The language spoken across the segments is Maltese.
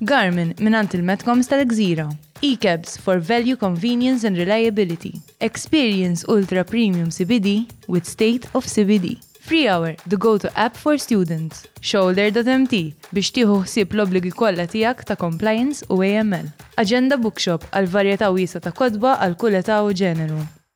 Garmin mingħand il-Metcoms tal-Gżira. E-Cabs for value, convenience and reliability. Experience ultra premium CBD with state of CBD. Freehour, the go-to app for students. Shoulder.mt biex tieħu ħsieb l-obbligi kollha tiegħek ta' compliance u AML. Agenda Bookshop għal varjetà wiesgħa ta' kotba għal kull età u ġeneru.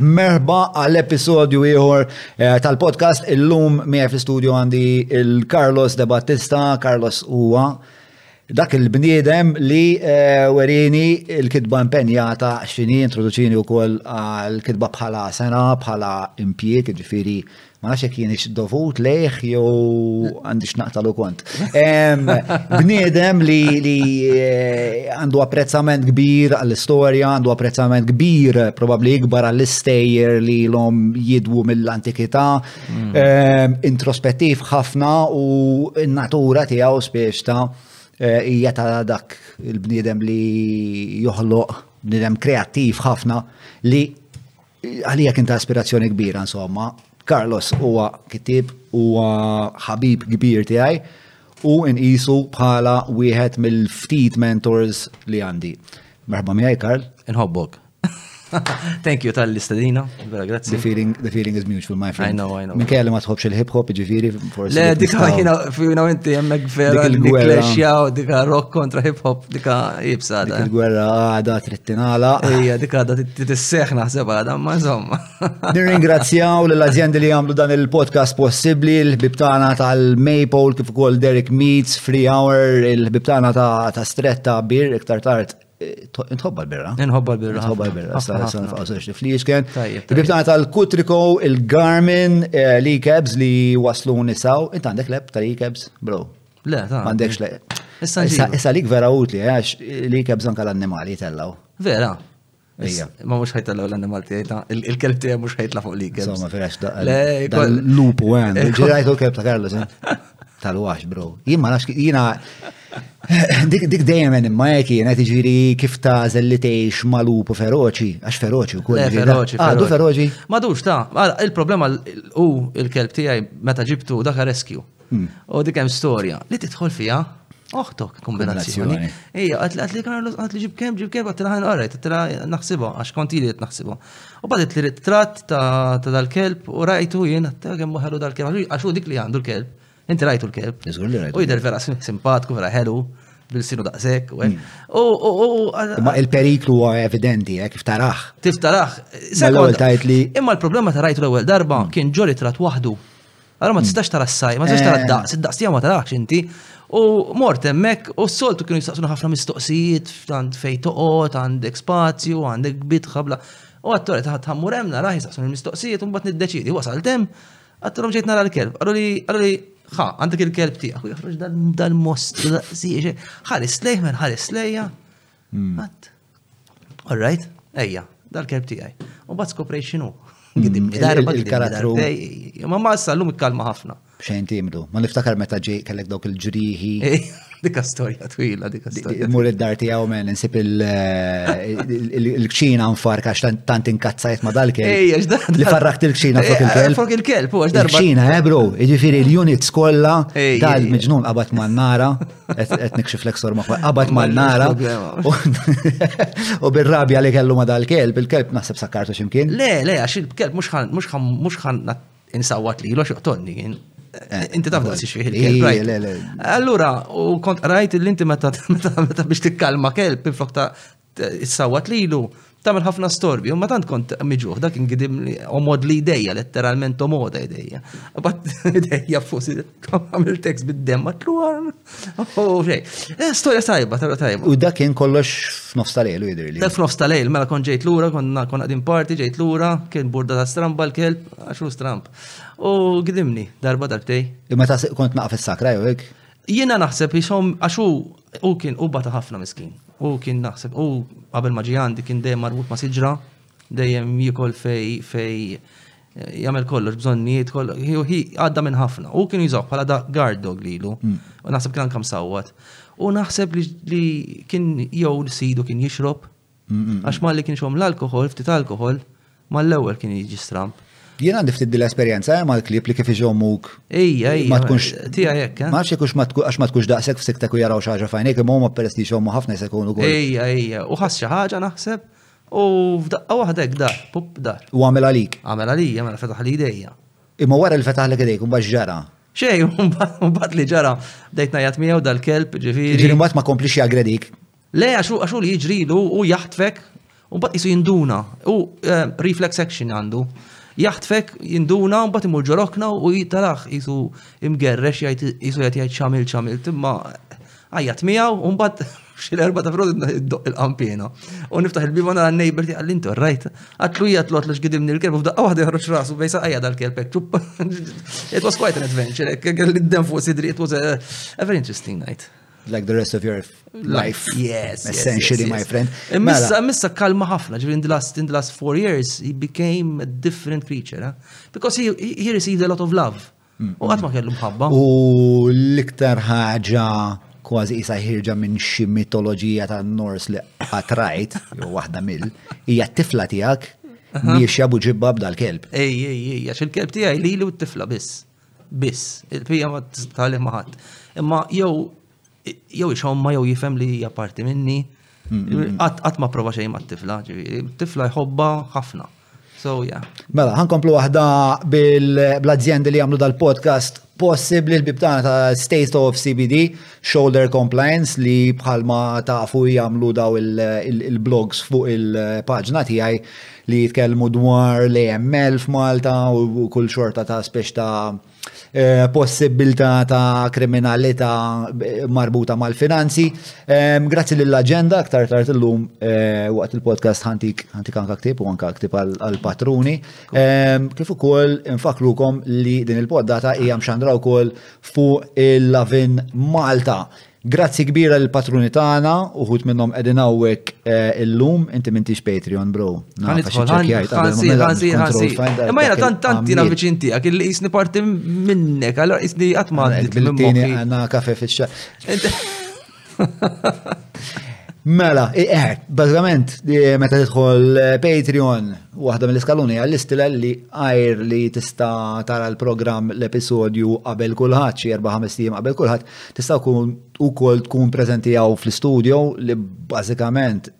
Merba għall-episodju ieħor eh, tal-podcast illum miegħi fl-istudju għandi il-Carlos De Battista, Carlos huwa dak il-bniedem li eh, werini il-kitba impenjata xini introduċini u koll għal-kitba bħala sena, bħala impjek, ġifiri Ma nafx jekk jienx dovut lejh jew għandix naqtalu kont. Bniedem li eh, għandu apprezzament kbir għall-istorja, għandu apprezzament kbir probabbli ikbar għall-istejjer li l-om jidwu mill-antikità, mm. introspettiv ħafna u n-natura tiegħu spiex ta' eh, hija ta' dak il-bniedem li joħloq bniedem kreattiv ħafna li Għalija kien ta' aspirazzjoni kbira, insomma. Carlos huwa kitib, huwa ħabib kbir tiegħi u nqisu bħala wieħed mill-ftit mentors li għandi. Merħba miegħi, Karl. Inħobbok. Thank you tal-istadina, vera grazzi. The feeling, the feeling is mutual, my friend. I know, I know. Minn kelli ma tħobx il-hip hop, ġifiri, forse. Le, dika jina, fina inti jemmek vera, dik l-esja, dika rock kontra hip hop. Dika jibsa da. Il-gwerra għada trittinala. Ija, dika għada t-tisseħ naħseb għada, ma insomma. Nirringrazzjaw l-azjendi li għamlu dan il-podcast possibli, l-bibtana tal-Maple, kif ukoll Derek Meets, Free Hour, il-bibtana ta' Stretta Bir, iktar tard Nħobba l-birra. Nħobba l-birra. Nħobba l-birra. Sa' nifqawżax tiflix kien. Bibna tal-Kutriko, il-Garmin, eh, l-Ikebs li waslu nisaw. Int għandek lab tal-Ikebs, bro. Le, ta' għandekx le. Issa ġi. Issa lik vera utli, eh, għax li kebżon kal annimali tellaw. Vera. Ija. Ma mux ħajtellaw l-annimal tijaj ta' il-kelb tijaj mux ħajtla fuq li kelb. Insomma, firax da' l-lupu għan. Eh, Ġirajtu l-kelb ta' Carlos, eh? tal-wax, bro. Jien ma nafx, jina. Dik dik dejjem hemm imma hekk jiena tiġri kif ta' żelli tgħix malupu feroċi, għax feroċi wkoll. Eh, feroċi. Għadu feroċi. Madux ta' il-problema u il-kelb tiegħi meta ġibtu dak rescue. Hmm. U dik hemm storja li tidħol fiha oħtok kombinazzjoni. Ija, għat li Carlos għat li ġib kem, ġib kem, għat li ħajn għarret, għat li naħsiba, għax konti li naħsiba. U badet li rittrat ta' dal-kelb u rajtu jien, għat li kem ħelu dal-kelb, għax u dik li għandu l-kelb, inti rajtu l-kelb. U jider vera simpatku, vera ħelu bil-sinu daqsek. Hmm. Ma il-periklu huwa evidenti, eh, kif taraħ. Kif taraħ. Imma l-problema ta' rajtu l-ewwel darba hmm. kien ġoli trat waħdu Allora ma tistax tara s-saj, ma tistax tara eh. d-daqs, id-daqs tiegħu ma tarax inti. U mort hemmhekk u s-soltu kienu jistaqsuna ħafna mistoqsijiet għand fej toqgħod, għandek spazju, għandek bit ħabla. U għattori taħt ħammur hemm nara jistaqsuna mistoqsijiet u mbagħad niddeċidi wasal tem għattorom ġejt nara l-kelb. Għallu li għallu li ħa, għandek il-kelb tiegħek u joħroġ dal-most, ħares lejh men ħares lejja. Għat. All right, ejja, dal-kelb tijaj. U bat skoprejt xinu. Gidim, darba il-karattru. Ma ma s-sallum ikkalma ħafna. Xejn timdu. Ma niftakar meta ġi kellek dawk il-ġriħi. Dika storja twila, dika storja. Mur id-dar tijaw men, nsib il-kċina nfarka tant inkazzajt ma dal-kelb. Ejja, x'dan. Li farrakt il-kċina fuq il-kelb. Fuq il-kelb, u għax darba. Il-kċina, eh, bro, ġifiri l-units kolla, dal-mġnun qabat man nara. qed nikxif l eksor ma qabad ma nara. U bir-rabja li kellu ma dal-kelb, il-kelb naħseb sakkartu x'imkien. Le, le, għax il-kelb mhux ħan insawat li l-għax joqtonni eh, Inti taf daqsi xieħ il-kelb. Allura, u kont rajt l-inti meta biex tikkalma kelb, inflok ta' Is-sawat lilu tagħmel ħafna storbi, u ma tant kont miġuħ, dak ingidim li omod li idejja, letteralment omoda idejja. Bat idejja fusi, għamil tekst bid-dem matluħan. U xej, eh, storja sajba, tarra tajba. U dak kien kollox f'nofs tal-lejl u jidri li. Dak f'nofs tal-lejl, mela kon ġejt lura, kon għadin parti, ġejt lura, kien burda ta' stramba l-kelb, għaxu stramb. U gidimni, darba darbtej. Imma ta' kont naqaf is-sakra jowek? Jiena naħseb jisom għaxu U kien u bata ħafna miskin. U kien naħseb, u qabel ma ġie għandi kien dejjem marbut ma' siġra, dejjem jikol fej fej jagħmel kollox bżonnijiet, għadda minn ħafna. U kien jiżob bħala da guard dog lilu. Mm. U naħseb kien anke msawwat. U naħseb li kien jew l-sidu kien jixrob Għax Malli kien xom l-alkohol, ftit alkohol, mal-ewwel kien jiġi stramp. Jien għandi ftit din l-esperjenza hemm eh, għal klib li kif iġommuk. Ejja, ejja. Ma tkunx tiegħi hekk. Eh? Ma nafx ikux għax ma tkunx daqshekk f'siktek u jaraw xi ħaġa fajnek imma huma peress li jxommu ħafna se jkunu kol. Ejja, ejja. U ħass xi ħaġa naħseb u f'daqqa waħda hekk dar, pup dar. U għamel għalik. Għamel għalija, mela fetaħ li idejja. Imma wara li fetaħ li idejk u mbagħad ġara. Xej, mbagħad li ġara, bdejt najat miegħu dal-kelb, ġifieri. Ġifieri mbagħad ma komplix jagredik. Le, għax hu għax hu li jiġrilu u jaħtfek u mbagħad qisu jinduna. U eh, reflex action għandu. Jaħtfek jinduna u mbagħad imur ġorokna u jitalaħ qisu imgerrex jgħid qisu qed jgħid xamil xamil timma għajjat miegħu u mbagħad xi erba ta' frod iddoq il-qampina. U niftaħ il-biva nara n-nejber tiegħi għallintu, rajt. Għatlu jgħat lot l gidimni l-kelb u f'daqqa waħda jħroġ rasu bejsa għajja dal-kelb hekk ċupp. It was quite an adventure, kelli d-dem fuq sidri, it was a, a very interesting night. like the rest of your life. Yes. Essentially, yes, yes, yes. my friend. Missa, mela. missa kalma ħafna, ġivin in the last, in the last four years, he became a different creature, eh? because he, he received a lot of love. Mm. U għatma kellu mħabba. U l-iktar ħaġa kważi isa ħirġa minn xi mitoloġija ta' Nors li għatrajt, jew waħda mill, hija t-tifla tiegħek biex jabu ġibba b'dal-kelb. Ej, ej, ej, għax il-kelb tiegħi li li t-tifla biss. Biss, il-pija ma tali maħat. Imma jew jew ixomma jew jifhem li hija parti minni. Qatt ma prova xejn mat-tifla, tifla jħobba ħafna. So, yeah. Mela, ħankomplu waħda bil-azjendi li għamlu dal-podcast possibli l-bibtana ta' State of CBD shoulder compliance li bħalma tafu jagħmlu daw il-blogs fuq il-paġna tiegħi li jitkellmu dwar l-AML f'Malta u kull xorta ta' spiex ta' eh, possibilità ta' kriminalità eh, marbuta mal-finanzi. Ehm, grazzi lill-agenda aktar tard illum eh, waqt il-podcast ħantik ħantik anka ktib u anka ktib għal-patruni. Ehm, kif ukoll infakrukom li din il-poddata hija mxandra wkoll fuq il-Lavin Malta. Grazzi kbira l-patruni tagħna, uħut minnhom qegħdin hawnhekk eh, illum, inti m'intix Patreon, bro. Imma jena tant tant jena viċin tiegħek illi jisni parti minnek, allora jisni qatt ma għandit. Għana kafe fix Mela, eh, bazzikament, eh, meta tidħol eh, Patreon, waħda mill-iskaluni għall-istila li għajr li tista tara l-program l-episodju qabel kulħadd, xi 4-5 tim qabel kulħadd, tista kun u kol tkun prezenti għaw fl-studio li bazzikament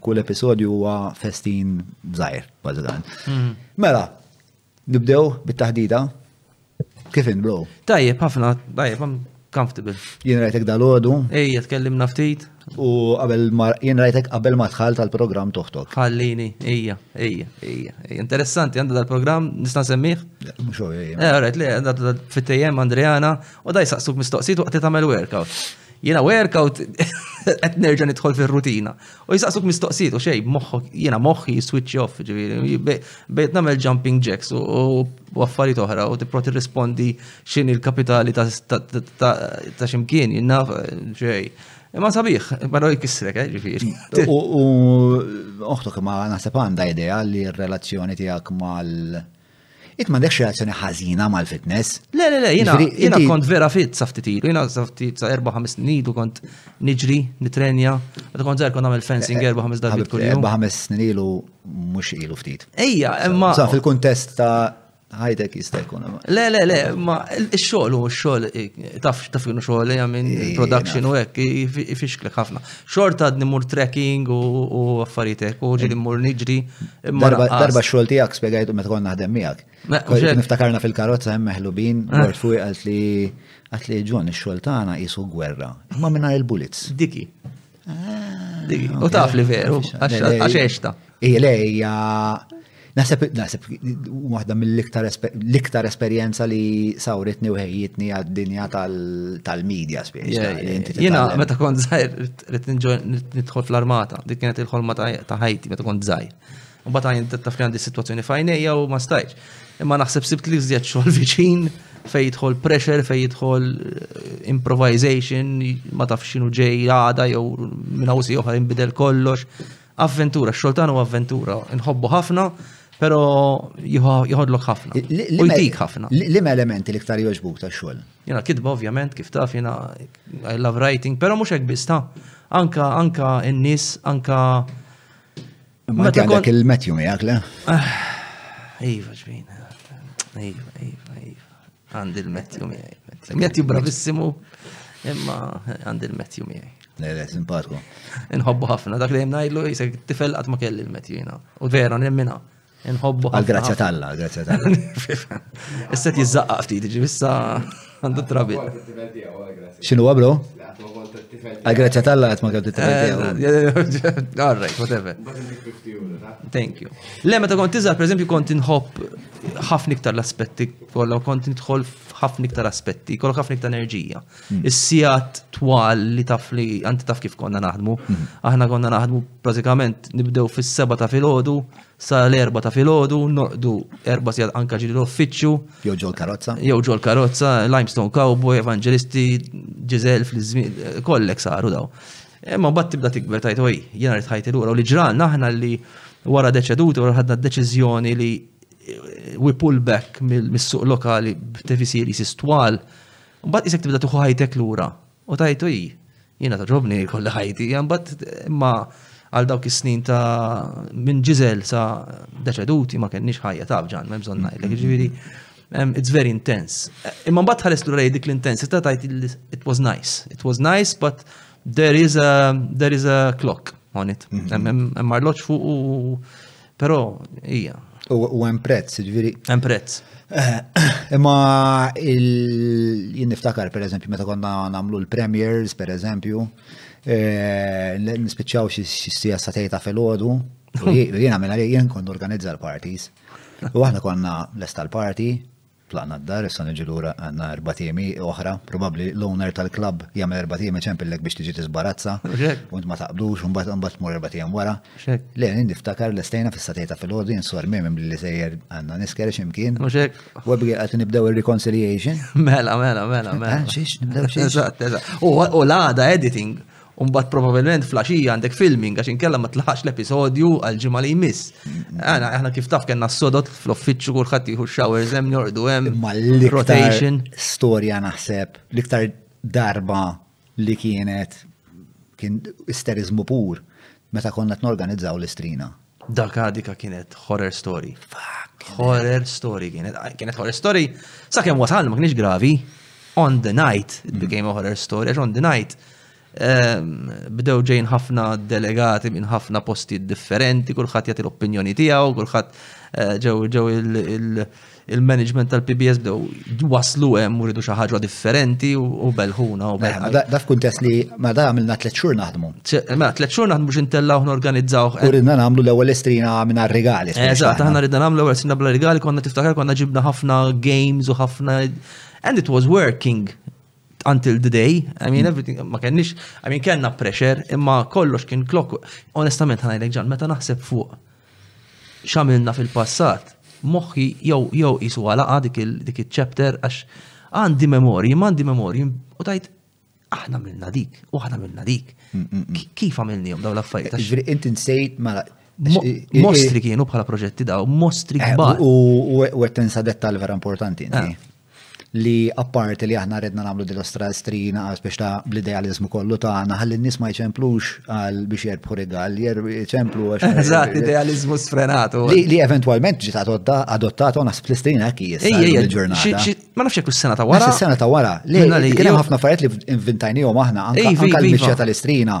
kull episodju huwa festin zaħir, bazzikament. Mhm. Mela, Nibdew bit-taħdita. Kif in, bro? Tajjeb, ħafna, tajjeb, I'm comfortable. Jien rajtek dal-ħodu. Ej, jatkellimna ftit. U qabel ma jien rajtek qabel ma tħall tal-programm toħtok. Ħallini, ejja, ejja, ejja. Interessanti, għandha dal-programm nista' nsemmiħ? Mhux hu ejja. Eh, rajt li għandha fit-tejjem Andreana u daj saqsuk mistoqsitu waqt tagħmel workout. Jiena workout qed nerġa' nidħol fir-rutina. U jisaqsuk mistoqsijiet u xej, moħħok, jena moħħi switch off, ġiviri, bejt namel jumping jacks u affarijiet oħra u tipprova tirrispondi x'inhi l-kapitali ta' ximkien, jina xej. Imma sabiħ, barra jkissrek, eh, ġifiri. U uħtok ma naħseb għanda idea li r-relazzjoni tijak mal- Int m'għandekx relazzjoni ħażina mal-fitness. Le, le, le, jiena jiena kont vera fit sa ftit ilu, jiena sa ftit sa erba' ħames snin ilu kont niġri, nitrenja, meta kont żgħar kont nagħmel fencing eh, eh, erba' ħames darbiet kull jum. Erba' ħames snin ilu mhux ilu ftit. Ejja, imma. Sa fil-kuntest ta' ħajtek jista' jkun. Le, le, le, ma x-xogħol u x-xogħol eh, taf taf kienu xogħol jagħmel production u hekk ifixklek ħafna. xorta għadni mur trekking u affarijiet hekk, u ġieli mmur niġri. Darba xogħol tiegħek spjegajtu meta konna naħdem miegħek. Niftakarna fil-karozza hemm meħlubin, eh. mort fuq għalt li għalt li ġon ix-xogħol tagħna qisu gwerra. Imma mingħajr il-bullets. Diki. Ah, Diki. U taf li veru, għax għaxta. Ile hija Naħseb, naħseb, waħda mill-iktar l-iktar esperjenza li sawritni u ħejjitni għad-dinja tal-medja spiex. Jena, meta kont zaħir, rrit nidħol fl-armata, dik kienet il-ħolma ta' ħajti, meta kont zaħir. U bat għajn taf li għandi situazzjoni fajnija u ma stajċ. Imma naħseb sibt li zjed xogħol viċin fej jidħol pressure, fej jidħol eh, improvisation, ma taf xinu ġej għada jew minn għawsi oħra jimbidel kollox Avventura, x-xogħol tagħna huwa avventura. Inħobbu ħafna, però jħodlok ħafna. U jtik ħafna. Liema elementi li ktar jogħġbuk tax-xogħol? Jiena kitba ovvjament, kif taf jiena I love writing, però mhux hekk biss ta' anka anka n-nies, anka Ma kellek il-metju miegħek le? Ah, iva ġbina. Iva, iva, iva. Għandi l-Matthew miegħi. Matthew bravissimu, imma għandi l-Matthew miegħi. Lele, simpatku. Inħobbu ħafna, dak li jemnajdlu jisek tifel għat ma kelli l-Matthew jina. U vera, nemmina. Inħobbu ħafna. Għal-grazzja talla, għal-grazzja talla. Isset jizzaqqa ftit, ġi bissa għandu trabi. Xinu għablu? Għal-grazzja talla għat ma kelli t-tifel eh, All right, whatever. Thank you. Le, meta kont tizzaq, per eżempju, kont inħobb ħafna iktar l-aspetti Kollha kont nidħol f'ħafna iktar aspetti, kollok ħafna iktar enerġija. Hmm. Is-sigħat twal li taf li anti taf kif konna naħdmu. Hmm. Aħna konna naħdmu pratikament nibdew fis-seba ta' filgħodu sa l-erba ta' filgħodu, noqdu erba sigħat anka ġiri l-uffiċċju. Jew ġol karozza. Jew ġol karozza, Limestone Cowboy, Evangelisti, Ġizel fl-żmien, kollek saru daw. Imma bat tibda tikber tajt oj, jiena rrid ħajti lura u li ġran aħna li wara deċeduti wara ħadna deċiżjoni li we pull back mis-suq lokali b'tevi series istwal, mbagħad isek tibda tuħu ħajtek lura. U tajtu i, jiena ta' ġobni kolli ħajti, mbagħad imma għal dawk is-snin ta' minn ġizel sa' deċeduti ma kenniex ħajja ta' bġan, ma' bżon ngħidlek, ġifieri it's very intense. Imma mbagħad ħares lura dik l-intensità tajt it was nice. It was nice, but there is a, there is a clock on it. Hemm mhm. arloġġ fuq u Però hija. U hemm prezz, ġifieri. Hemm prezz. Imma jien niftakar pereżempju meta konna nagħmlu l-premiers pereżempju, eh, nispiċċaw xi sija sa tgħidha filgħodu, u jien għamilha li jien kont organizza l-parties. U aħna konna lesta l-party, Tlaqna d-dar, issa niġi lura għandna erba' timi oħra, probabbli l-owner tal-klabb jagħmel erba' tiem iċempillek biex tiġi tiżbarazza u int ma taqblux u mbagħad imbagħad tmur erba' tiem wara. Le, jien niftakar lestejna fis-satejn ta' filgħodu jien sor Miem imlili sejjer għandna nisker xi mkien. Mhux hekk? U Abigail qaltli nibdew ir-reconciliation. Mela, mela, mela, mela. Xiex, nibdew xiex? Eżatt, eżatt. U l-għada editing U mbagħad probabilment flaxija għandek filming għax inkella ma tlaħax l-episodju għal ġimgħa li jmiss. Għana aħna kif taf kellna s-sodot fl-uffiċċju kulħadd jieħu showers hemm jordu hemm. Ma l-rotation. Storja naħseb l-iktar darba li kienet kien isterizmu pur meta konna t-norganizzaw l-istrina. Daka dika kienet horror story. Horror story kienet. Kienet horror story. Sa' kem wasal ma kienx gravi. On the night it became a horror story. on the night ehm, bdew ġejn ħafna delegati minn ħafna posti differenti, kulħadd jagħti l-opinjoni tiegħu, kulħadd eh, ġew ġew il-management tal-PBS bdew waslu hemm u rridu xi ħaġa differenti u belħuna u belħuna. Mela, Daf kuntest li ma da għamilna tliet xhur naħdmu. Mela tliet xhur naħdmu biex intellgħu norganizzaw. U ridna nagħmlu l-ewwel istrina minn regali. Eżatt, aħna ridna nagħmlu l-ewwel istrina bla regali konna tiftakar konna ġibna ħafna games u ħafna and it was working until the day, I mean everything, ma kenniex, I mean kenna pressure, imma kollox kien klok, onestament ħanajlek ġan, meta naħseb fuq x'għamilna fil-passat, moħħi jew jew qisu għalaqha dik dik iċ-chapter għax għandi memorji, m'għandi memorji u tajt aħna għamilna dik u aħna għamilna dik. Kif għamilnihom dawn l-affarijiet? Ġifieri inti nsejt mala Mostri kienu bħala proġetti daw, mostri eh, kbar. U qed tensa dettal vera importanti. Eh. li apparti li aħna redna nagħmlu din l-Ostral Stri naqas biex ta' bl-idealizmu kollu tagħna ħalli n-nies ma jċemplux għal biex jerbħu rigal, jċemplu għax. Eżatt, idealizmu sfrenatu. Li eventwalment ġiet adottata u naħseb l-istrina kis. Ma nafx jekk is-sena ta' wara. Is-sena ta' wara. Li kien hemm ħafna affarijiet li invintajnihom aħna anke l-miċja tal-istrina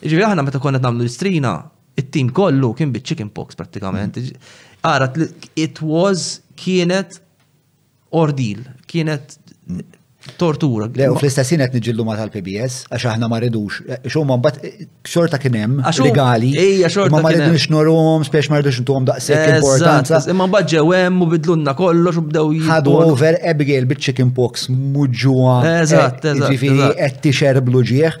Jiġifieri aħna meta konna qed nagħmlu l-istrina, it-tim kollu kien biċ-chicken pox prattikament. Ara, it was kienet ordil, kienet tortura. Le, u fl-istess qed niġillu ma tal-PBS għax aħna ma ridux. Xu ma mbagħad xorta kien hemm legali. Ejja xorta. Ma rridux norhom, spiex ma rridux intuhom daqshekk importanza. Imma mbagħad ġew hemm u bidlunna kollox u bdew Ħadu over Abigail bit-chicken pox muġġuha. Eżatt, eżatt. Ġifieri qed tixerblu ġieħ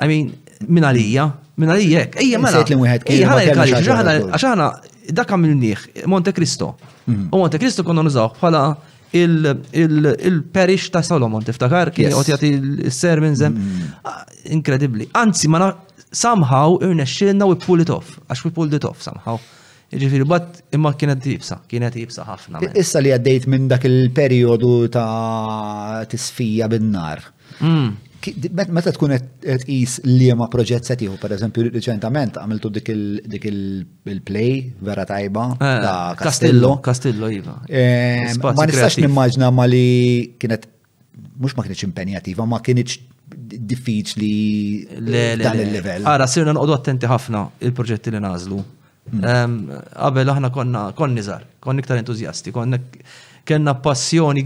I mean, minn għalija, minn għalija hekk. Ejja mela. Sejt li wieħed kien. Ejja ħalek għaliex aħna għax aħna dak għamilnieh Monte Cristo. Mhm. U Monte Cristo konna nużaw bħala il-parish ta' Solomon, tiftakar, kien jgħot jgħati il-sermon zem. Mhm. Ah, Inkredibli. Anzi, ma somehow irnexxilna we pull it off, għax we pulled it off somehow. Ġifiri, bat imma kienet jibsa, kienet jibsa ħafna. Issa li għaddejt minn dak il-periodu ta' tisfija bin-nar. Hmm. Meta tkun qed qis liema proġett se tieħu, pereżempju riċentament għamiltu dik il-play vera tajba eh, ta' Castillo. Castillo iva. Eh, ma nistax nimmaġna ma li kienet mhux ma kienx impenjativa, ma kienx diffiċli dan il-level. Ara, sirna nqodu attenti ħafna il-proġetti li nażlu. Qabel aħna konna konni żar, konni iktar entużjasti, konna kellna passjoni,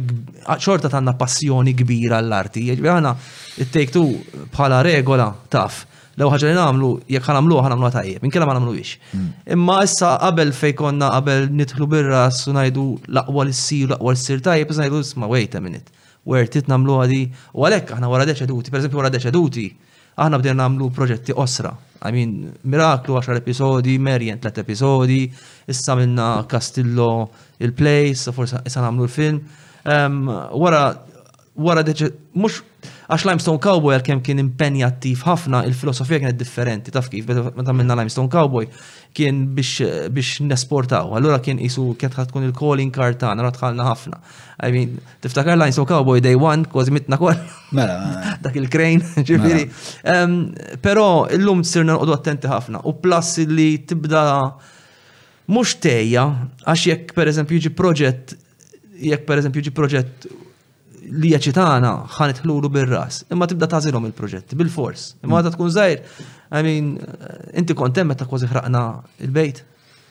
xorta tanna passjoni kbira għall-arti. Jiġifieri aħna it-take two bħala regola taf. Lew ħaġa li nagħmlu, jekk ħanamlu ħanamlu tajjeb, inkella ma nagħmluhiex. Mm. Imma issa qabel fejn konna qabel nidħlu birra su ngħidu l-aqwa li ssir, l-aqwa li ssir tajjeb, iżda ngħidu isma' wait a minute. Where tit nagħmlu għadi, u għalhekk aħna wara deċeduti, pereżempju wara deċeduti, Aħna bdejna nagħmlu proġetti qosra. I mean, Miraklu 10 episodi, Merjen 3 episodi, issa minna Castillo il-Place, forse issa nagħmlu l-film. Um, wara, wara deċi, mux, għax Limestone Cowboy għal kem kien impenjattiv ħafna, il-filosofija kienet differenti, taf kif, meta minna Limestone Cowboy, kien biex, biex nesportaw. Allora kien isu kien tkun il-calling card tagħna, tħalna ħafna. I mean, Tiftakar Lines of Cowboy Day One, kważi mitna kol. Mela. Dak il-krejn, ġifiri. Mela. Pero, illum sirna nqodu attenti ħafna. U plus li tibda mux tejja, għax jekk per eżempju jiġi proġett, jekk per eżempju jiġi proġett li jaċitana ħan itħlulu bil-ras. Imma tibda tażilhom il-proġett, bil-fors. Imma ta' tkun zaħir, I mean, inti kontem meta kważi ħraqna il-bejt.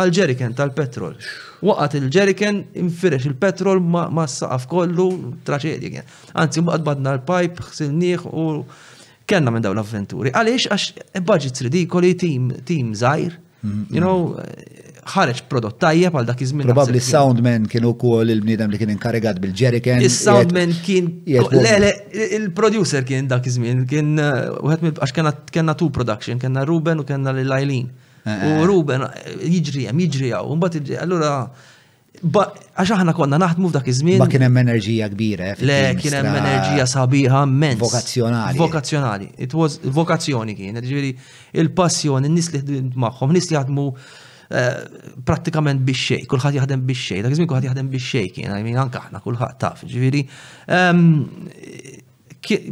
Għall-ġeriken tal-petrol. Waqgħet il-ġeriken infirex il-petrol ma' saqaf kollu traċedja kien. Anzi mbagħad badna l-pajp ħsilnieh u kellna minn dawn l-avventuri. Għaliex għax budgets ridikoli tim tim żgħir. You know, ħareġ prodott tajjeb għal dak iż-żmien. Probabbli soundman kien ukoll il-bniedem li kien inkarigat bil-ġeriken. Is-soundman kien il-producer kien dak iż-żmien kien uh, wieħed għax kellna two production, kellna Ruben u kellna lil Eileen. U Ruben, jiġri hemm, jiġri hawn, mbagħad allura għax aħna konna naħdmu f'dak iż-żmien. Ma kien hemm enerġija kbira. Eh, Le, kien hemm enerġija sabiħa mens. Vokazzjonali. Vokazzjonali. It was vokazzjoni kien, ġifieri il-passjoni, n-nies li ħdimt magħhom, nies li jaħdmu eh, prattikament biex xej, kulħadd jaħdem biex xej, dak iż-żmien kulħadd jaħdem biex xej kien, għajmin anke aħna kulħadd taf, ġifieri. Ehm,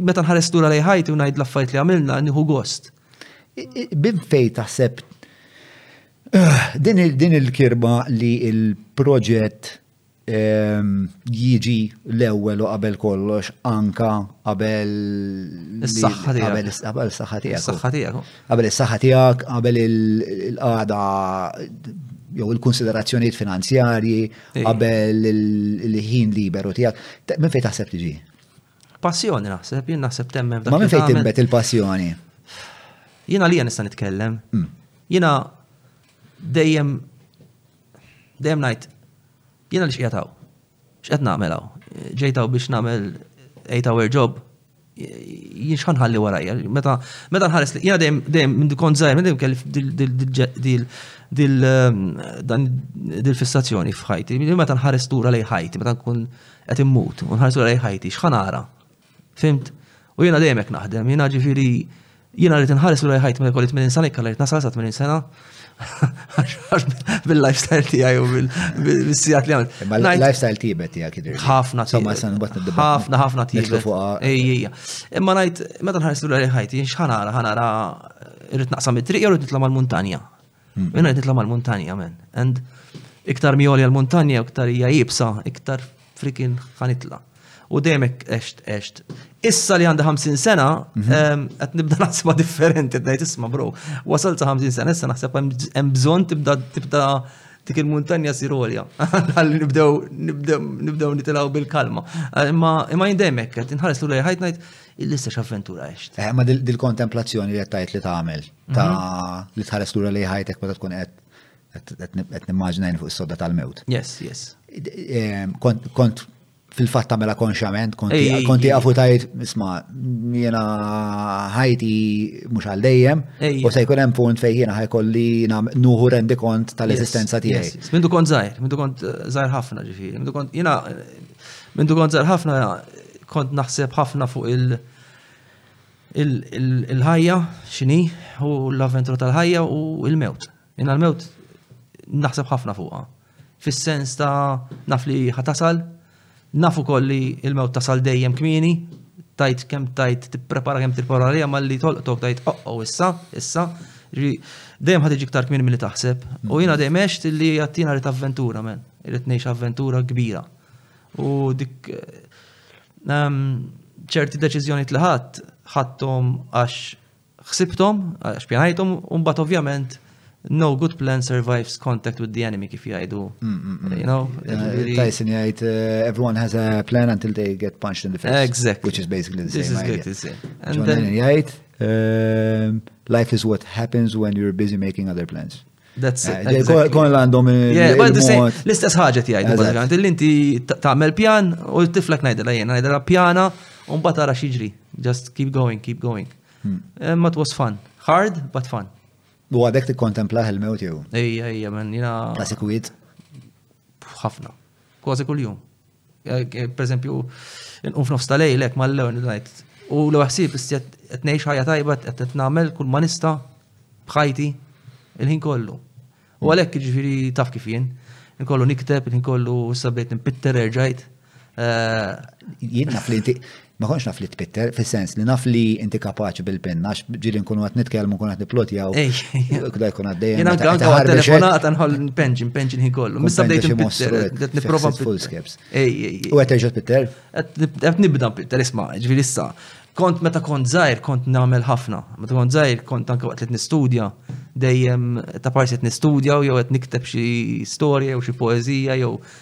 meta nħares lura lejħajti u ngħid l-affarijiet li għamilna, nieħu gost. Bin fej taħseb din il-kirba li il-proġett ehm, jiġi l-ewwel u qabel kollox anka qabel is-saħħa tiegħek. Qabel is-saħħa tiegħek. Is-saħħa tiegħek. Qabel is-saħħa tiegħek, qabel il-qagħda jew il-konsiderazzjonijiet finanzjarji qabel il-ħin liberu tiegħek. Minn fejn taħseb tiġi? Passjoni naħseb, jien naħseb temmen f'dak. Ma minn fejn timbet il-passjoni? Jiena li nista' nitkellem. Mm. Jiena dejjem dejjem ngħid jiena li x'qiegħed hawn. X'qed nagħmel hawn? Ġejt hawn biex nagħmel 8 hour job jien x'ħan ħalli warajja. Meta meta nħares jiena dejjem dejjem minn kont żgħir minn dejjem kelli dil-fissazzjoni ehm, f'ħajti. Meta nħares tura lej ħajti, meta nkun Qed immut, u nħarsu lej ħajti, x'ħa nara? Fimt? U jiena dejjem hekk naħdem, jiena ġifieri jiena rrid inħares lej ħajt meta kolli 80 sena, ikka rrid nasal sa 80 sena. Bil-lifestyle tiegħi u bil-sijat li għamil. Ma l-lifestyle tiegħi tiegħek jidher. Ħafna tiegħi. Ħafna ħafna tiegħi. Ejja. Imma ngħid meta nħares lej ħajti, x'ħanara, ħanara rrid naqsam it-triq jew rrid nitla' mal-muntanja. Jena jtitla mal muntanja men. And iktar mioli għal muntanja iktar hija jibsa, iktar frikin ħanitla. U dejjem eċt, eċt. Issa li għandha 50 sena, mhm. ehm, qed nibda naħsibha differenti, qed isma' bro. Wasal sa 50 sena, issa naħseb hemm bżonn tibda tibda dik il-muntanja sirolja. Għalli nibdew nibdew nitilgħu bil-kalma. Eh, imma jindemek, qed inħares lura ħajt ngħid il-lista x'avventura għext. Eh, ma dil-kontemplazzjoni li qed tgħid li tagħmel ta' mhm. li tħares lura li ħajtek meta tkun qed qed nimmaġina fuq is-sodda tal-mewt. Yes, yes. Ehm, kont fil-fatt tagħmela konxament, kont jafu tajt, isma, jiena ħajti mhux għal dejjem, u se jkun hemm punt fejn jiena ħajkolli nuħu rendi kont tal-eżistenza tiegħi. Mindu kont żgħir, mindu kont eh, żgħir ħafna ġifieri, mindu kont jiena mindu kont żgħir ħafna kont naħseb ħafna fuq il- il-ħajja xini u l-avventura tal-ħajja u il-mewt. Jena l-mewt naħseb ħafna fuqa. Fis-sens ta' naf li ħatasal, naf ukoll li il-mewt tasal dejjem kmini, tajt kem tajt tipprepara kem tipprepara li għamal li tolqtok tajt oqqo oh, oh, issa, issa, dejjem ħad iktar kmini mill-li taħseb. U jena dejjem eċt li għattina rrit avventura, men, rrit neċ avventura kbira. U dik ċerti deċiżjoni li ħadd ħadthom għax ħsibthom, għax pjanajthom, u mbagħad ovvjament no good plan survives contact with the enemy kif jgħidu. Mm, mm, mm. You know? Eh, Tyson jgħid eh, everyone has a plan until they get punched in the face. Exactly. Which is basically the same. This is good, And then jgħid eh, life is what happens when you're busy making other plans. That's it. Eh, exactly. Kon għandhom l-istess ħaġa ti għajdu, bazzikant, l-inti tagħmel pjan u tiflek najdela jena, najdela pjana, un batara xieġri. Just keep going, keep going. Hmm. Eh, ma was fun. Hard, but fun. U għadek ti kontempla ħelmew tiegħu. Ejja, ejja, man, jina. Klasikwit. Ħafna. Kważi kull-jum. Per eżempju, nqum f'nofs tal-lejlek mal-lewn ngħid. U l ħsieb qed ngħix ħajja tajba qed nagħmel kull ma nista' bħajti il-ħin kollu. U għalhekk ġifieri taf kif jien. Inkollu nikteb, inkollu sabejt npitter erġajt. Eh, jien naf li Ma konx naf li tpitter, fis-sens li naf li inti kapaċi bil-pen, għax ġili nkunu għat nitkellmu nkunu għat niplotjaw. Kuda jkun għaddej. Jena għan għan telefonata nħol penġi, penġi nħin kollu. Mista bdejt il-pitter, għet niprofa full skips. U għet eġot pitter? Għet nibda pitter, isma, ġviri issa. Kont meta kont zaħir, kont namel ħafna. Meta kont zaħir, kont anka waqt li nistudja, dejjem ta' parsi nistudja, jew għet nikteb xie storja, jew xie poezija, jew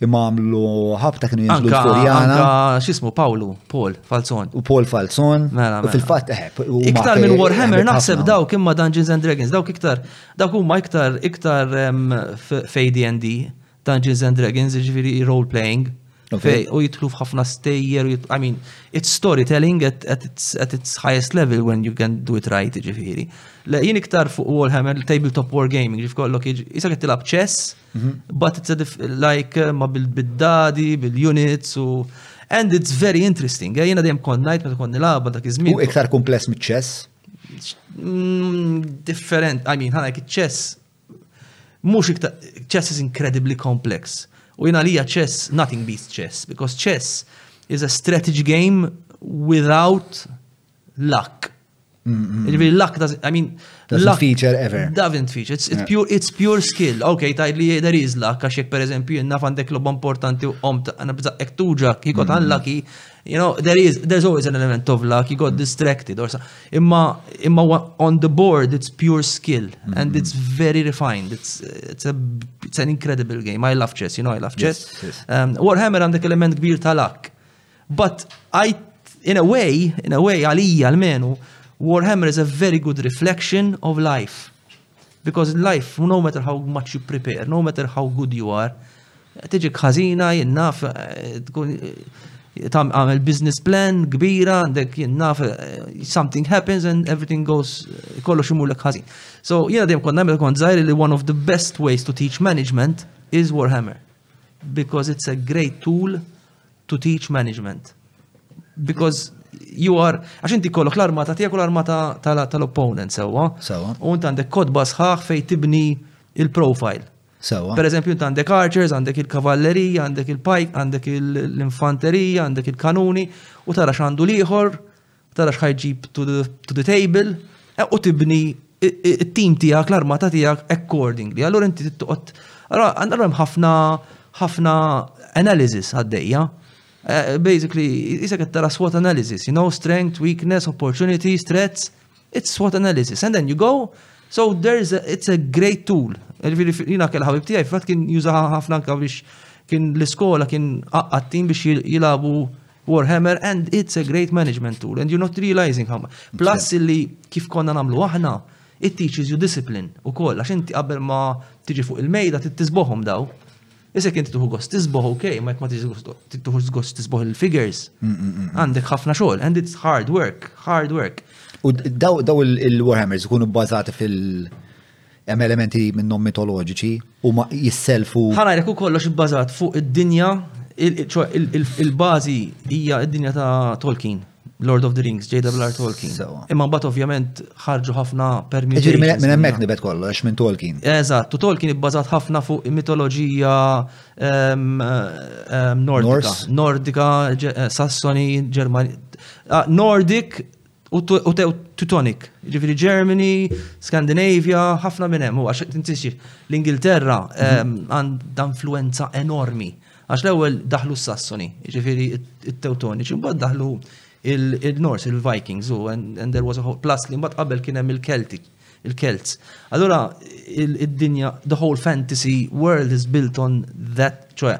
Imma għamlu ħabta kienu jinżlu l-Furjana. Anka xismu Pawlu, Paul Falzon. U Paul Falzon. Mela, mela. Fil-fatt eħeb. Eh, iktar minn Warhammer naħseb dawk imma Dungeons and Dragons, dawk iktar, dawk huma iktar iktar fej D&D, Dungeons and Dragons, ġifieri role playing. Fej, u jitlu f'ħafna stejjer, I mean, it's storytelling at, at, its, at its highest level when you can do it right, ġifiri. Jien iktar fuq Warhammer, tabletop wargaming, ġif kollok, jisa tilab ċess, Mhm. But it's a like eh, ma bil-biddadi, bil-units u and it's very interesting. Eh, jena dejjem kon najt meta kon nilaba dak iż-żmien. U iktar kumpless mit-ċess? Mm, different, I mean, ħana ċess mux iktar, ċess is incredibly complex. U jena lija ċess, nothing beats ċess, because ċess is a strategy game without luck. Ġifieri luck doesn't, I mean. Doesn't feature ever. Doesn't feature, it's, it's, pure, it's pure skill. Ok, tajt li there is luck, għax jek per eżempju jenna fandek lobba importanti u qomt għana bża ektuġa kiko ta' lucky, you know, there is, there's always an element of luck, you got distracted or something. Imma, imma on the board, it's pure skill and it's very refined. It's, it's, a, it's an incredible game. I love chess, you know, I love chess. Yes, yes. Um, Warhammer għandek element kbir ta' luck. But I, in a way, in a way, għalija almenu, Warhammer is a very good reflection of life. Because life, no matter how much you prepare, no matter how good you are, tiġi kħazina, jinnaf, eh, eh, tam għamil business plan kbira, għandek jinnaf, eh, something happens and everything goes, kollox imur l kħazin. So, jena dem konna għamil kont zaħir li one of the best ways to teach management is Warhammer. Because it's a great tool to teach management. Because you are, għax inti kollok l-armata tiegħek u l-armata tal-opponent sewa. Sewa. U inti għandek kodba sħaħ fej tibni il-profile. Sewa. Per eżempju, inti għandek archers, għandek il-kavallerija, għandek il-pajk, għandek l-infanterija, għandek il-kanuni, u tara xandu liħor tara x'ħa jġib to the table e, u tibni it-tim tiegħek, l-armata tiegħek accordingly. Allura inti tittoqgħod allura hemm ħafna ħafna analysis għaddejja. E, basically, jisa qed tara SWOT analysis, you know, strength, weakness, opportunities, threats, it's SWOT analysis. And then you go, so there's a, it's a great tool. Jina kell ħabib tiegħi fatt kien jużaha ħafna anke biex kien l-iskola kien qaqqattin biex jilabu Warhammer and it's a great management tool and you're not realizing how plus li kif konna namlu aħna it teaches you discipline u koll għax inti qabel ma tiġi fuq il-mejda tittisbohom daw Isek inti tuħu gost tisboħ ok, ma jek ma tuħu gost tisboħ il-figures. Mm, mm, mm, Għandek ħafna xogħol, and it's hard work, hard work. U daw il-Warhammers ikunu bbażati fil- Hemm elementi minnhom mitoloġiċi u ma jissellfu. Ħa ngħidlek hu kollox ibbażat fuq id-dinja, il-bażi hija d-dinja ta' Tolkien. Lord of the Rings, J.W.R. Tolkien. Imma mbagħad ovvjament ħarġu ħafna permi. Ġiri minn hemmhekk nibet kollox minn Tolkien. Eżatt, u Tolkien ibbażat ħafna fuq mitoloġija ehm, ehm, Nordika. Nordika, eh, Sassoni, Ġermani. Ah, Nordik U Teutonic, ġifiri Germany, Scandinavia, ħafna minn hemm, għax tintixi l-Ingilterra ehm, għandha influenza enormi. Għax l-ewwel daħlu s-Sassoni, ġifiri it-Teutonic, imbagħad daħlu il-Nors, il-Vikings, u and there was a whole plus li mbagħad qabel kien hemm il-Kelti. Il-Kelts. Allura, id-dinja, the whole fantasy world is built on that, ċoħe,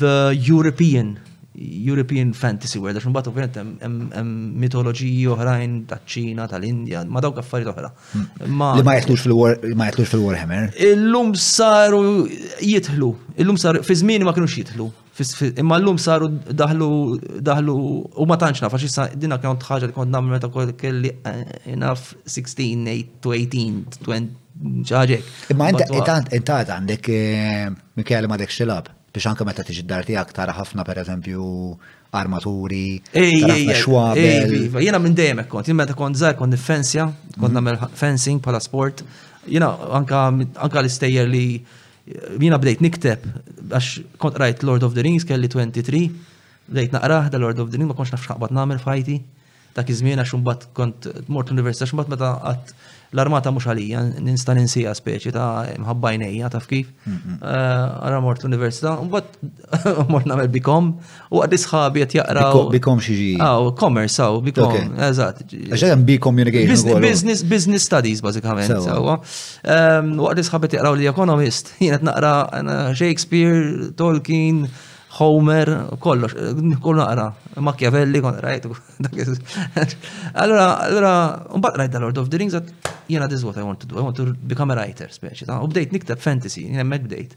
the European, European fantasy world, għax mbagħad ovvjament hemm mitoloġiji oħrajn taċ-Ċina, tal-Indja, ma dawk affarijiet oħra. Hmm. Li ma jaħtux fil-war, ma jaħtux fil-Warhammer. Illum saru jitħlu, illum saru fi żmien ma kienux jitħlu. Imma l-lum saru daħlu, daħlu, u ma tantx naf, għax issa dina kont ħaġa li kont namlu meta kelli eh, naf 16, 18, 20, ċaġek. Imma inta għandek, eh, Mikel, ma dekx tilab, biex anke meta tiġi d-dar tiegħek tara ħafna pereżempju armaturi, xwabel. Iva, jena minn dejjem kont, jena meta kont zaħi kont nifensja, kont mhm. namel fencing pala sport, jena anka l-istejjer li Jiena bdejt nikteb, għax kont qrajt Lord of the Rings, kelli 23, bdejt naqraħ da Lord of the Rings, ma konx nafx ħaqbat nagħmel f'ħajti. Dak iż-żmien għax imbagħad kont mort l-università x'mbagħad meta qatt l-armata mhux għalija, ninsta ninsiha speċi ta' mħabbajnejja taf kif. Ara mort l-università, mbagħad mort nagħmel bikom, U għaddi sħabi għat jaqraw. Bikom xieġi. Aw, commerce, aw, bikom. Eżat. Għaxħan bi communication. Business, business studies, basikament. Ehm, u għaddi sħabi għat jaqraw li economist. Jien għat naqra Shakespeare, Tolkien, Homer, kollox, kull naqra, Machiavelli, kon rajt. Allora, allora, un bat rajt dal-Lord of the Rings, jena this is what I want to do, I want to become a writer, speċi, ta' u bdejt nikteb fantasy, jena bdejt.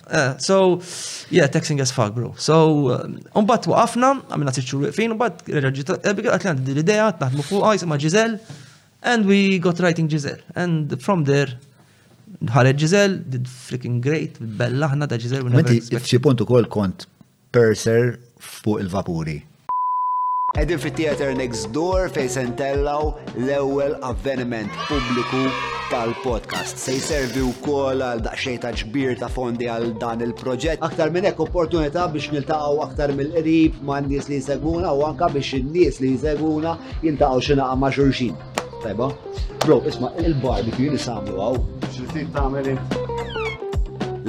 Eh, so, yeah, texting as fuck, bro. So, um, unbat waqafna, għamina t-ċur waqfin, unbat reġġita, Abigail għatli għandi l-ideja, naħdmu fuq għajs ma Giselle, and we got writing Giselle. And from there, ħalet Giselle, did freaking great, bella ħna da Giselle. Menti, xie punt u kol kont Purser fuq il-vapuri. Qegħdin fit-theatre next door fejn se ntellgħu l-ewwel avveniment pubbliku tal-podcast. Se jservi wkoll għal daqsxejn ta' ġbir ta' fondi għal dan il-proġett. Aktar minn hekk opportunità biex niltaqgħu aktar mill-qrib ma' nies li jseguna u anke biex in-nies li jseguna jiltaqgħu xi naqa' ma' xulxin. Tajba. Bro, isma' il-barbecue li samlu għaw. Xisib tagħmel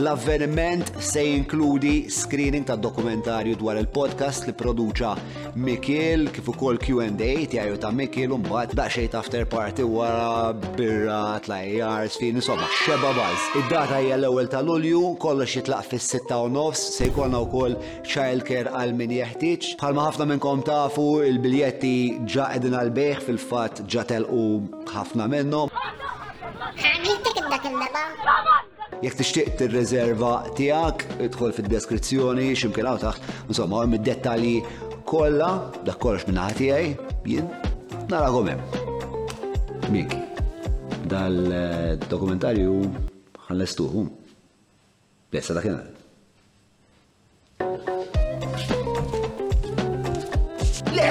L-avveniment se jinkludi screening ta' dokumentarju dwar il-podcast li produċa Mikil kif ukoll Q&A tiegħu ta' Mikil u mbagħad daqsxejn ta' after party wara birra tlajjar sfin insomma xeba baż. Id-data hija l-ewwel ta' Lulju, kollox jitlaq fis-6 u nofs se jkollna wkoll Childcare għal min jeħtieġ. Bħalma ħafna minnkom tafu, il-biljetti ġa qegħdin għall-bejgħ fil-fatt ġa telqu ħafna minnhom. Jekk tixtieq tirriżerva tiegħek, idħol fid-deskrizzjoni x'imkien hawn taħt, insomma, hemm id-dettalji kollha, dak kollox minn naħa tiegħi, jien narakom hemm. Miki, dal-dokumentarju ħallestuhom. Le, sa dakinhar. Le,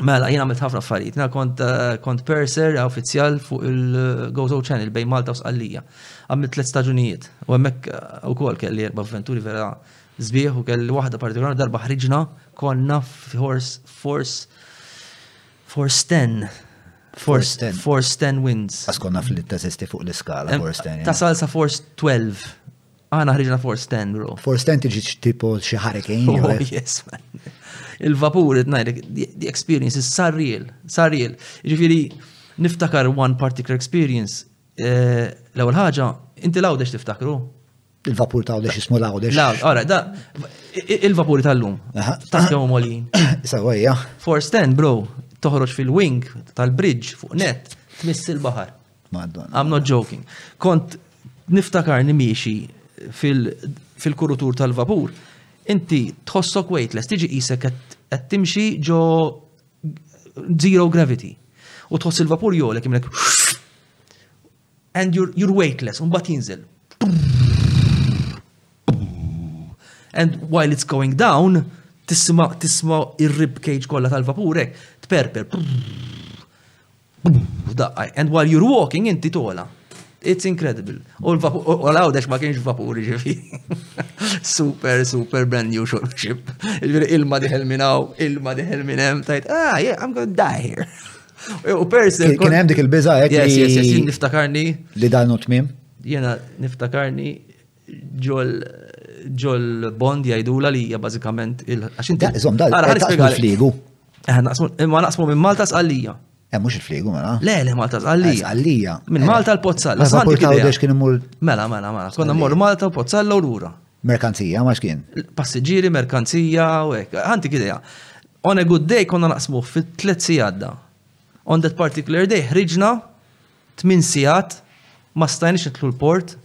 Mela, jien għamilt ħafna affarijiet. Na kont eh, kont perser uffiċjal fuq il-Gozo Channel bejn Malta u Sqallija. Għamilt tliet staġunijiet u hemmhekk eh, ukoll kelli erba' avventuri vera zbieħ u kelli waħda partikolari darba ħriġna konna f'Horse Force Forsten. Forsten. Forsten wins. Askon naf li t-teżisti fuq l-iskala, Forsten. Ta' salsa Force 12. Għana ħriġna Forsten, bro. Forsten tiġi tipo xi hurricane. Oh, eh? yes, man. Il-vapur, najdek, the experience is sarriel, sarriel. Ġifiri, niftakar one particular experience, eh, l-ewwel ħaġa, inti l-għawdex tiftakru. Il-vapur ta' għodex jismu la' għodex. La, għara, da, il-vapur tal-lum. Ta' kemm molin. Sawajja. Force 10, bro, toħroġ fil-wing tal-bridge fuq net, tmiss il-bahar. Madonna. I'm not joking. Kont niftakarni miexi fil-kurutur tal-vapur, inti tħossok weightless, tiġi isek qed timxi ġo zero gravity. U tħoss il-vapur jolek jimlek And you're, you're weightless, un bat jinżel. And while it's going down, tisma, tisma ir-rib cage kollha tal-vapurek, tperper. Daqqa. And while you're walking, inti tola. It's incredible. U l-għawdex ma kienx vapuri ġifi. super, super brand new ship. Il-ma diħel minnaw, il-ma diħel minnem, tajt, ah, yeah, I'm gonna die here. U persi. Kien hemm dik il-biża' hekk. Yes, yes, yes, niftakarni. Li dan u tmiem. Jena niftakarni ġol ġol bond jajdula li hija bażikament il għax inti. Iżom dal fligu. Eh, imma naqsmu minn Malta sqallija. Eh, mhux il-fligu mela. Le, le Malta sqallija. Eh, sqallija. Minn Malta l-Pozzalla. Ma portaw kien imur. Mela, mela, mela. Konna mmorru Malta u Pozzalla u lura. Merkanzija, ma x'kien? Passiġġieri, merkanzija u hekk. Ħanti kidea. On a good day konna naqsmuh fi tliet sigħat da. On that particular day ħriġna tmien sigħat ma stajniex nidħlu l-port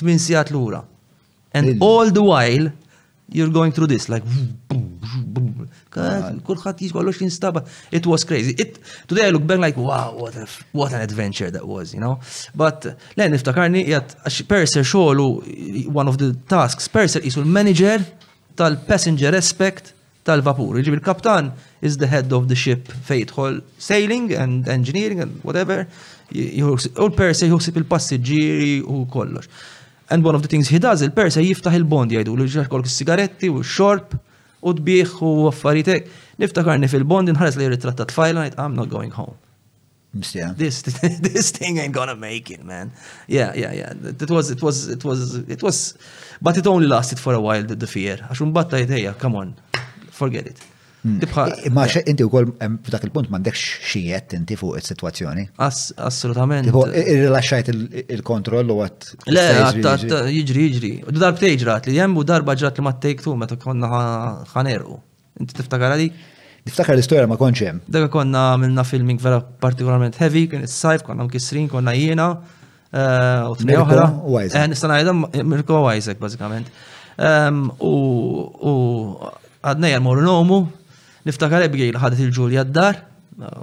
tmien sigħat lura. And all the while you're going through this like kulħadd jiġi kollox jinstaba. It was crazy. It, today I look back like, wow, what, a, what an adventure that was, you know. But, le, niftakarni, jgħat, Perser xogħlu, one of the tasks, Perser jisu l-manager tal-passenger respect tal-vapur. Jiġifieri l-kaptan is the head of the ship fejn jidħol sailing and engineering and whatever. U l-persa jħossib il-passiġġieri u kollox. And one of the things he does, il-persa jiftaħ il-bond jgħidu li ġax kolk sigaretti u xorb u tbieħ u affaritek. Niftakarni fil-bond inħares li jirritratta tfajla, I'm not going home. Mistija. This, this thing ain't gonna make it, man. Yeah, yeah, yeah. It was, it was, it was, it was, but it only lasted for a while, the, the fear. Għax un batta jitħeja, come on, forget it. Hmm. Ma xe inti u kol f'dak il-punt mandek xijet inti fuq il-situazzjoni? Assolutament. Il-rilaxxajt il-kontroll u għat. Le, għat jġri, jġri. Darb tejġrat li jembu darba ġrat li ma t-tejktu meta konna ħanerqu. Inti tiftakar għadi? Niftakar l-istoria ma konċ hemm. Daka konna għamilna filming vera partikolarment heavy, kien is-sajf, konna mkissrin, konna jiena. Eh, u tnej oħra. Eh, nista' ngħidhom Mirko u Isaac bażikament. Ehm, u għadnejja morru nomu, niftakar Abigail ħadet il-ġulja d-dar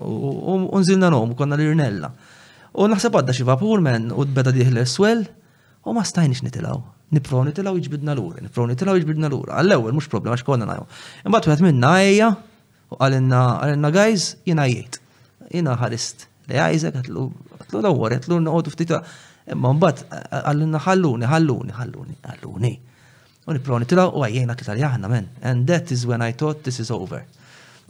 u nżilna nomu, konna l-irnella. U naħseb għadda xi vapur men u beda diħle swell U ma stajniex nitilgħu. Nipprovaw nitilgħu jiġbidna lura, nipprovaw nitilgħu jiġbidna lura. Għall-ewwel mhux problema għax konna ngħajmu. Imbagħad wieħed minna ejja u qalinna qalinna guys jiena jgħid. Jiena ħarist li Isaac għatlu għatlu l-ewwel għatlu noqogħdu ftit. Imma mbagħad qalinna ħalluni, ħalluni, ħalluni, ħalluni. U nipprova nitilgħu u għajjejna aktar aħna men. And that is when I thought this is over.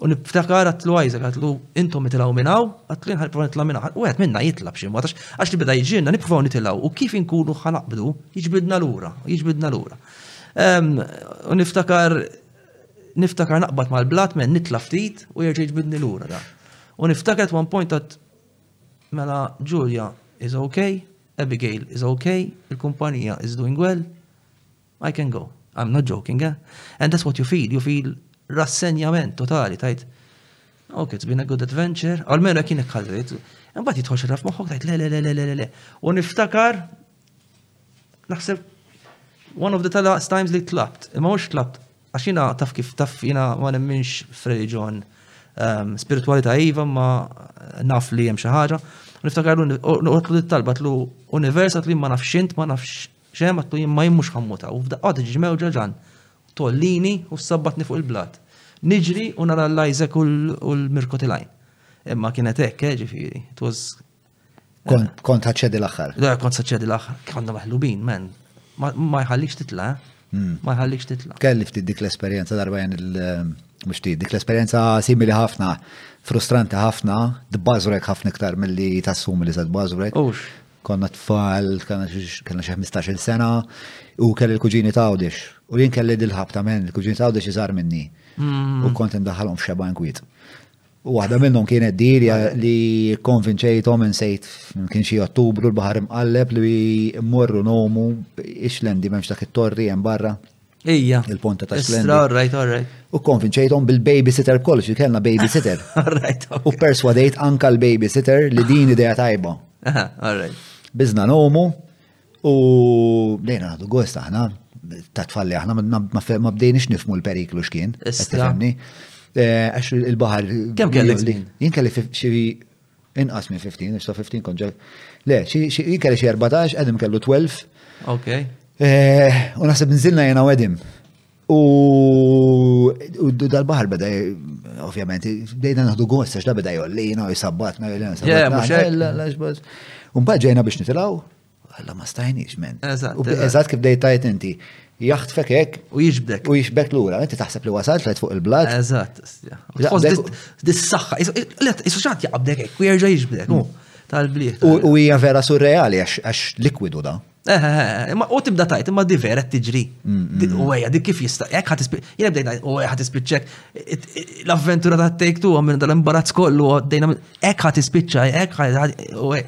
U niftakar għatlu Isaac, għatlu intom nitilgħu minn hawn, għatlu jien ħanipprova nitilgħu minn hawn. U għed minna jitla' b'xi mod għax li beda jiġilna nipprovaw nitilgħu u kif inkunu ħanaqbdu jiġbidna lura, jiġbidna lura. Ehm, u niftakar niftakar naqbad mal-blat men nitla' ftit u jerġa' jiġbidni lura da. U niftakar at one point għat mela Julia is okay, Abigail is okay, il-kumpanija is doing well, I can go. I'm not joking, eh? And that's what you feel, you feel rassenjament totali, tajt. Ok, it's been a good adventure. Għalmenu jek kienek ħazrit. Mbagħad jitħox raf moħħok tajt le le le le le le. U niftakar naħseb one of the last times li tlabt. Imma mhux tlabt għax jiena taf kif taf jiena ma nemminx f'reliġjon ehm, spiritualità iva ma naf li hemm xi ħaġa. Niftakar noqgħodlu talba tlu universat li ma nafxint, ma nafx Xehem għatlu jien ma jien mhux ħammutaw u f'daqqa tiġi mewġa ġann tgħollini u ssabbatni fuq il-blat. Niġri u nara lil Isaac u l-mirkotilajn. Imma kienet hekk, eh, ġifieri. It was Kont ħaċċedi l-aħħar. Le, kont ħaċċedi l-aħħar. Konna maħlubin, men. Ma jħallix titla, eh? hmm. ma jħallix titla. Kelli ftit dik l-esperjenza darba jen il- eh, mux dik l-esperienza simili ħafna, frustranti ħafna, d-bazurek ħafna iktar mill-li tassumi li sa d-bazurek. Konna tfal, konna xi 15-il sena, u kelli l-kuġini ta' għawdex. U jien kelli dil-ħab ta' men, l-kuġini ta' għawdex iżar minni. Mm. U kont indaħalhom f'xeba inkwiet. U waħda minnhom kienet diri li konvinċejthom insejt kien xi Ottubru l-baħar imqalleb li mmorru nomu ixlendi m'hemmx dak it-torri hemm barra. Ija. Il-ponta ta' Splendid. All right, all right. U konvinċejtom bil-babysitter kollox, li kellna babysitter. All right. U perswadejt anka l-babysitter li din idea tajba. All right. Bizna nomu u lejna għadu gost aħna ta' tfalli aħna ma bdejniex nifmu l-periklu xkien. Istifemni. Eh, għax il-bahar. Kem kellek? Jien kelli xi Inqas minn 15, issa 15 kont ġej. Le, xi kelli xi 14, Adam kellu 12. Ok. Eh, u naħseb nżilna jena u Adam. U dal-bahar beda, ovvjament, bdejna naħdu għost, għax da beda jolli, jina jisabbat, ma jolli jisabbat. Unbad ġejna biex nitilaw, Alla ma stajniex men. Eżatt. Eżatt kif dejtajt inti. Jaħtfek hekk. U jiġbdek. U jiġbdek lura. Inti taħseb li wasalt tlet fuq il-blat. Eżatt. Dis-saħħa. Isu xant jaqbdek hekk u jerġa' jiġbdek. Mm. Tal-bliet. U hija vera surreali għax likwidu da. Eh, eh, eh, u tibda tajt, imma di vera tiġri. Mm, mm. U għeja, di kif jista, jek ħat jena bdejna, u għeja ħat ispiċċek, l-avventura ta' take two għamil dal-imbarazz kollu, għaddejna, ek ħat ispiċċa, ek ħat, u għeja.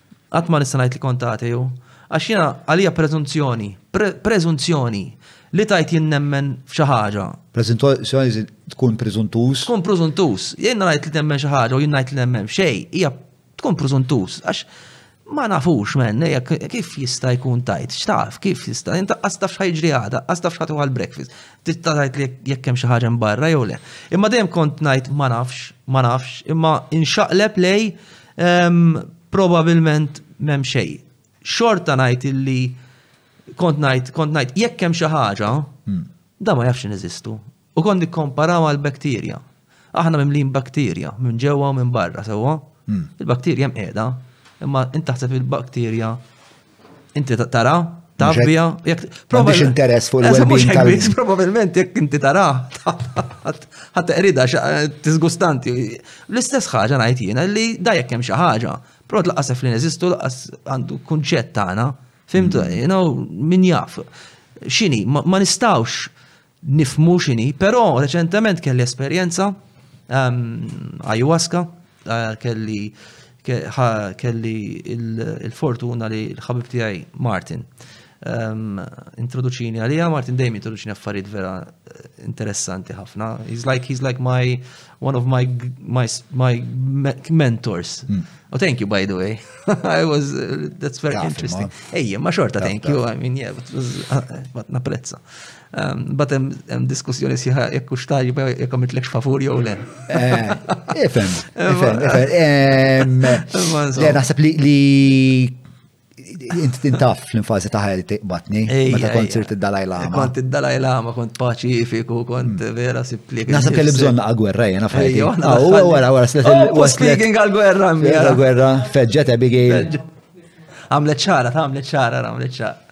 Qatt ma nista' ngħid li kont ateu, għax jiena għalija preżunzjoni, preżunzjoni li tajt jien nemmen f'xi ħaġa. Preżunzjoni tkun preżuntuż? Tkun preżuntuż. Jien ngħid li temmen xi ħaġa u jien ngħid li nemmen f'xejn, hija tkun preżuntuż għax ma nafux men, kif jista' jkun tajt, x'taf, kif jista', inta qastaf x'ħajġri għada, qastaf x'ħatu għal-breakfast, tista' tajt li jekk hemm xi ħaġa barra jew le. Imma dejjem kont ngħid ma nafx, ma nafx, imma inxaqleb lej Probabilment m'hemm xejn. Xorta ngħid illi kont ngħid kont ngħid jekk hemm xi ħaġa, hmm. da ma jafx neżistu. U kont nikkomparaw għal bakterja. Aħna mimlin bakterja minn ġewwa u minn barra sewwa. Hmm. Il-bakterja hemm qiegħda, imma intaħseb il-bakterja Inti tara, tavvija, jek. Probabix interess fuq il-wellbeing tal Probabilment jek inti tara, ħatta erida tizgustanti. L-istess ħaġa ngħid jiena li da jekk hemm xi ħaġa. Prod laqasef li neżistu laqas għandu kunċett tagħna. Fimtu, mm. min jaf. Xini, ma nistawx nifmu xini, pero reċentement kelli esperjenza ehm, ayahuasca, eh, kelli kelli il-fortuna li l-ħabib tiegħi Martin ehm, introduċini għalija, Martin dejjem introduċini affarijiet vera eh, interessanti ħafna. He's like he's like my one of my my my mentors. Hmm. Oh, thank you by the way. I was uh, that's very interesting. Ejja, ma xorta thank you. I mean, yeah, but was uh, napprezza. Ehm, Batem diskussjoni siħa jekk ux tajba jekk għamitlek favur jew le. Eh, ifem, ifem, ifem. Ehm, le, naħseb li inti tintaf l-infazi ta' ħajli tiqbatni, meta kont sirt id-Dalai Lama. Kont id-Dalai Lama, kont paċifiku, kont hmm. vera siplik. Naħseb kelli bżon naqa' gwerra jena fħajti. Ah, u għara, għara, s-let oh, il-speaking għal-gwerra. Għal-gwerra, feġġet Abigail. Għamlet ċara, għamlet ċara, għamlet ċara.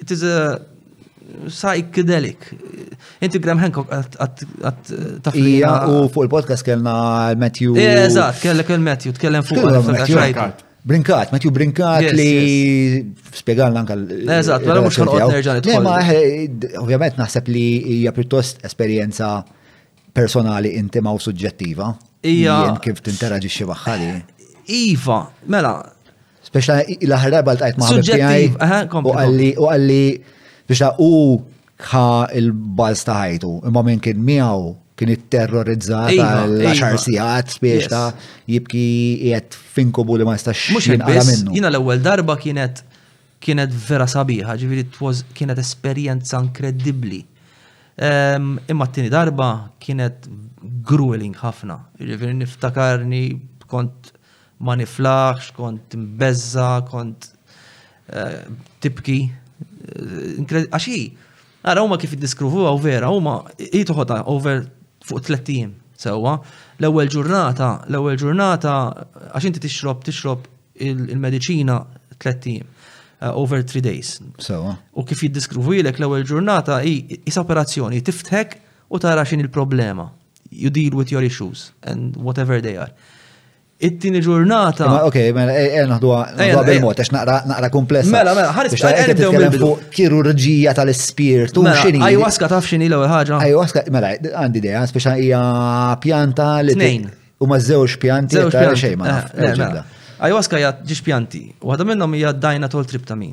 It is a psychedelic. Inti Graham Hancock għat taflija. U fuq il-podcast kellna Matthew. Eżat, kellek il-Matthew, tkellem fuq il-Matthew. Brinkat, Matthew Brinkat li spiegalna anka l- Eżat, għara mux għal nerġan it Ma eh, ovvjament naħseb li hija pjuttost esperjenza personali intima u suġġettiva. Ija. Kif tinteraġixxi magħha Iva, mela, Speċa l-aħħar darba l-tajt ma' tiegħi. U għalli u għalli biex ta' u ħa il-balz ta' ħajtu, imma minn kien miegħu kien it-terrorizzat iva, għal 10 iva. sigħat biex ta' jibki qiegħed finkubu li ma jistax mhux jinqala minnu. Jiena l-ewwel darba kienet kienet vera sabiħa, ġifieri kienet esperjenza inkredibbli. Ehm, imma t-tieni darba kienet grueling ħafna, ġifieri niftakarni kont Ma niflaħx, kont mbeżża, kont eh, tibki. Eh, għax hi, ara huma kif iddiskruvu għaw vera, huma hi toħodha over fuq tliet ijiem sewwa. L-ewwel ġurnata, l-ewwel ġurnata għax inti tixrob tixrob il-mediċina tliet ijiem eh, over three days. Sewa. U kif jiddiskruvu jilek l-ewwel ġurnata hi operazzjoni tiftħek u tara xin il-problema. You deal with your issues and whatever they are. It-tini ġurnata. Ok, mela, e, e, naħdu bil-mod, għax naqra komplessa. Mela, mela, ħaris biex ta' nibdew minn fuq kirurġija tal-ispirtu. Mela, xini. Ayahuasca taf xini l-ewwel ħaġa. Ayahuasca, mela, għandi idea, biex hija pjanta li. Tnejn. U ma' żewġ pjanti ta' xejn ma' eh, eh, mela. Ayahuasca hija ġiex pjanti. Waħda minnhom hija dajna tol triptamin.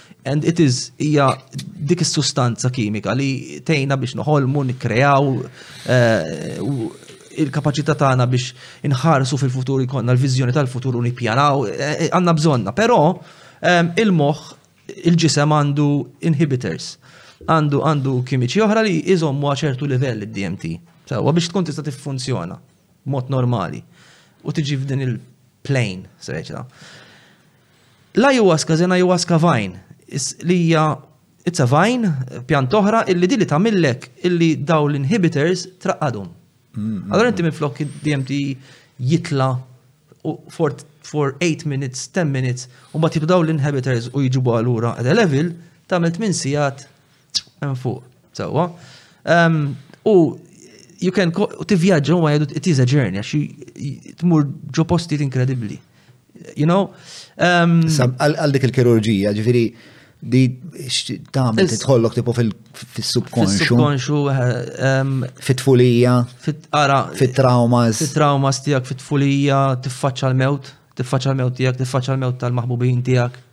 And it is, hija dik is-sustanza kimika li tejna biex noħolmu, nikkrejaw eh, il-kapacità tagħna biex inħarsu fil-futur ikonna l-viżjoni tal-futur u nippjanaw, eh, eh, għandna bżonna. Però ehm, il-moħħ, il-ġisem għandu inhibitors, għandu għandu kimiċi oħra li jizommu ċertu livell id-DMT. Sewa biex tkun tista' tiffunzjona mod normali u tiġi f'din il-plane, seċa. L-ayahuasca is an ayahuasca vine, is li hija it's a vine, pjanta oħra, illi di li tagħmillek illi daw l-inhibitors traqqadhom. Allora inti minflok id-DMT jitla u for, for 8 minutes, 10 minutes, u bat jibdaw l-inhibitors u jġibu għalura at a level, tagħmel 8 sigħat Hemm fuq, sewwa. U you can tivvjaġġa u għajdu it is a journey għax tmur ġo postijiet inkredibbli. You know? Għal dik il-kirurġija, ġifieri di tagħmel titħollok tipo fil-subkonxu. Fil-subkonxu, eh, fit-tfulija, fit-traumas. Fit-traumas tiegħek fit-tfulija, tiffaċċa l-mewt, tiffaċċa l-mewt tiegħek, tiffaċċa l-mewt tal-maħbubin tiegħek.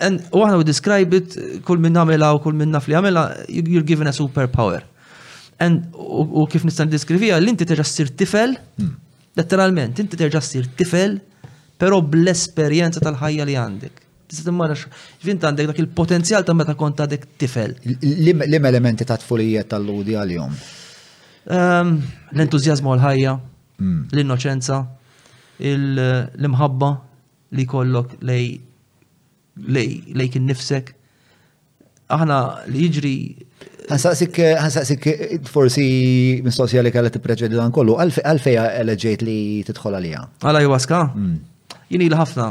And u aħna we describe it, kull minn għamela u kull minn naf li għamela, you're given a superpower. And u kif nistan diskrivija, l-inti terġa ssir tifel, hmm. letteralment, inti terġa ssir tifel, pero bl-esperienza tal-ħajja li għandek. Tista' timmarrax, ġvint għandek dak il-potenzjal ta' meta kont għadek tifel. Lim elementi ta' tfulija tal-ludi għal-jom? Ehm, l-entuzjazmu għal-ħajja, hmm. l-innoċenza, l-imħabba, li jkollok lej lej lejk innifsek. Aħna li jiġri Ħansaqsik, ħansaqsik forsi mistoqsija li kellha tippreċedi dan kollu, għalfej eleġġejt li tidħol għalija? Għal ayahuasca? Hmm. Jini li ħafna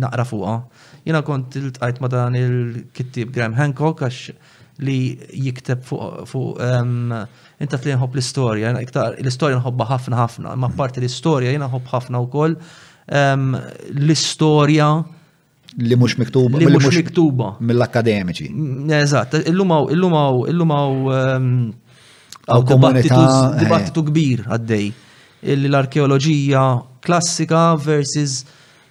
naqra fuqa. Jina kont il-tqajt ma dan il-kittib Graham Hancock għax li jikteb fuq inta tli nħobb l-istorja, l-istorja nħobba ħafna ħafna, ma parti l-istorja jina nħobb ħafna u koll l-istorja li mhux miktuba. Li mhux miktuba. Mill-akademiċi. Eżatt, illum hawn illum hawn illum hawn dibattitu eh. kbir għaddej. L-arkeoloġija klassika versus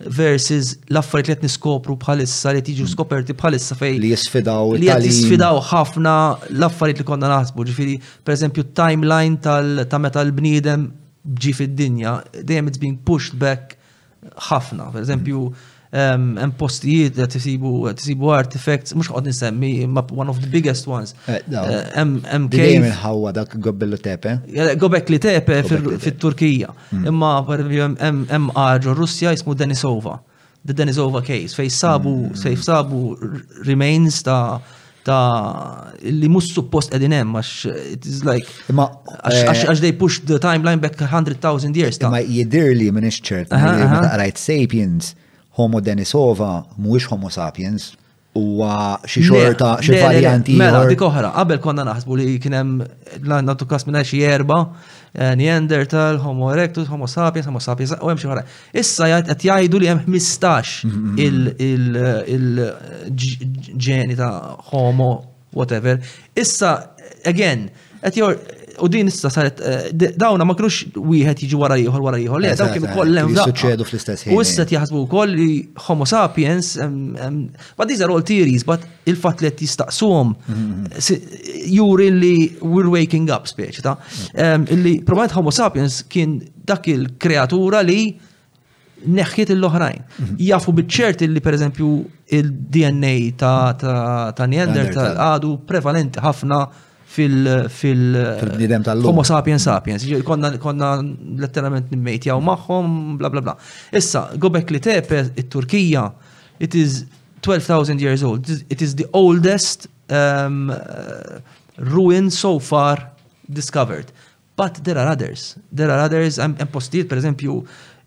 versus l-affarijiet li qed niskopru bħalissa li tiġu skoperti bħalissa fej. Li jisfidaw li qed jisfidaw ħafna l-affarijiet li konna naħsbu. Ġifieri, pereżempju, timeline ta' meta l-bniedem ġi fid-dinja, dejjem it's being pushed back ħafna. Per eżempju, hemm postijiet li tisibu tisibu artifacts mhux qod nisemmi ma one of the biggest ones. Eh, eh, hemm hemm kejn il-ħawwa dak Gobelli Tepe. Eh, Gobekli Tepe fit-Turkija. Hmm. Imma hemm għarġu Russja jismu Denisova. The Denisova case, fej sabu, hmm. fej sabu remains ta' ta' li mus suppost edin hemm għax it is like imma eh, għax they push the timeline back 100,000 years ta' imma jidir li minn iċċert meta qrajt Sapiens Homo Denisova mhuwiex Homo sapiens huwa xi xorta xi varjanti. Mela, dik oħra, qabel konna naħsbu li kien hemm nagħtu kas minn xi erba' eh, Neanderthal, Homo erectus, Homo sapiens, Homo sapiens, u hemm xi oħra. Issa qed jgħidu li hemm 15 il-ġeni ta' Homo whatever. Issa, again, qed jor u din issa saret eh, d- dawna ma kienux wieħed jiġi wara ieħor wara ieħor, le dawn Eżatt, kienu eh, kollha hemm jissuċċedu fl-istess ħin, U issa eh. qed jaħsbu wkoll li Homo sapiens em, em, but these are all theories, but il-fatt li qed jistaqsuhom Mm-hmm. si- juri li we're waking up speċi ta' Mm. em, illi probabbilment Homo sapiens kien dak il-kreatura li neħħiet l-oħrajn. Mhm. Jafu biċċert li per eżempju il-DNA ta' Neanderthal għadu prevalenti ħafna fil-bnidem tal Homo sapiens sapiens. Konna letteralment nimmejt jaw maħħom, bla bla bla. Issa, gobek li tepe, il-Turkija, it is 12,000 years old. It is the oldest um, ruin so far discovered. But there are others. There are others, hemm postijiet per eżempju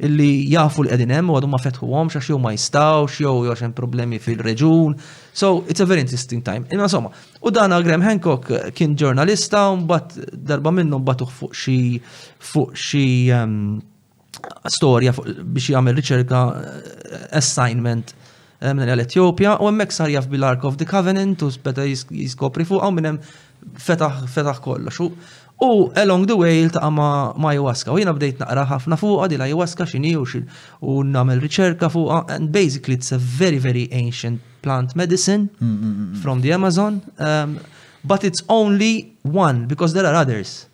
illi jafu li qegħdin hemm u għadhom ma fetħuhom xax jew ma jistgħux jew jew hemm problemi fil-reġun. So it's a very interesting time. Imma insomma, u dan Graham Hancock kien ġurnalista u mbagħad darba minnu mbagħad fuq xi fuq xi ehm, storja biex jagħmel riċerka eh, assignment eh, minn l-Etjopja u hemmhekk sar jaf bil-Ark of the Covenant u beda jiskopri fuq u minn hemm fetaħ fetaħ kollox. U along the way il ma, ma ayahuasca. U jena bdejt naqra ħafna fuqa di la ayahuasca xini u xin u namel riċerka fuqa. And basically it's a very, very ancient plant medicine mm, mm, mm, from the Amazon. Um, but it's only one because there are others.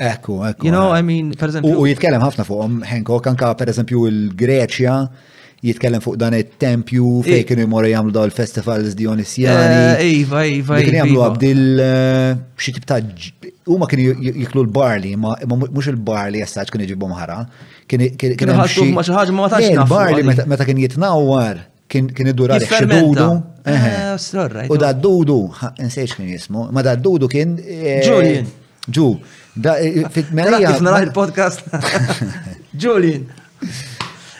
Ekku, ekku. You know, eh. I mean, per eżempju. U jitkellem ħafna fuqhom Hancock, anka per eżempju il-Greċja, jitkellem fuq dan it-tempju fejn kienu jmorru jagħmlu dawn il-festivals Dionisjani. Eh, iva, iva, iva. Kien jagħmlu għabdil iva. eh, xi tip ta' huma kienu jiklu l-barli, ma mhux il-barli jessaġ kienu jġibhom ħara. Kienu ħassu ma xi ħaġa ma tax. Il-barli meta kien jitnawwar Kien kien idur għalih xi dudu. U da dudu, nsejx kien jismu, ma da dudu kien. Julian. Ġu. Da fit-merija. Kif naraħ il-podcast. Julian.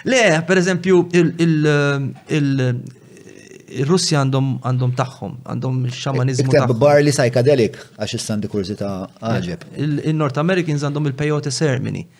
Le, per eżempju, il-Russi għandhom għandhom tagħhom, għandhom xamanizmu. Iktab barli psychedelic, għax is-sandi kurzi ta' għagħeb. Il-North Americans għandhom il-peyote ceremony. Mm.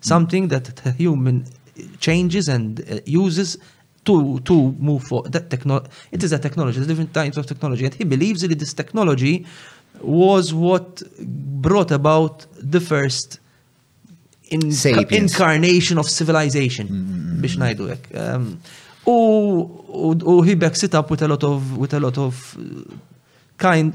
something that the human changes and uh, uses to to move forward. That techno- it is a technology. There's different types of technology, and he believes that this technology was what brought about the first in- incarnation of civilization. Mm. Mm-hmm. Biex najdu um, U he backs it up with a lot of, with a lot of uh, kind,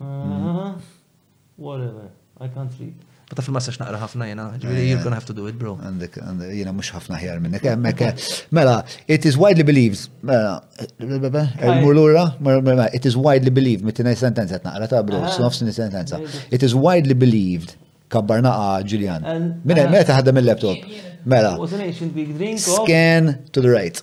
Ah, whatever, I can't sleep. But taf il-massax naqra ħafna jena, ġviri, you're gonna have to do it, bro. Għandek, jena mux ħafna ħjar minnek, emmek. Eh, eh. Mela, it is widely believed, mela, eh, murlura, mela, it is widely believed, mitina sentenza naqra ta' bro, ah. snofs sentenza. It is widely believed, kabbarna a ah, Julian. Mela, mela taħdem il-laptop. Mela. Scan to the right.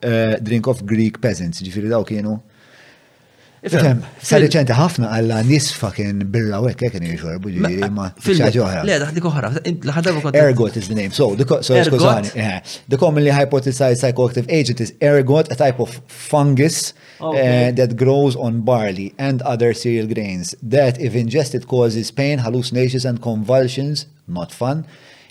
Eh, drink of Greek peasants, ġifiri daw kienu. Fem, sa reċenti ħafna għalla nisfa kien birra u ekk kien jixorbu ġifiri ma xaġa oħra. Le, daħdi oħra, ħadabu kont. Ergot is the name, so, so skużani. Eh, the commonly hypothesized psychoactive agent is ergot, a type of fungus eh, that grows on barley and other cereal grains that if ingested causes pain, hallucinations and convulsions, not fun,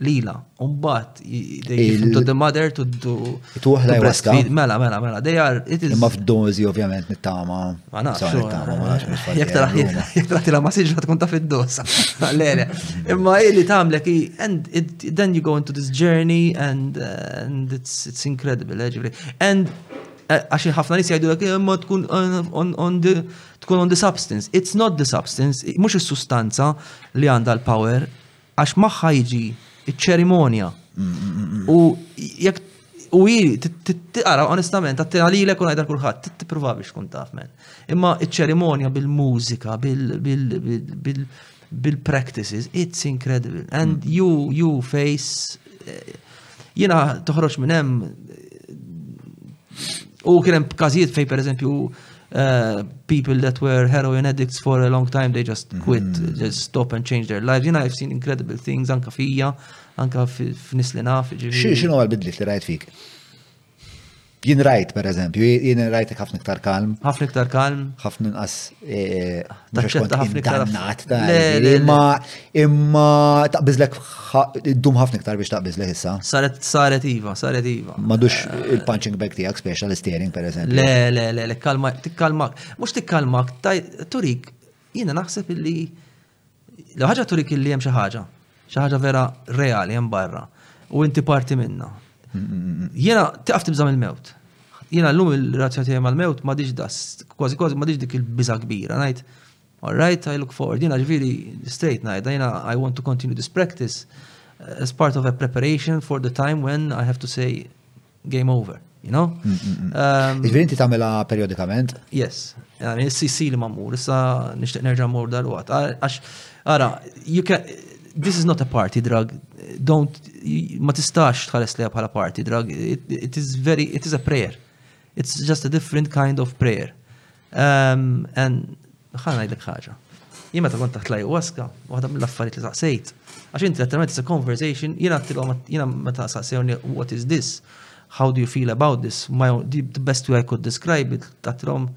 Lila, umbat, they give to the mother to do. Tuħ la jwasta. Mela, mela, mela, they are, it is. Ma f'dozi, ovvjament, nittama. Ma nafx. Jek tara, jek tara tila ma siġra tkun ta' fid-dosa. Lele. Imma illi tamlek, and then you go into this journey and, uh, and it's, it's incredible, actually. Eh, and eh, għax ħafna nis jgħidu l imma eh, tkun on the tkun on the substance. It's not the substance, mux il-sustanza li għanda l-power, għax magħha jiġi ċ-ċerimonja. U jekk u hi tara onestament għatti għalilek u ngħidha kulħadd tipprova biex tkun taf men. Imma ċ-ċerimonja bil-mużika, bil-practices, it's incredible. And you, you face eh, Jiena toħroġ minn hemm u kien hemm każijiet fejn pereżempju uh, people that were heroin addicts for a long time, they just quit, mm. just stop and change their lives. You know, I've seen incredible things, anka fija, anka f'nis li naf. Xinu għal-bidlit li rajt fik? Jien rajt, per eżempju, jien rajt ħafna iktar kalm. ħafna iktar kalm. ħafna inqas. E, Taċċetta ħafna iktar. Dannat, imma imma taqbizlek id-dum ħafna iktar biex taqbizlek issa. Saret saret iva, saret iva. Madux eh, il-punching bag tiegħek speċjal steering per eżempju. Le, le, le, le, kalma, tikkalmak. Mhux tikkalmak, turik, jiena naħseb illi L ħaġa turik li hemm xi ħaġa, xi ħaġa vera reali hemm barra u inti parti minna. Jiena taqaf tibżam il-mewt. Jiena llum il-razzjoni tiegħi mal-mewt ma diġ das, kważi kważi ma diġ dik il-biża kbira, ngħid. All right, I look forward. Jiena ġifieri straight ngħid, jiena I want to continue this practice as part of a preparation for the time when I have to say game over, you know? Mm, mm, mm. Um, Ġviri inti tamela periodikament? Yes, għani s-CC li mammur, issa nishtiq nerġa mur dal-wat. Għax, għara, you can, this is not a party drug, don't, ma tistax tħares li bħala party drug, it, it is very, it is a prayer. It's just a different kind of prayer. Ħa ngħidlek ħaġa. Jien meta kont taħt l ayahuasca, waħda mill-affarijiet li saqsejt, għax inti letteralment it's a conversation, jiena għattilhom jiena meta saqsewni what is this? How do you feel about this? My, the best way I could describe it, għattilhom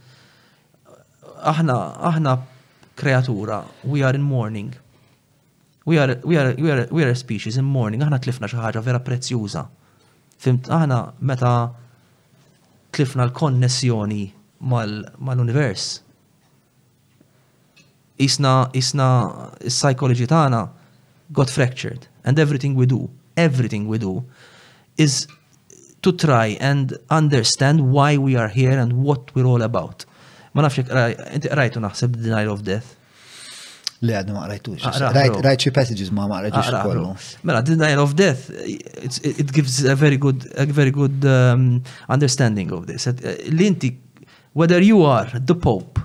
aħna aħna kreatura, we are in mourning. We are, we are, we are, we are a species in mourning, aħna tlifna xi ħaġa vera prezzjuża. Fimt, aħna meta tlifna l-konnessjoni mal-univers, isna, isna, is-psychology tagħna got fractured and everything we do, everything we do is to try and understand why we are here and what we're all about. Ma nafx inti qrajtu naħseb The Denial of Death. Le għadna ma rajtux. Rajt xie passages ma ma rajtux kollu. Mela, denial of death, it gives a very good, a very good um, understanding of this. Uh, L-inti, whether you are the Pope,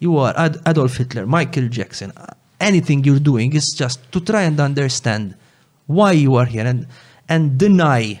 you are Ad Adolf Hitler, Michael Jackson, anything you're doing is just to try and understand why you are here and, and deny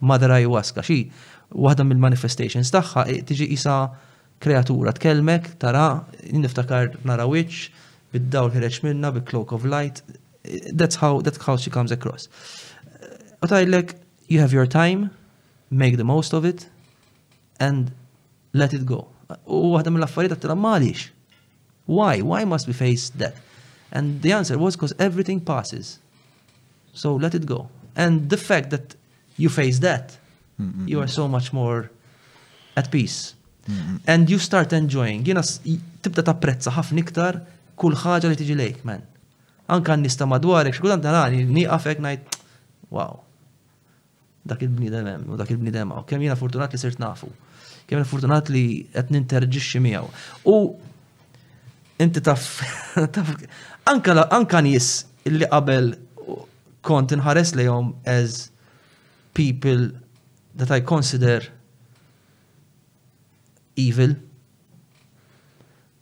Mother Ayahuasca, xi waħda mill-manifestations tagħha hi tiġi qisha kreatura, tkellmek, tara, jien niftakar nara wiċċ bid-dawl ħireġ minnha bi cloak of light, that's how, that's how she comes across. U tgħidlek, you have your time, make the most of it, and let it go. U waħda mill-affarijiet għattila, malix, Why? Why must we face that? And the answer was because everything passes. So let it go. And the fact that you face that, mm-hmm. you are so much more at peace. Mm-hmm. And you start enjoying. Jena tibda tapprezza ħafna iktar kull ħaġa li tiġi lejk, man. Anka nista madwarek, xkultant narani, niqafek najt, wow. Dak il-bniedem hemm u dak il-bniedem hawn. Kemm jiena fortunat li sirt nafu. Kemm jiena fortunat li qed ninterġixxi miegħu. U inti taf anka anka nies li qabel kont inħares lejhom as people that I consider evil.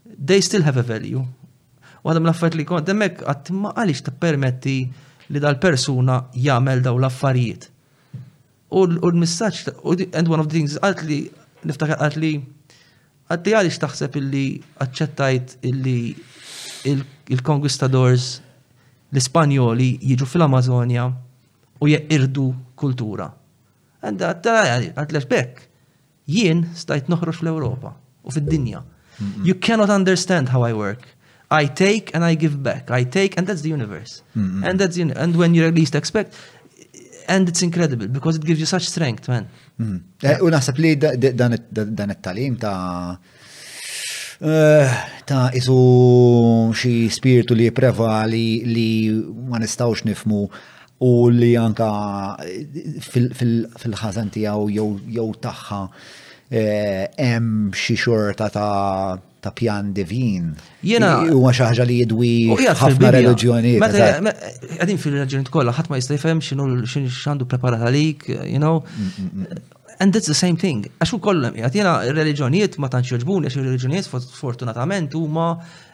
they still have a value. U għadam l-affarijiet li kont hemmhekk qatt ma għaliex tippermetti li dal-persuna jagħmel daw l-affarijiet. U l-messaġġ and one of the things għalt li niftakar għalt li għalt li għaliex taħseb illi aċċettajt illi il-conquistadors l-Ispanjoli jiġu fil-Amazonja u jeqirdu kultura. Għadda għattara għadlex bekk. Jien stajt noħroġ fl-Ewropa u fid-dinja. You cannot understand how I work. I take and I give back. I take and that's the universe. And that's the, and when you least expect, and it's incredible because it gives you such strength, man. Eh, u naħseb li dan it-talim ta' Eh, ta' isu xi spirtu li prevali li ma nistawx nifmu u li anka fil-ħazan tiegħu jew tagħha eh, hemm xi xorta ta' ta' pjan divin. Jena. Huwa xi ħaġa li jidwi ħafna reliġjoni. Qegħdin fil-reliġjoni kollha ħadd ma jista' jifhem x'inhu x'għandu preparat għalik, you know. Mm, mm, mm. And it's the same thing. Għax u kollem, jgħat jena religjonjiet ma tantx joġbuni, għax religjonjiet fortunatament u ma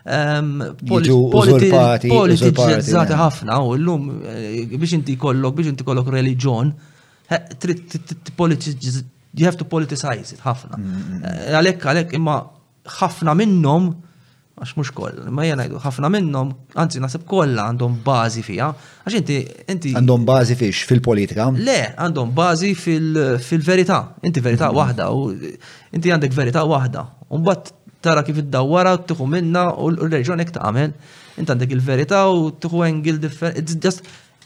ehm, politiċizzati ħafna u l-lum eh, biex inti kollok, biex inti kollok religjon, you have to politicize it ħafna. Mm, mm, mm. Eh, għalek, għalek, imma ħafna minnhom għax mhux koll, ma jena ngħidu ħafna minnhom, anzi naħseb kollha għandhom bażi fiha, għax inti inti għandhom bażi fiex fil-politika? Le, għandhom bażi fil-verità. Inti verità mhm. waħda u inti għandek verità waħda. U mbagħad tara kif id-dawwara tieħu minna u l-reġjon hekk tagħmel. Inti għandek il-verità u tieħu engil differenti.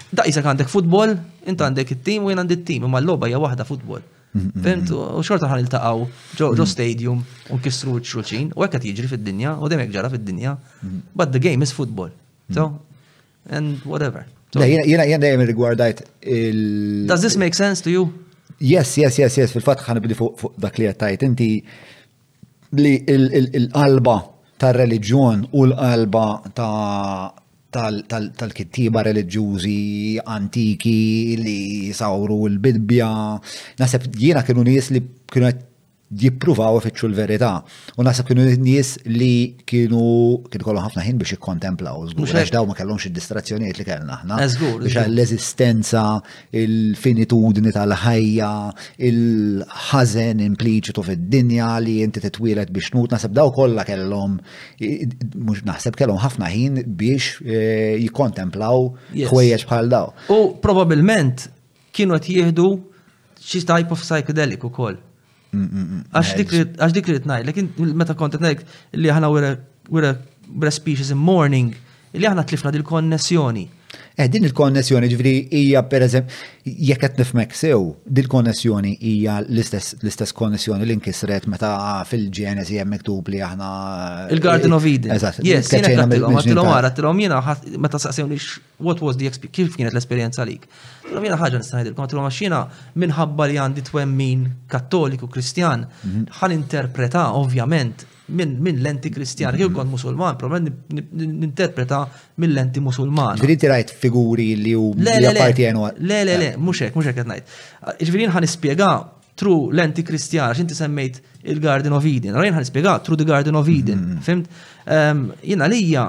Daqisek għandek futbol, inti għandek it-tim u jien għandi t-tim, imma l-logħba hija waħda futbol. Fint, u xorta ħan il-taqaw ġo mm. stadium u kissru xulxin, u għekka tiġri fid-dinja, u demek ġara fid-dinja, mm. but the game is football. Mm. So, and whatever. Jena jena jena rigwardajt il- Does this make sense to you? Yes, yes, yes, yes, fil-fat ħan bidi fuq dak li għattajt, inti li l-qalba tar-reliġjon u l-qalba tal-kittieba reliġjużi antiki li sawru l-Bibbja, naħseb jiena kienu nies li kienu qed jippruvaw ifittxu l-verità. U naħseb kienu nies li kienu kien ikollhom ħafna ħin biex jikkontemplaw, għax dawn ma kellhomx id-distrazzjonijiet li kellna aħna. Biex l-eżistenza il-finitudni tal-ħajja, il-ħażen impliċitu fid-dinja li inti titwielet biex tmut, naħseb daw kollha kellhom mhux naħseb kellhom ħafna ħin biex eh, jikkontemplaw ħwejjeġ bħal daw. U probabbilment kienu qed jieħdu xi type of psychedelic ukoll. Għax dik li tnajt, lekin meta kontet najt li aħna were breast species in morning, li aħna tlifna dil-konnessjoni. Eh, din il-konnessjoni ġviri hija per eżem, jekk qed nifmek sew, dil-konnessjoni hija l-istess konnessjoni li nkisret meta fil-ġenesi hemm miktub li aħna. Il-Garden of Eden. Eżatt. Yes, jiena għattilhom, għattilhom għara, għattilhom jiena meta saqsewni What was the experience? Kif kienet l-esperjenza għalik? Tilhom jiena ħaġa nista' ngħidilkom, tilhom għax jiena minħabba li għandi twemmin kattoliku kristjan, mhm. ħan interpreta ovvjament minn lenti kristjan, kif kont musulman, probabbilment ninterpreta minn lenti musulman. Ġifieri ti rajt figuri li hu li appartjenu. Le, le, le, mhux hekk, mhux hekk qed ngħid. Ġifieri ħan nispjega tru lenti kristjana, xinti semmejt il-Garden of Eden. Rajn ħan nispjega tru the Garden of Eden, mhm. fimt? Ehm, jiena lija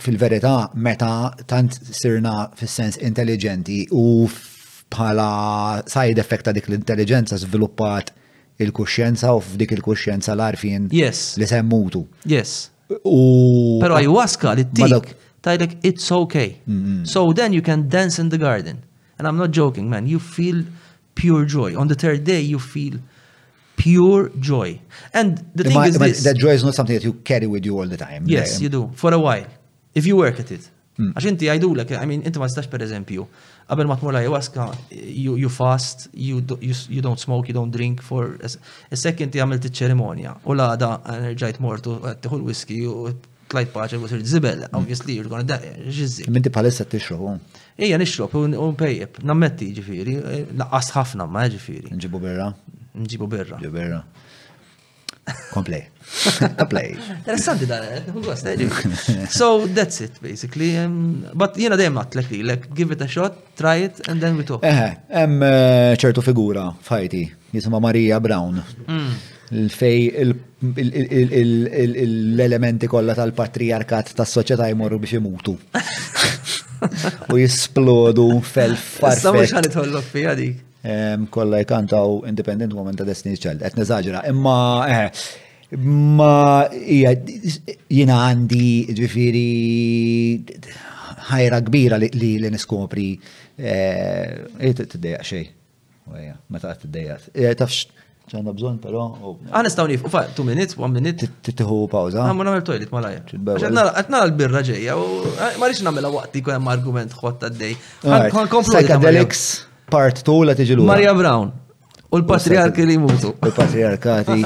Fil-verità, meta tant sirna fis-sens intelliġenti u bħala side effect ta' dik l-intelliġenza żviluppat il-kuxjenza u f'dik il-kuxjenza l-għarfien li se mmutu. Yes. Però ayahuasca li ttik tgħidlek it's okay. So then you can dance in the garden. And I'm not joking man, you feel pure joy. On the third day you feel Pure joy. And the thing is this. That joy is not something that you carry with you all the time. Yes, you do. For a while. If you work at it. Hmm. Għax inti għajdulek, I mean, inti ma stax per eżempju, qabel ma tmur ayahuasca, you, you fast, you, do, you, you don't smoke, you don't drink for a second ti għamilt iċ-ċerimonja. U l-għada nerġajt mortu, tiħu l-whisky u Tlajt paċi u sirt zibel, mm. obviously you're gonna die, ġizzi. Minti bħalissa t-tixrob, un. Ija nixrob, un pejjeb, nammetti ġifiri, eh, laqqas ħafna ma ġifiri. Nġibu birra? Nġibu birra. Nġibu birra. Komplej. Komplej. Interessanti da, eh, eh, So that's it basically. Um, but jena dejjem natlek li, like give it a shot, try it and then we talk. Eħe, hemm eh, ċertu figura fajti Jisimha Marija Brown. Fej l-elementi kollha tal-patrijarkat tas-soċjetà jmorru biex imutu. U jisplodu fel-farfet. Sa mhux ħan itħollok fija dik. Kollha jkantaw Independent Woman ta' Destiny's Child. Qed neżaġra, imma eh, Ma jina għandi ġifiri ħajra kbira li li niskopri eh, t-dejja xej. Għajja, meta għat id-dejjas. Ija tafx ċanna bżon, pero. Għan istaw nif, ufa, two minutes, one minute. Titiħu pawza. Għamma namel toilet ma lajja. Għatna l-birra ġeja, ma rix namela waqti kwa jem argument xotta d-dej. Għan komplu. Psychedelics, part 2 la tiġi l Maria Brown. U l-patriarki li mutu. Il-patriarkati.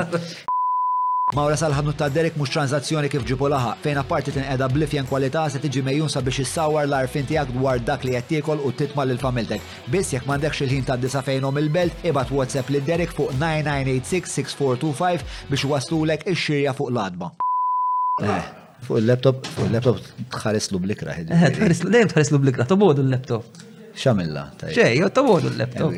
Mawra sal-ħanut ta' Derek mhux tranzazzjoni kif ġibu laħa, fejn apparti tinqeda blifjen kwalità se tiġi mejjun sabiex issawar l-arfin tiegħek dwar dak li qed tiekol u titma' lil familtek. Biss jekk m'għandekx il-ħin tgħaddi sa fejnhom il-belt, ibgħat WhatsApp lil Derek fuq 9986-6425 biex iwasslulek ix-xirja fuq l-għatba. Eh. Fuq il-laptop, fuq il-laptop tħarislu blikra. Eh, tħarislu, dejjem tħarislu blikra, tobodu l-laptop. Xamilla. Xej, jott tobodu l-laptop.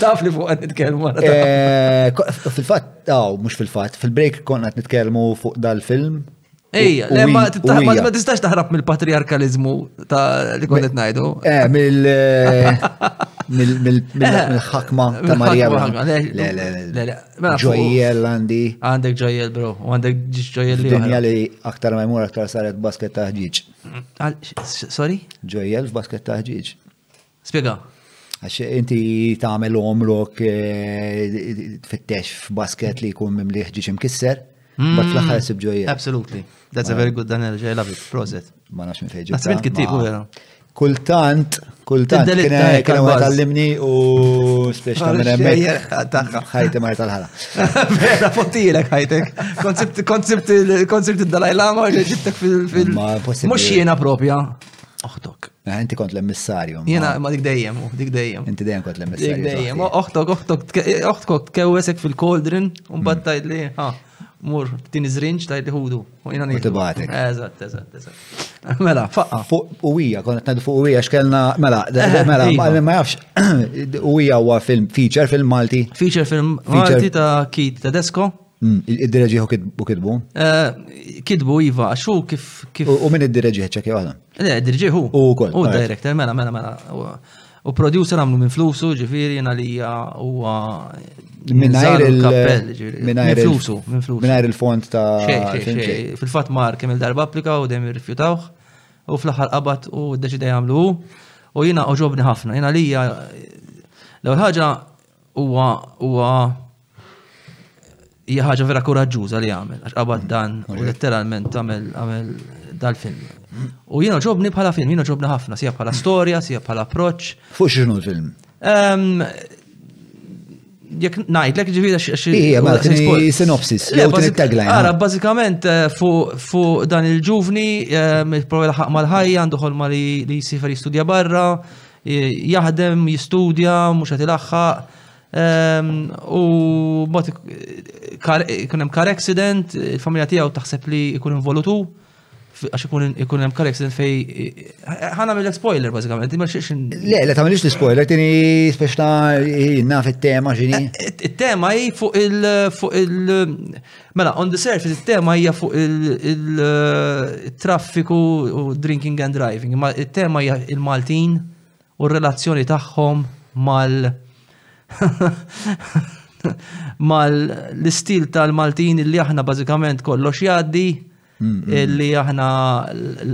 Taf li fuq għad nitkelmu. Eh, fil-fat, għaw, mux fil-fat, fil-break konna għad nitkelmu fuq dal-film Ejja, le ma tistax taħrab mill-patriarkalizmu ta' li konnet najdu. Eh, mill- eh, mill-ħakma eh, ta' Marija. Le, le, le. Ġojjel għandi. Għandek ġojjel, bro. Għandek ġojjel li. Dinja li aktar ma jmur aktar saret basket ta' ħġiġ. Sorry? Ġojjel f'basket ta' ħġiġ. Spjega. Għax inti tagħmel omrok eh, tfittex f'basket li jkun mimli ħġieġ imkisser, mm. bat fl-aħħar isib ġojja. Absolutely. That's a very good analogy, I love it. Proset. Ma nafx minn fejn ġibta. Għasbint kittibu vera. Kultant, kultant, kena ma tal-limni u spiex ta' minn emmek. ħajti ma tal-ħala. Vera fottilek ħajtek. Konsept id-dalaj lama u ġittek fil-fil. Mux jena propja. Oħtok. Ah, inti kont l-emissarju. Jena, ma dik dejjem, oh, dik dejjem. Inti dejjem kont l-emissarju. Dik dejjem, oh, oħtok, oħtok, oħtok, kewesek fil-koldrin, un hmm. battajt li, ha, mur, tini zrinċ, tajt li ħudu. Jena nil. Tibatek. Eżat, eżat, eżat. Mela, faqqa. Fuq uwija, kont t-nadu fuq uwija, xkellna, mela, eh, mela, iva. ma jafx, uwija huwa film, feature film Malti. Feature film Malti ta' Kit Tedesco. Hmm, id-direġiħu u kitbu? Eh, kitbu Iva, xu kif. U minn id-direġiħ ċekja għadha? Le, id-direġiħu. U kol. U director, mela, mela, mela. U producer għamlu minn flusu, ġifiri, jena li u. Minn il-kappell, ġifiri. Minn flusu, minn flusu. Minn il-font ta' Fil-fat mar kemm il-darba applika u dem jirrifjutawħ. U fl-ħar qabat u d-deċida jgħamlu u jena oġobni ħafna. Jena li l ħaġa Huwa huwa hija ħaġa vera kuraġġuża li għamel, għax qabad dan u letteralment għamel għamel dal-film. U jiena ġobni bħala film, jiena ġobni ħafna, sija bħala storja, sija bħala approċċ. Fuq x'inhu l-film? Ehm, jek najt, lek ġivida xie. Ija, ma tini sinopsis, jew tini tagline. Għara, bazzikament eh, fu dan il-ġuvni, eh, il-prova l-ħak mal-ħajja, għandu ħolma li jisifer jistudja barra, jaħdem, jistudja, mhux qed ilaħħaq. Ehm, u bot ikun hemm car accident, il-familja tiegħu taħseb li jkun involutu għax ikun hemm car accident fej ħana mill spoiler bażikament, imma xiex. Le, le tagħmilx l-spoiler, tieni speċta naf it-tema x'inhi. Eh, it-tema hi fuq il fuq il Mela, on the surface, il-tema hija fuq il-traffiku u drinking and driving, ma il-tema hija il-Maltin u r-relazzjoni tagħhom mal mal l-istil tal-Maltin li aħna bażikament kollox jgħaddi li aħna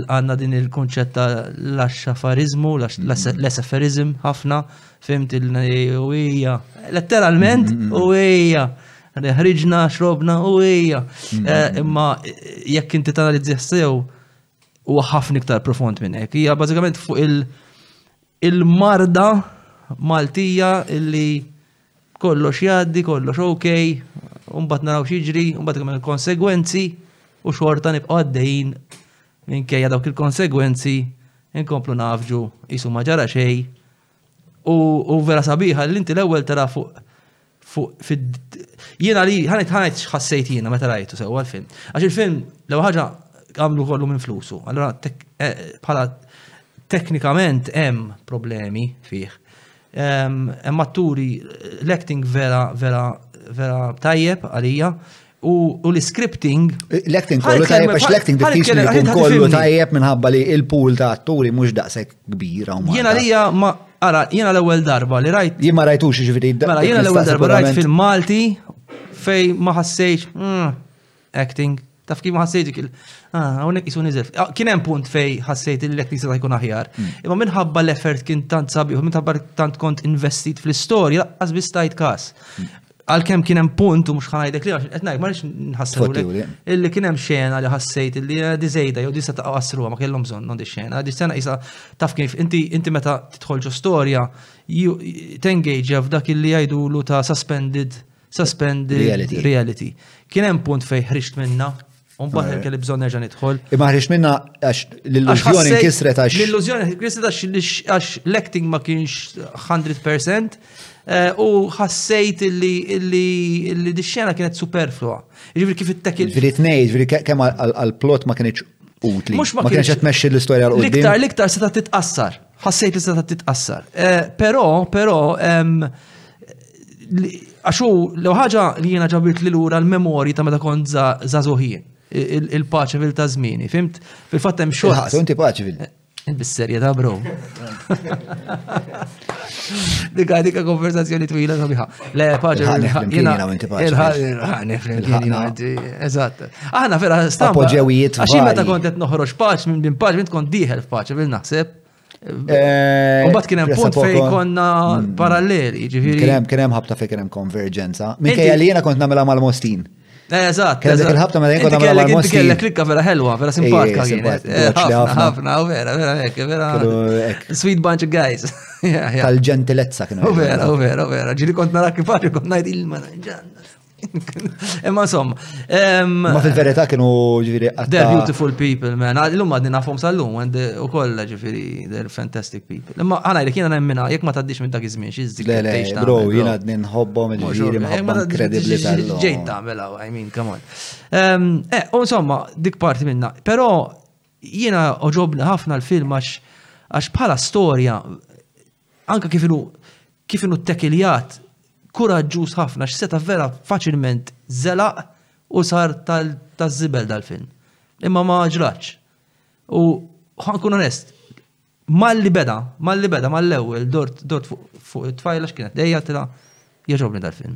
għanna din il-konċett ta' l-axxafarizmu, l-eseferizm ħafna, fimt il-u hija, letteralment u hija, ħriġna, xrobna u hija. Eh, imma jekk inti tanalizzi sew, u ħafna iktar profond minn hekk. Hija bażikament fuq il-marda Maltija illi Kollox jgħaddi, kollox ok, u mbagħad naraw x'jiġri, u mbagħad ikun hemm il-konsegwenzi u xorta nibqgħu għaddejjin minkejja dawk il-konsegwenzi inkomplu nafġu qisu ma ġara xejn. U, u vera sabiħa li inti l-ewwel tara fuq fuq fid jiena li ħanet ħanet x'ħassejt jiena meta rajtu sewwa l-film. Għax il-film l ħaġa għamlu kollu minn flusu. Allora eh, bħala teknikament hemm problemi fih. Hemm atturi l-acting vera vera vera tajjeb għalija u l-scripting. L-acting kollu tajjeb għax l-acting diffiċli jkun kollu tajjeb minħabba li il-pool ta' atturi mhux daqshekk kbir hawn. Jiena għalija ma ara jiena l-ewwel darba li rajt. Jien ma rajtux ġifieri. Mela jiena l-ewwel darba rajt fil-Malti fej ma ħassejx. Mm. Acting, taf kif ħassejt dik il- Ah, hawnhekk isu niżel. Ah, Kien hemm punt fej ħassejt li l-acting seta' jkun aħjar. Imma minħabba l-effort kien tant sabiħ, u minħabba tant kont investit fl-istorja, laqqas biss tajt każ. Għalkemm kien hemm punt u mhux ħanajdek li għax qed ngħid ma rridx nħassru Tfottiw li. illi kien hemm xena li ħassejt li eh, di żejda jew di se taqgħu qasruha ma kellhom bżonn non di xena. Di sena isa taf kif inti inti meta tidħol ġo storja you- tengage f'dak illi jgħidulu ta' suspended Suspended reality. reality. Kien hemm punt fejn ħriġt minna, u mbagħad kelli bżonn nerġa' nidħol. Imma ħriġt minna għax l-illużjoni kisret għax. L-illużjoni kisret għax l-acting ma kienx 100% eh, u ħassejt illi dix-xena kienet superflua. Ġifieri kif it-tekil. Ġifieri tnejn, ġifieri kemm għall-plot ma kienx utli. Mhux ma kienx qed tmexxi l-istorja l L-iktar l-iktar seta' titqassar. Ħassejt li seta' titqassar. Eh, però, però Għaxu, l ħaġa li jiena ġabit li lura l-memorji ta' meta kont zazuħin, il-paċivil ta' zmini, fimt? Fil-fatt hemm xogħol. Ħasu inti paċivil. Bis-serja ta' bro. Dika dika konversazzjoni twila sabiħa. Le, paġa. Jina inti paġa. Eżatt. Aħna vera stampa. Appoġġewijiet. Għax meta kont qed noħroġ paġ minn din paġ, minn kont dieħel f'paġ, bil naħseb. Eh, Umbat kien hemm punt fej konna mm, mm. paralleli, ġifieri. Kien hemm kien hemm ħabta fej kien hemm konverġenza. Minkejja li jiena kont nagħmilha mal-Mostin. Eh, eżatt. Kien dik il-ħabta meta jien kont nagħmilha mal-Mostin. Kellek klikka vera ħelwa, vera simpatika eh, kienet. Ħafna, vera, vera hekk, vera. Sweet bunch of guys. Tal-ġentilezza kienu. Vera, vera, vera. Ġieli kont narak kif kont ngħid il-manaġġan. Imma insomma. Ma fil-verità kienu ġifiri għatta. They're beautiful people, man. Ah, illum għadni nafhom sal-lum, and eh, u kolla ġifiri, they're fantastic people. Imma għana li kiena nemmina, jek ma taddix minn dak iż-żmien, xizzik. Le, le, bro, jina għadni nħobbom ġifiri, mħobbom kredibli tal-lum. Ġejt tamela, I mean, come on. Eh, u insomma, dik parti minna. Pero jina oġobni ħafna l-film għax bħala storja anka kif inhu kif inhu ttekiljat kuraġġuż ħafna x'seta' vera faċilment żelaq u sar taż-żibel dal-film. Imma ma ġratx. U ħankun onest, malli beda, malli beda, mal-ewwel dort dort fuq it-tfajla x'kienet dejja tila jaġobni dal-film.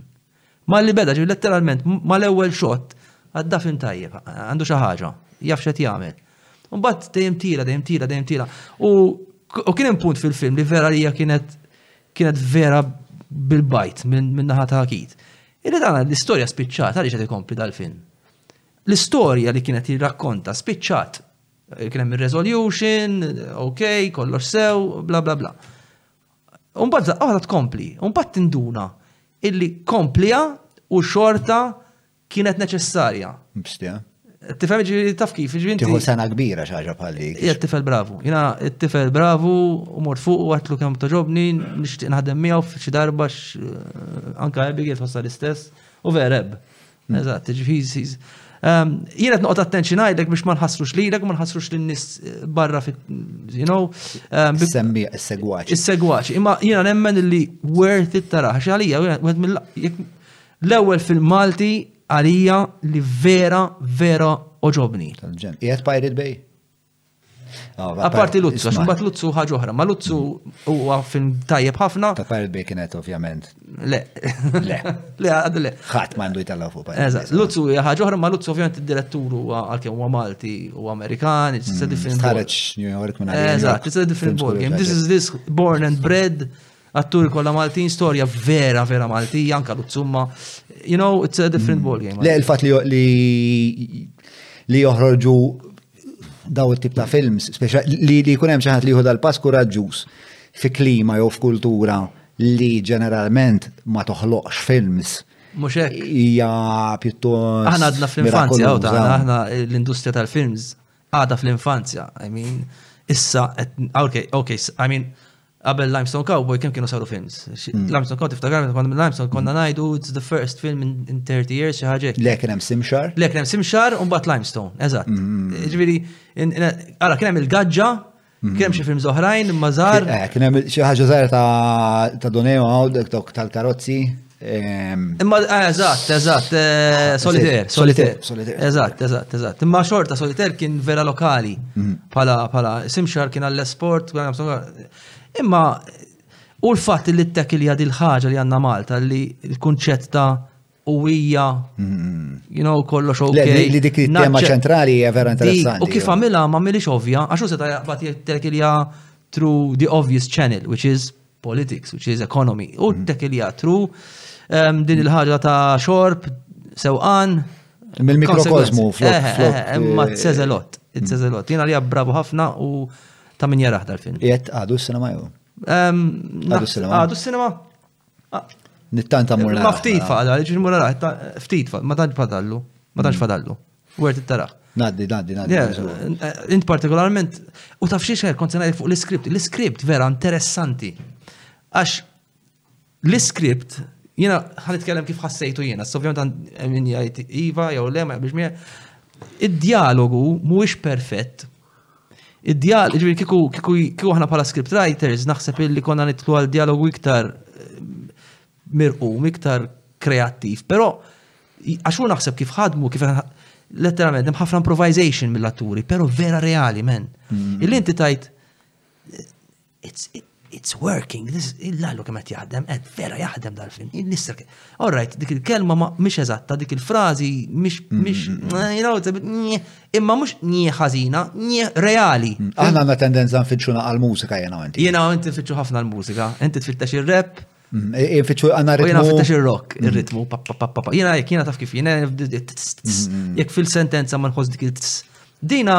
Malli beda ġi letteralment mal-ewwel xott għad-dafin tajjeb, għandu xi ħaġa, jaf x'qed jagħmel. Mbagħad dejjem tira, dejjem tira, dejjem tira. U kien hemm punt fil-film li vera hija kienet kienet vera bil-bajt minn naħa ta' akid. Illi dan l-istorja spiċċat għaliex qed ikompli dal-film. L-istorja li kienet jirrakkonta spiċċat eh, kien hemm ir-resolution, ok, kollox sew, bla bla bla. Umbat daqqa waħda tkompli, umbat tinduna illi komplija u xorta kienet neċessarja. Bstja. Tifem ġiri taf kif, ġiri. Tifu sena kbira xaġa bħalli. Jgħat tifel bravu. Jina tifel bravu, u mort fuq u għatlu kem toġobni, nishtiq naħdem miegħu f'xi darba eh, anka Abigail tħossa l-istess, u vereb. Eżatt, ġifieri ehm, jiena qed noqgħod attenċi ngħidlek biex ma nħassrux lilek, ma nħassrux lin-nies eh, barra fit you know. Ehm, Semmi is-segwaċi. Is-segwaċi, imma jiena nemmen li worth it taraħ. Għalija, wieħed mill l-ewwel fil-Malti għalija li vera, vera oġobni. Qiegħed Pirate Bay? Ah, Apparti Luzzu, għax mbagħad Luzzu ħaġa oħra, ma Luzzu huwa film tajjeb ħafna. Ta' Pirate Bay kienet ovvjament. Le. Le. Le, għadu le. Ħadd m'għandu jitellgħu fuq Pirate Luzzu hija ħaġa oħra, ma Luzzu ovvjament id-direttur huwa għalkemm huwa Malti u Amerikan, it's a mm, different. Ħareġ New York minn Eżatt, it's a different ball game. This is this born and bred. Atturi kollha Maltin, storja vera vera Maltija, anka l-uzzumma. You know, it's a different mm. ball game. Le, il-fat li li joħorġu daw it-tip ta' films, li li kunem xaħat li jħu dal-pass kuraġġuż fi klima jew f'kultura li ġeneralment ma toħloqx films. Muxek. Ija pjuttost. Aħna għadna fl-infanzja, għaw ta' aħna l-industrija tal-films għada fl-infanzja. I mean, issa, ok, ok, I mean, Qabel Limestone Cowboy kemm kienu saru films? Limestone Cowboy tiftakar kont minn Limestone konna ngħidu it's the first film in 30 years xi ħaġa. Le kien hemm Simxar? Le kien hemm Simxar u mbagħad Limestone, eżatt. Ġifieri, ara kien hemm il-gaġġa, kien hemm xi films oħrajn imma żgħar. Kien hemm xi ħaġa żgħar ta' Doneo hawn tal-karozzi. Imma, eh, eżatt, eżatt, eh, soliter, soliter. Eżatt, eżatt, eżatt. Imma xorta soliter kien vera lokali. Mhm. Pala, pala, simxar kien għall-esport, imma u l-fat li t-tek li għad il-ħagġa li għanna Malta li l-kunċett ta' u hija, mhm. you know, kollox ok. Li dik il-tema ċentrali hija vera interessanti. U kif għamilha ma milix ovvja, għaxu se ta' jaqbad jittek li tru the obvious channel, which is politics, which is economy. U mm. dak il jatru um, din il-ħaġa ta' xorb, sewqan. Mill-mikrokozmu flok. Imma t sezelot t sezelot Jena li bravo ħafna u ta' min jaraħ dal-film. Jett għadu s-sinema ju. Għadu s-sinema. Għadu s-sinema. Ah. Nittanta murna. Ma ftit faqda, ġin murna raħ, ftit faqda, ma tanġ fadallu. Ma tanġ mm. fadallu. Wert it-taraħ. Naddi, naddi, naddi. Eh, int partikolarment, u taf xiex għer, kont fuq l-skript. L-skript vera interessanti. Għax l-skript, jena għan itkellem kif ħassejtu jena, s-sovjant għan minn jgħajt Iva, jew le, ma jgħabix mija. Id-dialogu mhuwiex perfett. Id-dialogu, ġivir, kiku, kiku, kiku ħana pala script writers, naħseb illi konna nitlu għal dialogu iktar eh, mirqum, iktar kreattiv, però għax hu naħseb kif ħadmu, kif letteralment hemm ħafna improvisation mill-atturi, però vera reali men. Mm. Illi inti tajt it's, it's working, this il-lallu kemm qed jaħdem, qed vera jaħdem dal-film. Nisser. All right, dik il-kelma ma mhix eżatta, dik il-frażi mhix mm, mhix mm, mm. imma mhux nie ħażina, nie reali. Aħna għandna tendenza nfittxu naqal mużika jiena inti. Jiena inti nfittxu ħafna l-mużika, inti tfittex ir-rap, Infittxu mm, għanna ritmu. Jena fittax il-rock, mm. il-ritmu, papapapapa. Jena jek, jena taf kif, jena mm. jek fil-sentenza ma nħoss dik il-tss. Dina,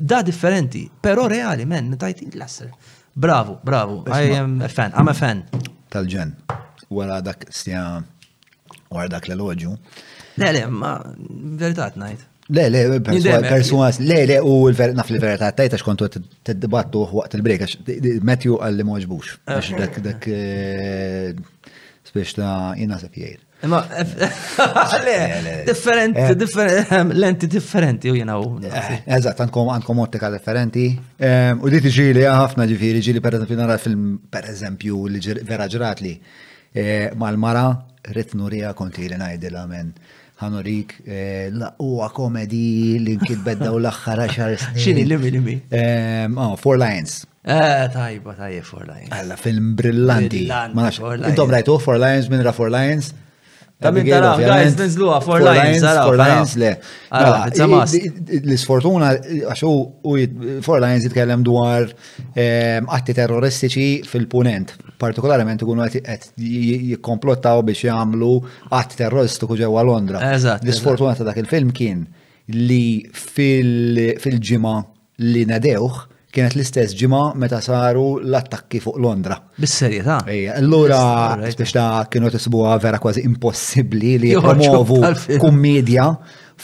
da differenti, pero reali, men, tajt il-lasser. Bravo, bravo, I am a fan, I'm a fan. Tal-ġen, wara dak stja Wara dak l-eloġju. Le, le, ma verità ngħid. Le, le, perswas, le, le, u naf li verità tajt għax kontu t-dibattu waqt il-break, għax Matthew għalli moġbux, għax dak dak eh, spiex ta' jina se fjajr. Ma, differenti, eh. differenti, lenti differenti u jina u. Eh, eżat, għandkom ottika differenti. U di tiġi li ħafna ġifiri, ġili per eżempju nara film, per eżempju, li vera ġratli. li Mal-mara rrid nuriha kont ili ngħidilha men ħanurik eh, huwa komedi li nkitbet daw l-aħħar għaxar snin. Xini li mi li mi? Oh, Four Lions. Eh, tajba, tajja Four Lions. Alla, film brillanti. Intom rajtu Four Lions, minn ra Four Lions? Ta' minn tara, guys, nizluha Four Lions, Four Lions, le. Mela, l-isfortuna, għaxu, Four Lions jitkellem dwar atti terroristiċi fil-punent, partikolarment ikunu qed jikkomplottaw biex jagħmlu att terroristiku ġewwa Londra. L-isfortuna ta' dak il-film kien li fil-ġimgħa li nadewh kienet l-istess ġimgħa meta saru l-attakki fuq Londra. Bis-serjetà? Ejja, allura biex ta' kienu tisbuha vera kważi impossibbli li jippromovu kummedja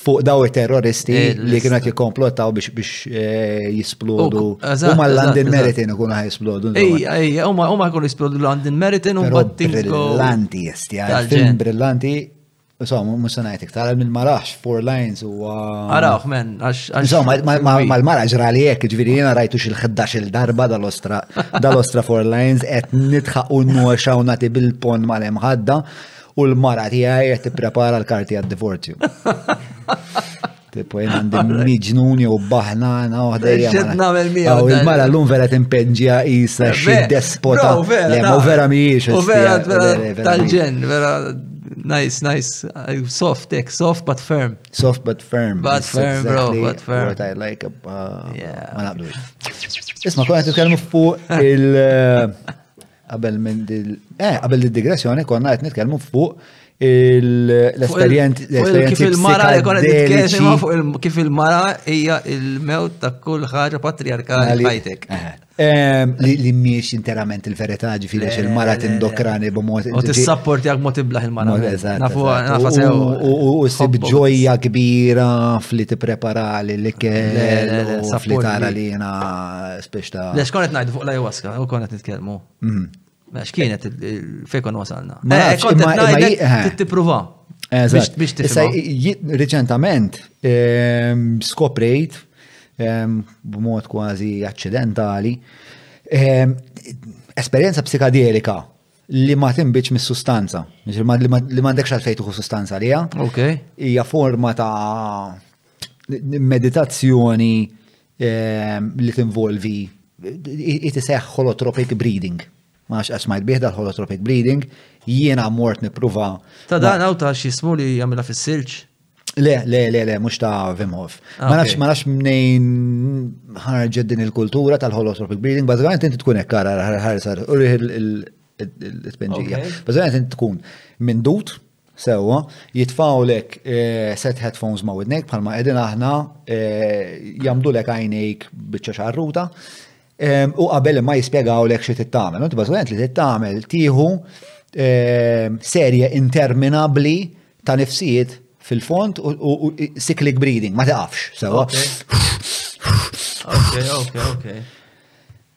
fuq daw terroristi li kienu qed jikkomplottaw biex biex eh, jisplodu. Huma l-London Meritin ikun ħaj jisplodu. Ejja, ejja, huma huma jkunu jisplodu l-London Meritin u mbagħad Brillanti jesti, film brillanti. Insomma, mhux se ngħidlek tara minn marax four lines u. Araw, men, għax. Insomma, mal-mara ġra li hekk, ġifieri jiena rajtu xi ħeddax il-darba dal-ostra dal-ostra four lines qed nidħaq u nwaxaw nagħti bil-pon mal-imħadda. U l-mara tiegħi qed tipprepara l-karti għad-divorzju. Tipo, jien għandi miġnun jew baħna għana uħda jgħamil. namel mija. U il-mara l-lum vera timpenġja jisa xi despota. U vera miex. U vera tal-ġen, vera nice, nice. Soft, ek, soft but firm. Soft but firm. But firm, bro, but firm. What I like about... Uh, ma naqblux. Isma, konna t-kelmu fuq il- uh, Qabel minn dil. Eh, qabel id-digressjoni konna qed nitkellmu fuq l-esperjenzi. Kif il-mara li konna nitkellmu fuq kif il-mara hija il-mewt ta' kull ħaġa patriarkali fajtek. Eh, eh, li miex interament il-verità ġifieri il-mara tindokrani b'mod. U tissapporti għak mod iblaħ il-mara. Nafu nafa sew. U sib ġojja kbira fli tipprepara li l-ikel, fli tara li jena Biex ta' Lex konet ngħidu fuq l-ayahuasca, u konet nitkellmu. Mhm. Lex kienet fejkon wasalna. Ma eh, nafx, imma- imma jien- eh. tippruva. Eżatt. Biex Issa, tifhimha. i- i- Riċentament ehm, skoprejt ehm, b'mod kważi accidentali ehm, esperjenza psikadelika li ma tinbiċ mis-sustanza, Jiġifieri ma- li ma- li m'għandekx għalfejn tuħu sustanza liha. Ok. hija forma ta' meditazzjoni li tinvolvi itiseħ holotropic breeding. Ma nafx għax smajt bih dal-holotropic breeding, jiena mort nippruva. Ta' dan hawn ta' x'ismu li jagħmilha fis-silġ? Le, le, le, le, mhux ta' Wim Hof. Ah, ma nafx ma nafx mnejn ħarġet din il-kultura tal-holotropic breeding, bażikament inti tkun hekk ara ħarsar u il-tpenġija. Bażikament inti tkun mindut, Sewwa, jitfgħulek set headphones ma' widnejk bħalma qegħdin aħna jagħmdulek għajnejk biċċa xarruta. U qabel ma jispjegawlek xi tittamel, u tbażwent li tittamel tieħu serje interminabbli ta' nifsijiet fil-fond u cyclic breathing, ma tiqafx, sewwa. Ok, ok, ok.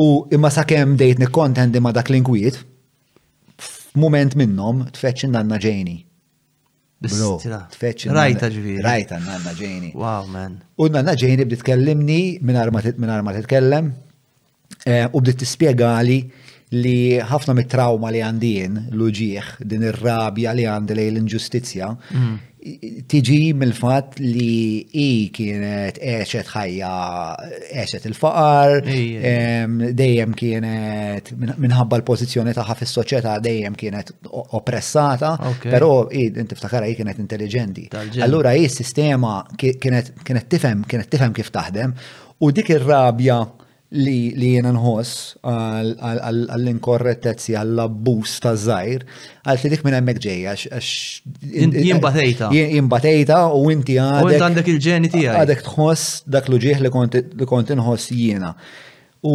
U imma sakemm bdejt nikkontendi ma' dak l-inkwiet, f'mument minnhom tfeċċ in-nanna ġejni. Bro, Bistra. tfeċċ in-nanna- Rajta ġviri. Rajta n-nanna ġejni. Wow, man. U nanna ġejni bdiet tkellimni mingħajr ma tit- mingħajr ma titkellem eh, u bdiet tispjegali li ħafna mit-trawma li għandi jien, l-uġieħ, din ir-rabja li għandi lejn l-inġustizzja, tiġi mill-fatt li i kienet eċet ħajja eċet il-faqar, dejjem kienet minħabba l-pożizzjoni tagħha fis-soċjetà dejjem kienet oppressata, però i tiftakara hi kienet intelligenti. Allura hi sistema kienet tifhem kienet tifhem kif taħdem u dik ir-rabja li jiena nħoss għall-inkorrettezzi, għall-abbuż ta' żgħir, għal fidik minn hemmhekk ġejja għax. Jimbatejta. Jimbatejta u inti għadek. U inti għandek il-ġeni tiegħek. Għadek tħoss dak l ġieħ li kont inħoss jiena. U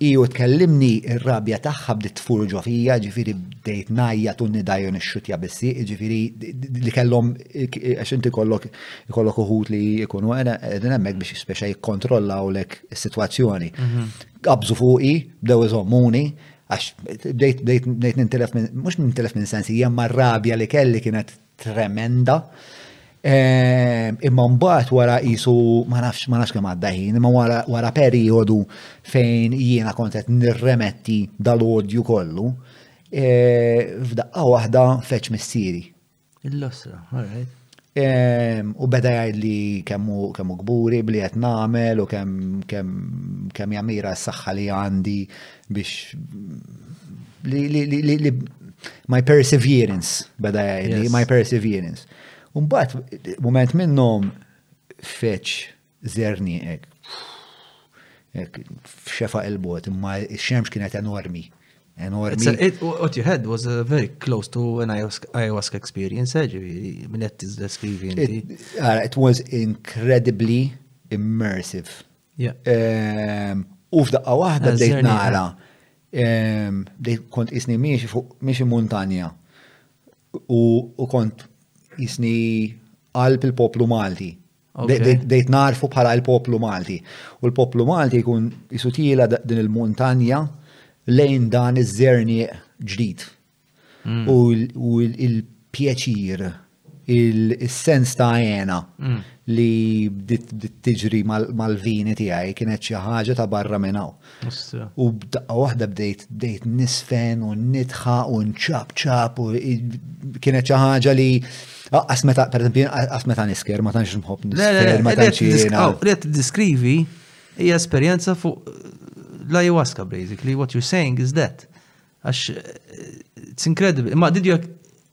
iju tkellimni r-rabja tagħha bdiet tfur ġo fija, ġifieri bdejt najja tunni dajjon ix-xutja bissi, ġifieri li kellhom għax inti kollok Ikollok uħud li jkunu qegħdin hemmhekk biex speċa jikkontrollawlek is-sitwazzjoni. Mhm. Qabżu fuqi, bdew iżommuni, għax bdejt bdejt bdejt nintilef minn mhux nintilef minn sensi, hija rabja li kelli kienet tremenda. Ehm, imma mbagħad wara qisu ma nafx ma nafx kemm għadda ħin, imma wara wara perjodu fejn jiena kont qed nirremetti dal-odju kollu, eh, f'daqqa waħda feċ missieri Il-losra, all right. Ehm, u beda jgħid li kemmu kemmu kburi bli qed nagħmel u kemm kemm kemm jamira s-saħħa li għandi biex li li li li my perseverance beda jgħid li my perseverance. Mbagħad moment minnhom feċ Zerni hekk f'xefa il-bot, imma x-xemx kienet enormi. Enormi. It, what you had was a very close to an ayahuasca experience, eh, ġiviri, minn għed t-deskrivi inti. Uh, it was incredibly immersive. Yeah. Um, u f'daqqa wahda bdejt nara, um, bdejt kont isni miexi fuq miexi montanja u kont isni qalb il-poplu Malti Dejt narfu bħala il-poplu Malti. U l-poplu Malti jkun jisutila din il-montanja lejn dan iż-żerni ġdid. Mm. U il-pjaċir, il-sens ta' għena mm. li bdiet tiġri mal-vini tiegħi kienet xi ħaġa ta' barra minn hawn. U b'daqqa waħda bdejt bdejt nisfen u nidħa u nċabċab u kienet xi ħaġa li Aqqas meta, per esempio, aqqas meta nisker, ma tantx nħobb nisker, ma tantx jiena. Qed diskrivi hija esperjenza fuq l-ayahuasca basically, what you're saying is that. Għax, it's incredible. Ma did you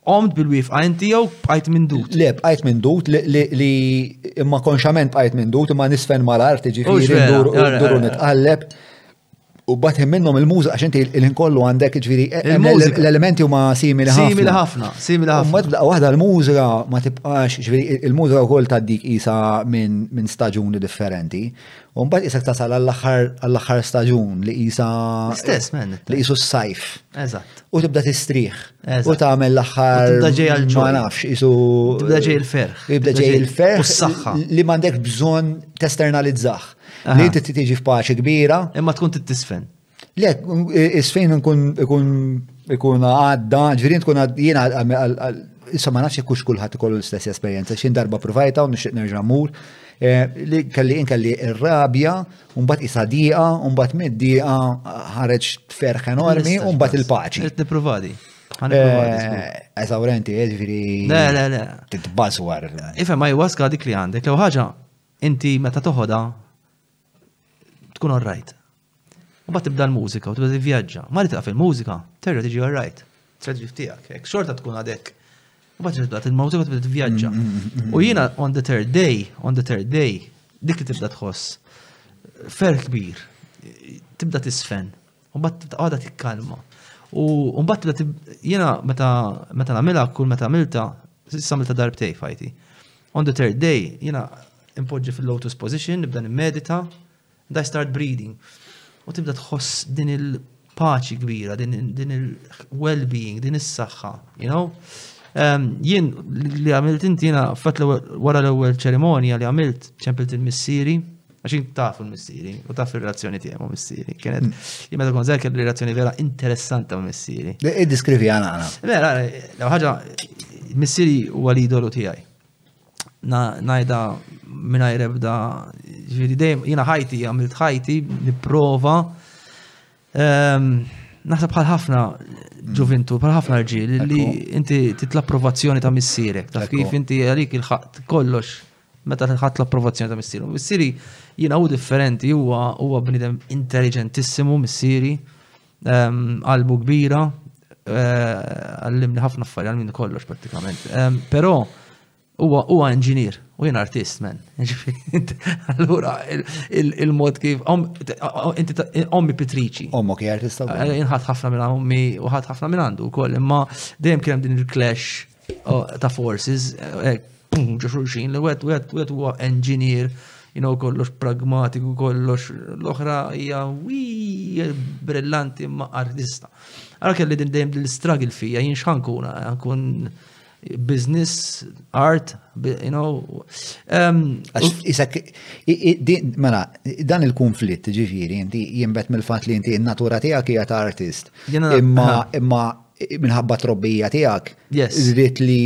Omt bil-wifqa inti jew bqajt minn dut? Le, bqajt minn dut li imma konxament bqajt minn dut imma nisfen malar tiġi oh, fieri dur u dur nitqalleb. U bat minnom il-muża għax inti il kollu għandek ġviri e- e- l-elementi huma simili ħafna. Simili ħafna, simili ħafna. Umma tibda waħda l-muża ma tibqax ġviri il-muża wkoll ta' dik isa minn staġuni differenti. U mbagħad isek tasal għall-aħħar staġun li isa. Stess, men. Li isu s-sajf. Eżatt. U tibda tistrieħ. U tagħmel l-aħħar. Tibda ġej għal Ma nafx, isu. Tibda ġej il-ferħ. Tibda ġej il-ferħ. U s-saħħa. Li m'għandek bżonn testernalizzah. Li inti tiġi f'paċi kbira. Imma tkun titisfen. Lek, isfejn nkun ikun ikun għadda, ġvirin tkun jiena issa ma nafx kux kulħadd ikollu l-istess esperjenza, xin darba provajta u nixtieq nerġa' mur, eh, li kelli inkelli ir-rabja, mbagħad isa diqa, mbagħad mid-diqa ħareġ ferħ enormi, mbagħad il-paċi. Qed nipprovadi. Eżawrenti, eh, eh, ġifieri. Le, le, le. Titbażwar. Ifhem ma jwaska dik li għandek, lew ħaġa inti meta toħodha tkun orrajt. U bat tibda l-mużika u tibda vjaġġa. Ma li taqaf il-mużika, terra tiġi orrajt. Traġif tiegħek, hekk xorta tkun għadek. U bat tibda il-mużika u tibda vjaġġa. Mm, mm, mm, u jiena on the third day, on the third day, dik li tibda tħoss fer kbir, tibda tisfen, u bat tibda għada tikkalma. U bat tibda jiena meta meta nagħmilha kull meta għamilta, samilta darbtej fajti. On the third day, jiena Impoġġi fil-lotus position, nibda nimmedita, and I start breathing. U tibda tħoss din il-paċi kbira, din il-well-being, din is-saħħa, you know? Ehm, jien li għamilt inti jina fat wara l-ewwel ċerimonja li għamilt ċempilt il-missieri, għaxin tafu l-missieri u taf il-reazzjoni tiegħu ma' missieri. Kienet mm. jien meta kon żgħir kelli reazzjoni vera interessanti ma' missieri. Iddiskrivi għana għana. Vera, ħaġa missieri huwa l-idolu tiegħi. najda minna jrebda, ġviri dejjem, jina ħajti, għamilt ħajti, niprofa. Ehm, naħseb bħal ħafna ġuvintu, bħal ħafna rġil, li inti titla approvazzjoni ta' missirek, ta' kif inti għalik il-ħat kollox, meta ħat l-approvazzjoni ta' missiri. Missiri jina u differenti, huwa huwa bnidem intelligentissimo missiri. Qalbu kbira, għallimni ħafna affari, għallimni kollox pratikament. Però huwa inġinier u jien artist men. Allura il-mod kif ommi Pitriċi. Ommu kif artista. Inħat ħafna minn ommi u ħadd ħafna minn għandu wkoll, imma dejjem kien din il-clash Oh, ta' forces, eh, pum, ġo xulxin, li wet, wet, wet huwa engineer, you know, kollox pragmatiku, kollox l-oħra hija brillanti ma' artista. Għara kelli din dejjem l-struggle fija, jien xħankuna, għankun business, art, you know. Um, mela, dan il-konflitt ġifiri, inti jimbet mill-fat li inti natura tijak hija ta' artist. Imma, imma minħabba trobbija tiegħek. Yes. Rrid li.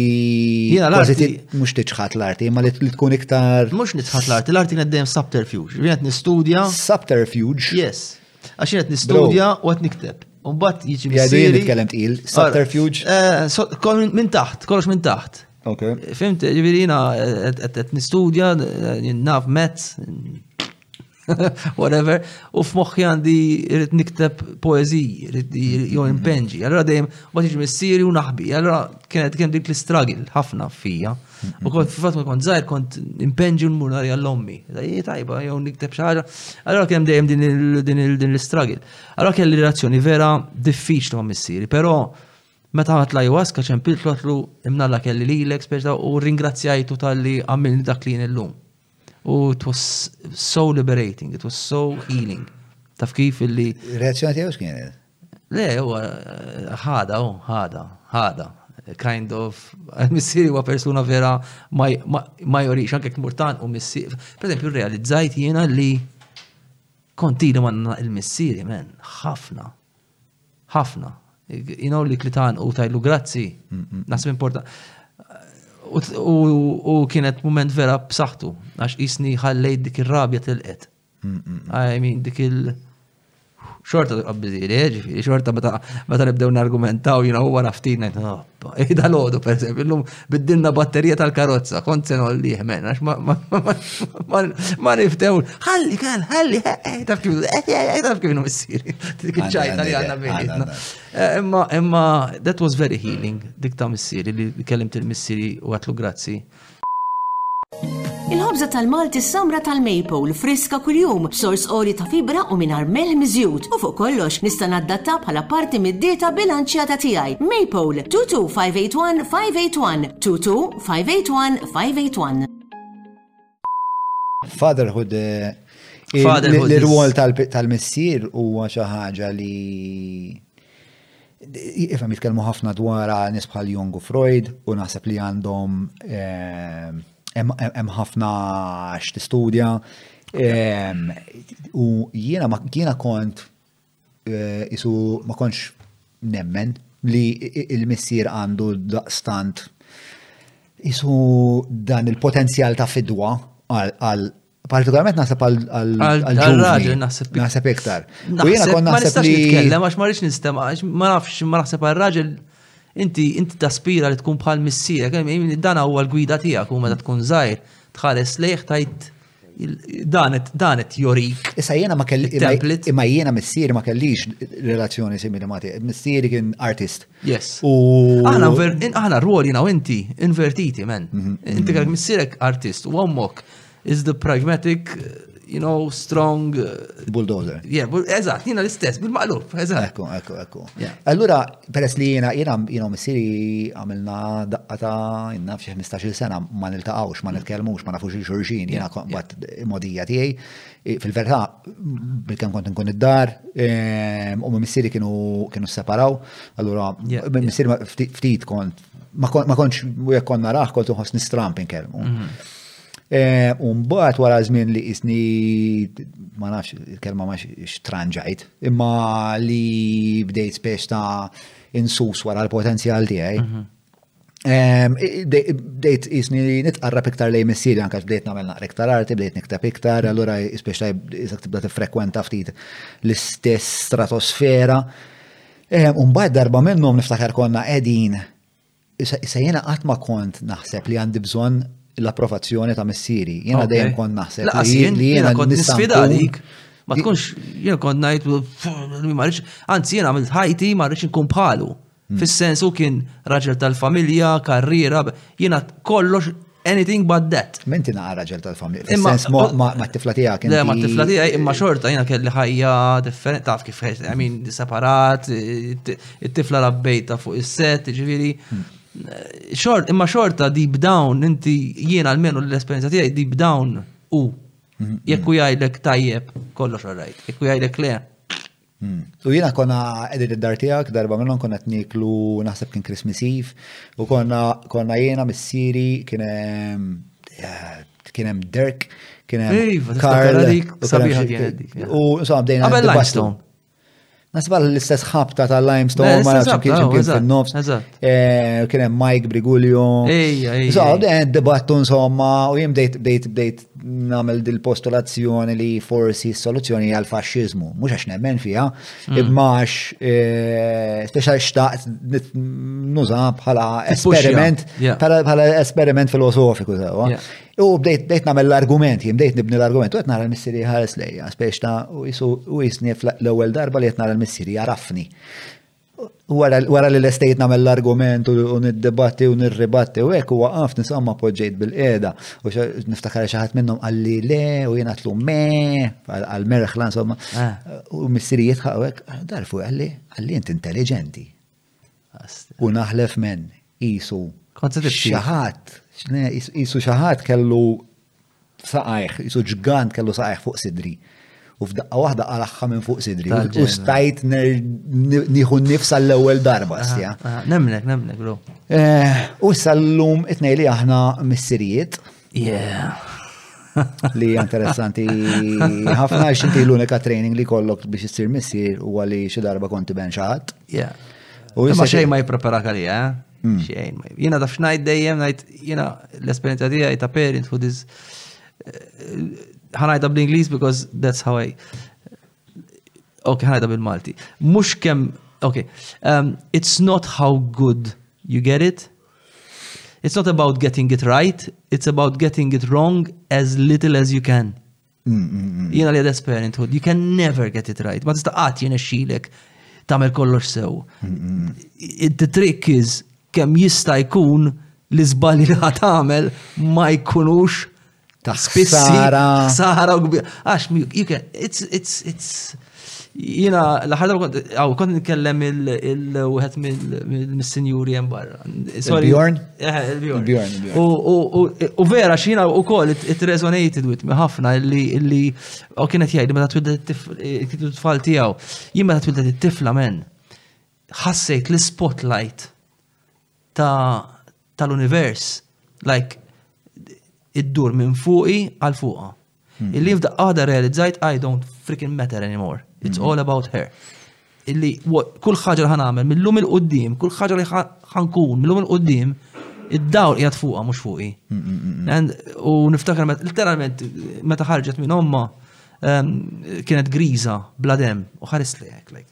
Jiena l-arti. Mhux tiċħat l-arti, imma li tkun iktar. Mhux nitħat l-arti, l-arti qed dejjem subterfuge. Jien qed nistudja. Subterfuge? Yes. Għax jien qed nistudja u qed nikteb. Umbat jiġi missieri. Jgħadu nitkellem tqil, subterfuge. Eh, minn taħt, kollox minn taħt. Ok. Fimt, ġifieri jiena qed nistudja, naf mezz, whatever, u f'moħħi għandi rrit nikteb poeziji, rrit jom impenġi. Allora dejjem ma tiġi missieri u naħbi. Allora kienet kien dik l-istragil ħafna fija. U kont f'fatt ma kont zaħir kont impenġi l-mur narja l-ommi. Tajba, jew nikteb xi ħaġa. Allora kien dejjem din l-istragil. Allora kien l-relazzjoni vera diffiċli ma' missieri, però meta għat la jawaska ċempiltlu għatlu imnalla kelli li l-eksperta u ringrazzjajtu tal-li għamilni dak li l-lum. U it was so liberating, it was so healing. Taf kif illi. Reazzjoni tiegħu x'kienet? Le, u ħada, u ħada, ħada. Kind of, missieri huwa persuna vera ma jorix, anke kmurtan u missieri. Per esempio, realizzajt jiena li kontini ma il-missieri, men, ħafna. Ħafna. You know li klitan u tajlu grazzi. Nasib importa. U kienet moment vera b'saħħtu għax isni ħallejt dik ir-rabja tilqet. I mean dik il- xorta qabbiżili, eh, ġifiri, xorta meta nibdew nargumentaw, jina u għaraftina, oh, Dal-ħodu, per esempio, l-lum biddilna batterija tal-karozza, kont se nolliħ, men, għax ma niftew, ħalli, kan, ħalli, taf kif, taf kif missiri, dik ċajta li għanna bejnietna. Imma, imma, that was very healing, dik ta' missiri, li kellimt il-missiri u għatlu grazzi. Il-ħobża tal-Malti s-samra tal-maple friska kuljum b'sors qori ta' fibra u mingħajr melħ miżjud u fuq kollox nista' naddatta bħala parti mid-dieta bilanċjata tiegħi. Maple 22581 581 22581 581. Fatherhood eh, l-rwol tal-missier huwa xi ħaġa li Ifhem jitkellmu ħafna dwar nies bħal Jung u Freud u naħseb li għandhom ehm, hemm ħafna x'tistudja. Ehm, u jiena ma jiena kont eh, isu ma kontx nemmen li il-missier għandu daqstant isu dan il-potenzjal ta' fidwa għal Partikolarment naħseb għal. Għal raġel naħseb. Naħseb iktar. U jiena konna naħseb li. Nitkellem għax ma rridx nistema, ma nafx, ma naħseb għal raġel inti inti taspira li tkun bħal missiek, dan huwa l-gwida tiegħek u meta tkun żgħir tħares lejh tajt danet danet jorik. Issa jiena ma kelli imma jiena missieri ma kellix relazzjoni simili ma tiegħek. Missieri kien artist. Yes. U aħna aħna rwoli jiena u inti invertiti men. Mhm. Inti kellek missierek artist u ommok is the pragmatic, you know, strong. Uh, Bulldozer. Yeah, bu eżat, jina l-istess, bil-maqlub, eżat. Ekku, ekku, ekku. Allura, peress li jina, jina, jina missiri għamilna daqqa ta' jina fxie 15 sena ma nil-taqawx, ma nil-kelmux, ma nafux il-xurxin, jina bat modija tijaj. Fil-verta, bil-kem kont nkun id-dar, ehm, u missiri kienu separaw, allura, missiri ftit kont Ma konċ, u jek konna raħ, kont uħos nistramp inkelmu. Mhm. Eh, Umbat wara żmien li isni, ma nafx, il-kelma ma xtranġajt, imma li bdejt spiex ta' insus wara l-potenzjal tiegħi. Mhm. Bdejt jisni nitqarrab iktar lej missieri anka bdejt nagħmel naqra iktar arti, bdejt niktab iktar, allura jispiex ta' jisak tibda tifrekwenta ftit l-istess stratosfera. Eh, u mbagħad darba minnhom niftakar konna qegħdin issa jiena qatt ma kont naħseb li għandi bżonn l-approvazzjoni ta' missieri. Jiena dejjem kont naħseb li jiena kont nisfidalik. Ma tkunx jiena kont ngħid ma rridx, anzi jiena għamilt ħajti ma rridx inkun bħalu. Hmm. Fis-sensu kien raġel tal-familja, karriera, jiena kollox Anything but that. Menti naqa raġel tal-familja. Fis-sens ma' tifla tiegħek. Le, ma' tifla tiegħi imma xorta jiena kelli ħajja differenti taf kif I mean separat, it-tifla rabbejta fuq is-set, ġifieri. Hmm. Xort, imma xorta deep down, inti jiena almenu l-esperjenza tiegħi deep down u hmm. jekk u jgħidlek tajjeb kollox all right, jekk u jgħidlek le Hmm. U jina konna edit id-dar tijak, darba minnom konna t-niklu naħseb kien Christmas Eve, u konna konna jena missiri kienem eh, kienem Dirk, kienem iva, Karl, u insomma bdejna. Għabel limestone. Nasib għal l-istess ħabta ta' limestone, ma nafx kien kien kien nofs. Eh, kienem Mike Brigulio. Ejja, ejja. Insomma, bdejna dibattu insomma, u jim bdejt bdejt bdejt nagħmel dil-postulazzjoni li forsi s-soluzzjoni għal faxxiżmu mhux għax nemmen fiha, mm. imma għax e, speċa xtaqt nuża bħala esperiment bħala esperiment filosofiku sewwa. U bdejt bdejt nagħmel l-argument, jien bdejt nibni l-argument, u qed nara l-missieri ħares lejja, speċ ta' u jisni l-ewwel darba li qed nara l-missieri jarafni. Wara li l-estejt namel l-argument u niddibatti u nirribatti u hekk huwa qaf nisamma poġġejt bil-qiegħda u niftakar xi ħadd minnhom qalli le u jien għatlu me għal merħla insomma ah. u missirijiet ħawek darfu għalli għalli int intelligenti. U naħlef men isu xaħat, isu xaħat kellu Saqajh, qisu ġgant kellu saqajh fuq sidri. U f'daqqa waħda qalaħħa minn fuq sidri. U stajt nieħu nifsa l-ewwel darba. Nemnek, nemnek, bro. Eh, u sallum itnej li aħna missirijiet. Yeah. li interessanti ħafna xinti l-unika training li kollok biex issir missir u għalli xi darba konti ben xaħat. Yeah. U jisma xej ma jiprepara kalija, eh? Hmm. Xejn. Jena daf xnajt dejjem, najt jena l-esperienza tijaj ta' parent who is ħanajda bl-Inglis because that's how I Ok, ħanajda bil-Malti. Mux kem, ok, um, it's not how good you get it. It's not about getting it right, it's about getting it wrong as little as you can. Jiena li għedes parenthood, you can never get it right. Ma tista' qatt jien xilek tagħmel kollox sew. The trick is kemm jista' jkun li żbalji li ħat tagħmel ma jkunux ta' spissi. Sara. Sara u kbir. Għax, it's, it's, it's. Jina, l-ħarra għaw, kont nkellem il-wħed mill-sinjuri jem barra. Bjorn? Eh, eh, Bjorn. U vera, xina u koll, it resonated with me ħafna illi u kienet jgħid meta twildet it-tfal tiegħu. Jien meta twildet it-tifla men. Ħassejt l-spotlight tal-univers like id-dur minn fuqi għal fuqa. Hmm. Illi f'daqqa waħda realizzajt I don't freaking matter anymore. It's hmm. all about her. Illi kull ħaġa li ħanamel mill-lum il-qoddim, kull ħaġa li ħankun mill-lum il-qoddim, id-dawl qiegħed fuqha mhux fuqi. Hmm, u niftakar literalment meta ħarġet minn omma ehm, kienet griża bla dem u ħares li hekk like.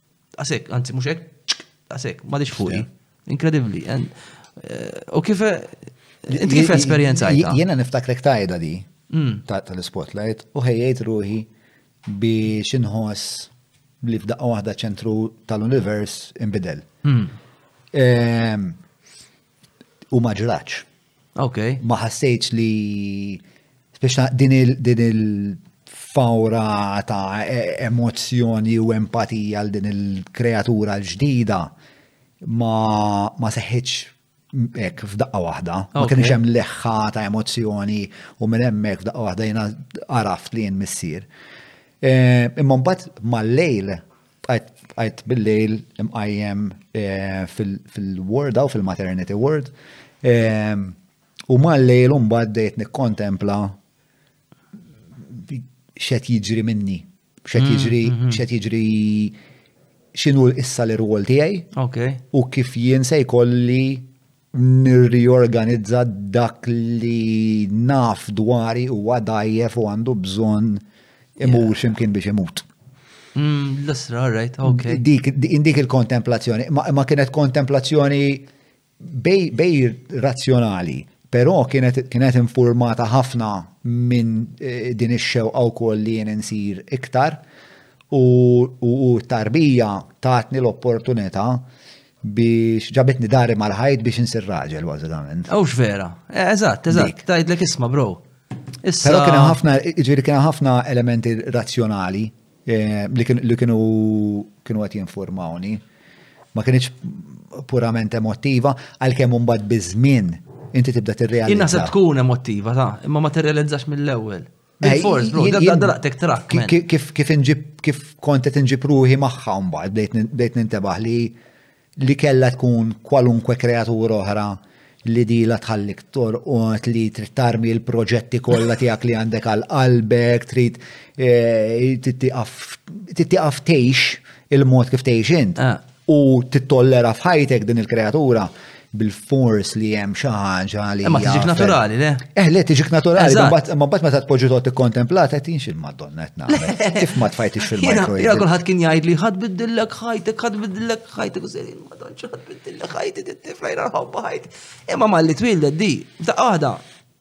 Għasek, anzi mhux hekk, għasek, ma dix fuqi. Inkredibbli. Eh, u kif eh, inti kif esperjenza Jiena niftakrek tajda di mm. tal-spotlight u ħejjejt ruħi biex inħoss li f'daqqa waħda ċentru tal-univers imbidel. Mm. Ehm, U ma ġraċ. Ok. Ma ħassejtx li speċa din il-fawra ta' e- emozjoni u empatija għal din il-kreatura l-ġdida ma, ma seħħitx ek f'daqqa waħda. Ma kienx hemm leħħa ta' emozjoni u minn hemmhekk f'daqqa waħda jiena għaraft li jien missier. Eh, imma mbagħad mal-lejl Bqajt bil-lejl imqajjem fil-ward u fil-maternity ward. U mal-lejl u mbagħad dejt nikkontempla x'qed jiġri minni, x'qed jiġri, mm-hmm. x'qed jiġri x'inhu issa l-irwol tiegħi u kif jien se jkolli nirriorganizza dak li naf dwari huwa dajjef u għandu bżonn imur ximkien biex imut. Mm, L-isra, right, ok. Dik, dik il-kontemplazzjoni, ma, ma kienet kontemplazzjoni bej, bej razzjonali, però kienet, kienet informata ħafna minn eh, din ix-xewqa wkoll li jien insir iktar u, u, u tarbija tatni l-opportunità biex ġabitni dari mal-ħajt biex insir raġel, bazzikament. Għawx vera, eh, eżatt, eżatt, tajdlek isma, bro. Issa. Pero kien ħafna, ġiri kien ħafna elementi razzjonali eh, li kienu kienu għat jinformawni. Ma kienieċ purament emotiva, għal-kem un bad bizmin, inti tibda t-realizza. Jina se tkun emotiva, ta' imma ma t-realizzax mill-ewel. Bil-fors, bro, daqtek trak. Kif inġib, kif kontet inġib ruħi maħħa mbagħad bdejt nintebaħ li li kella tkun kwalunkwe kreatura oħra li di la tħallik torqot li trid tarmi l-proġetti kollha tiegħek li għandek għal qalbek, trid eh, tittiqaf tgħix il-mod kif tgħix int. Ah. u tittollera f'ħajtek din il-kreatura bil-fors li hemm xi ħaġa li. Ma tiġik naturali, le? Eh, le tiġik naturali, ma mbagħad meta tpoġġi tot ikkontemplat qed jinx il-Madonna qed nagħmel. Kif ma tfajtix fil-microwave. Ja kulħadd kien jgħid li ħadd biddillek ħajtek, ħadd biddillek ħajtek u serin madonna ħadd biddillek ħajtek it-tifla jra ħobba ħajt. Imma malli twildet di, f'daqqa waħda,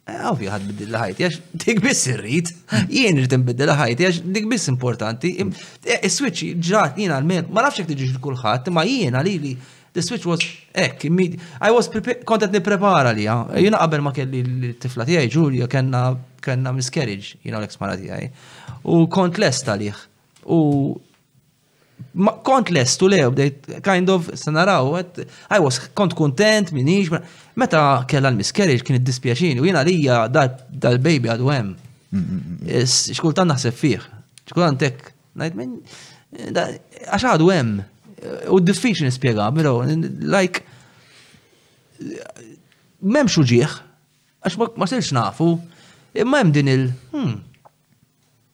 Ovvju ħad biddil ħajti, għax dik biss irrit, jien irrit nbiddil ħajti, għax dik biss importanti. E, is-switch ġrat jien għal-men, ma nafx jek tiġiġ l-kulħat, ma jien għalili, the switch was ek, I was kontet niprepara li jien qabel ma kelli l-tifla tijaj, Ġulja, kena kena miscarriage, jina l-eks mara tijaj, u kont lesta liħ, u Kont lestu le, bdejt kind of se naraw, I was kont kontent minix, meta kella l-miscarriage kien id-dispjaċini u jiena lija dal-baby għadu hemm. Xkultan naħseb fih, xkultan tek, najt minn, għax għadu hemm. U diffiċli nispjega, pero like memx uġieħ, għax ma silx nafu, imma hemm din il- hmm,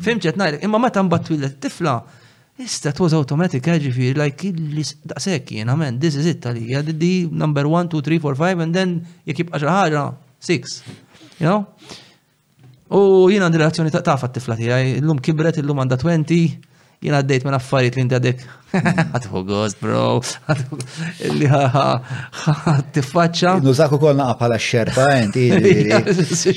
Fim ċet najlek, imma meta mbagħad twillet tifla, issa it was automatic eh, ġifieri like li daqshekk jien amen, this is it għalija, di number 1 2 3 4 5 and then jekk jibqa' xi ħaġa 6. You know? U jien għandi relazzjoni ta' tafa t-tifla tiegħi, illum kibret, illum għandha 20, Jien għaddejt minn affarijiet li inti għadek. Għatfu gost, bro. Li tiffaċċa. Nużaku kol naqa bħala xerpa, inti.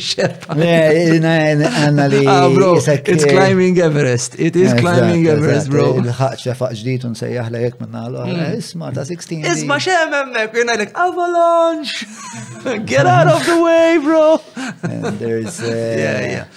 Xerpa. Għanna li. Ah, bro, it's climbing Everest. It is climbing Everest, bro. Il-ħaq xefaq ġdijt un sejjaħ li jek minna għallu. Hmm. Eh, isma ta' 16. Isma xem emmek, jena jek avalanche. Get out of the way, bro. And there's. Uh, yeah, yeah.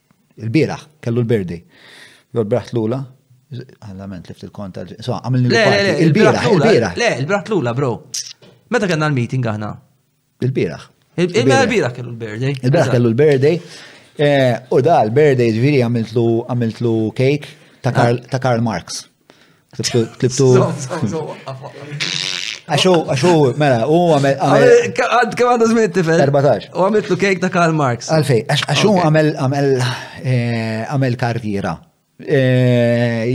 Il-bieraħ, kellu l-birdi. Jew l-bieraħ tlula, għallament lift il-konta, so, għamilni l-parti. Il-bieraħ, il-bieraħ. Le, il-bieraħ tlula, bro. Meta kellna l-meeting aħna? Il-bieraħ. Il-bieraħ kellu l-birdi. Il-bieraħ kellu l-birdi. Eh, u da l-birdi ġviri għamiltlu cake ta' Karl Marx. Tlibtu. Għaxu, għaxu, mela, u għamel. Għad kem għadu zmiet tifel? 14. U għamitlu kejk ta' Karl Marx. Għalfej, għaxu għamel għamel eh, għamel karriera. Eh,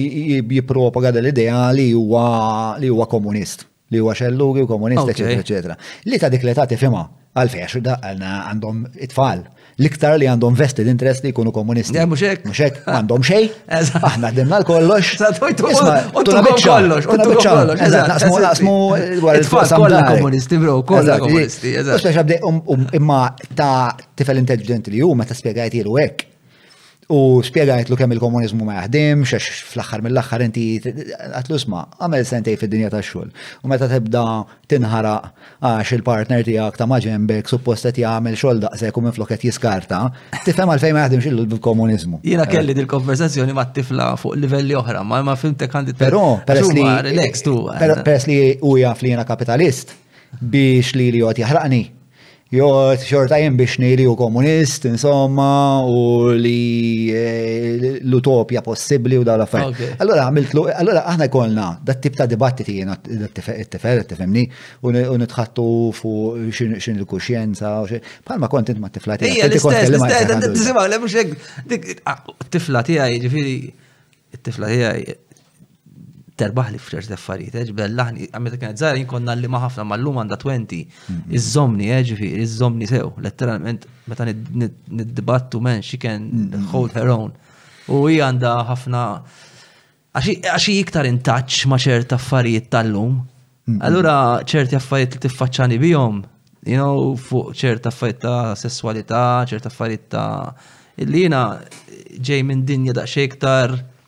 Jipropaga dal-idea li huwa komunist. li huwa xellugi u komunista, eċetera, eċetera. Li ta' dik l-età tifhimha għalfejn għax għandhom it-tfal l-iktar li għandhom vested interest li jkunu komunisti. Eh, mhux hekk. Mhux hekk għandhom xejn. Aħna dimna l-kollox. Naqsmu it-tfal kollha komunisti, bro, kollha komunisti. Imma ta' tifel intelligenti li hu meta spjegajt ilu hekk U spiegajtlu kemm il-komuniżmu ma jaħdimx, għax fl-aħħar mill-aħħar inti għatlu sma, għamel sentej fid-dinja tax-xogħol. U meta tibda tinħaraq għax il-partner tiegħek ta' maġembek suppost qed jagħmel xogħol daqshekk u minflok qed jiskarta, tifhem għalfejn ma jaħdimx il-komuniżmu. Jiena kelli dil-konversazzjoni ma' tifla fuq livelli oħra, ma ma fimtek għandi Però peress li peress li u jaf li jiena kapitalist, biex lili joqgħod jaħraqni. Joqgħod xorta jien biex nili u komunist, insomma, u li eh, l-utopja possibbli u dawn l-affarijiet. Allora għamiltlu, allora aħna jkollna dat tip ta' dibattiti jiena t-tifel, tifemni, u nitħattu fuq xin il-kuxjenza, bħalma kont int ma' tifla tiegħi. Ija l-istess, l-istess, tisimgħu, l-mhux tifla tiegħi, ġifieri, tifla tiegħi terbaħ li fċert affarijiet, eh, ġbel laħni, għamil kienet zaħra jien konna li maħafna mal-lum għanda 20, iż-żomni, eh, ġifiri, iż-żomni sew, letteralment, meta nid-dibattu men, she can hold her own. U hi għanda ħafna, għaxi iktar in touch ma ċert affarijiet tal-lum, allura ċerti affarijiet li tiffaċċani bihom, you know, fuq ċert affarijiet ta' sessualità, ċert affarijiet ta' il-lina ġej minn dinja da' xektar,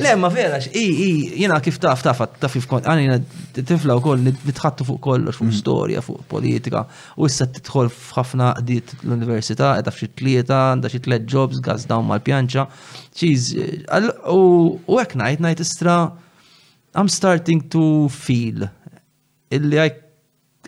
Le, ma vera, i, i, jena kif taf, taf, taf, għanina tifla u koll nitħattu fuq kollox, fuq mm. storja, fuq politika, u issa titħol f'ħafna qdiet l-università, edha f'xi tlieta, għandha xi tliet jobs, gaz dawn mal-pjanċa, ċiż, u hekk ngħid ngħid istra I'm starting to feel illi I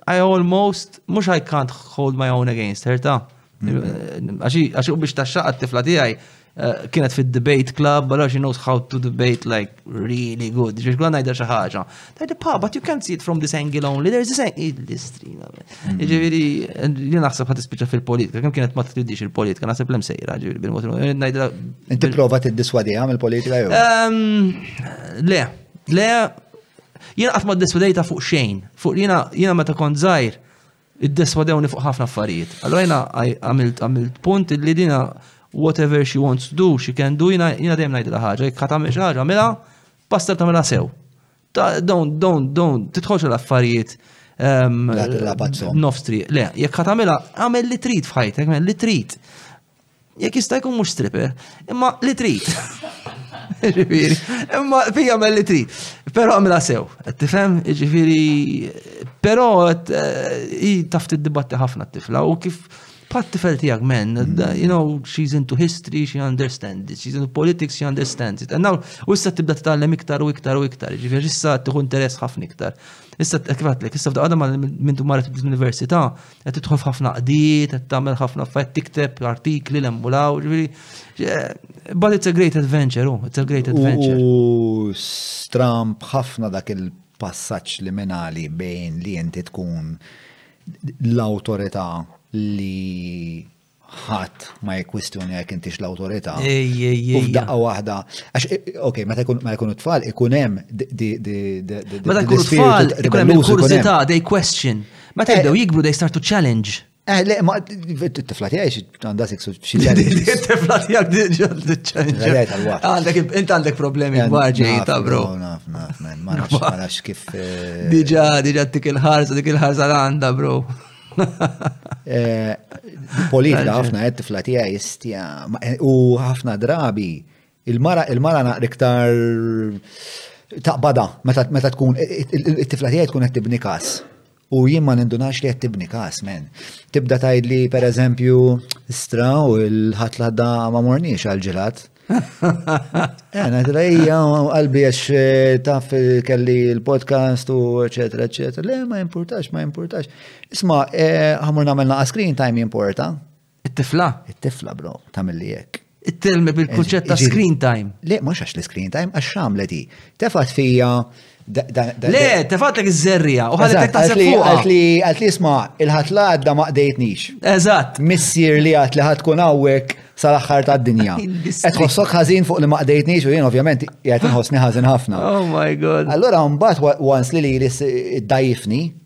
I almost, mux I can't hold my own against her, ta' għaxi u biex ta' xaqqa t-tifla tijaj, eh, kienet fil debate club, but she knows how to debate like really good, ġiex għan najda xaħġa. Tajdi, pa, but you can't see it from this angle only, there's this angle, il-listri, mm-hmm. ġiviri, li naħseb għat ispiċa fil-politika, kem kienet ma t-tridix il-politika, naħseb l sejra, ġiviri, bil-motu, najda. Inti prova t-diswadija mill-politika jow? Ehm, le, le, Jiena qatt ma ddiswadejta fuq xejn. Fuq jiena jiena meta kont żgħir iddiswadewni fuq ħafna affarijiet. Allora jiena għamilt għamilt punt li dina whatever she wants to do, she can do, jiena jiena dejjem ngħidilha ħaġa, jekk ħatamel xi ħaġa għamilha, passer tagħmilha sew. Don't, don't, don't, titħolx l-affarijiet. Ehm, Nofstri, le, jekk ħatamilha, għamel li trid f'ħajtek, li trid. Jekk jista' jkun mhux stripper, imma li trid. Ġifieri, imma fija mel li trid. Però għamilha sew, qed tifhem, ġifieri, però qed eh, taf tiddibatti ħafna t-tifla u kif pat tifel tiegħek men, you know, she's into history, she understands it, she's into politics, she understands it. And now, u issa tibda titgħallem iktar u iktar u iktar, ġifieri issa tieħu interess ħafna iktar. Issa kif għatlek, issa f'daqqa minn marret l-università, Qed tidħol f'ħafna qdiet, qed tagħmel ħafna affarijiet tikteb l-artikli l embulaw ġifieri. Eh, but it's a great adventure, oh, it's a great adventure. U stramp ħafna dak il-passaġġ liminali bejn li inti tkun l-awtorità li ħadd ma jekkwistjoni jekk intix l-awtorità. Ej, ej, ej. F'daqqa waħda. Għax, eh, eh, ok, meta jkunu tfal, ikun hemm di. Meta jkunu tfal, ikun hemm il-kurzità, they question. Meta eh, jibdew jikbru, they start to challenge. Eh, le, ma t-tifla tijaj għanda siksu xilġari. T-tifla tijaj għandek int għandek problemi għarġi ta' bro. Naf, naf, man, ma nafx kif. Diġa, diġa t-tik il-ħarza, dik il-ħarza għanda, bro. Eh, politika ħafna qed tifla tiegħi jistja eh, u ħafna drabi il-mara il-mara naqri iktar taqbada meta tkun it-tifla tiegħi tkun qed tibni kas. U jien ma nindunax li qed tibni kas, men. Tibda tgħid li pereżempju stra u l-ħadd l-ħadda ma morniex għal ġilat Għana, eh, ija, għalbi għax eh, taf eh, kelli l-podcast u eccetera, eccetera. Le, ma importax, ma importax. Isma, għamur namelna screen time importa. It-tifla? It-tifla, bro, tamilli jek. It-telmi bil-kunċett ta' screen time. Le, mux għax l-screen time, għax xamleti. Tefat fija Le, tefatlek iż-żerrija, u ħalli tek taħseb fuq. Għalt li għalt li isma' il-ħatla għadda ma qdejtnix. Eżatt. Missier li għalt li ħatkun hawnhekk sal-aħħar tad-dinja. Qed ħossok ħażin fuq li ma qdejtnix u jien ovvjament qed inħossni ħażin ħafna. Oh my god. Allura mbagħad once li li id-dajifni,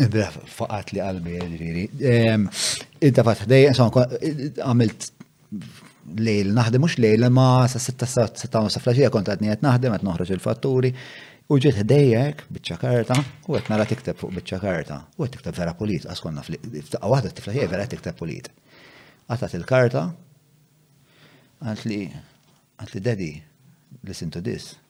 Bla faqat li qalbi ġifieri. Ehm, inta fatt ħdejja, insomma, għamilt lejl naħdem mhux lejl ma sa sitta sa sitta nofs flaxija kont għadni qed naħdem qed noħroġ il-fatturi u ġiet ħdejjek biċċa karta u qed nara tikteb fuq biċċa karta u qed tikteb vera pulit għas konna f'daqqa waħda tifla ħej vera qed tikteb pulit. Qatat il-karta għalt li għalt li daddy listen to this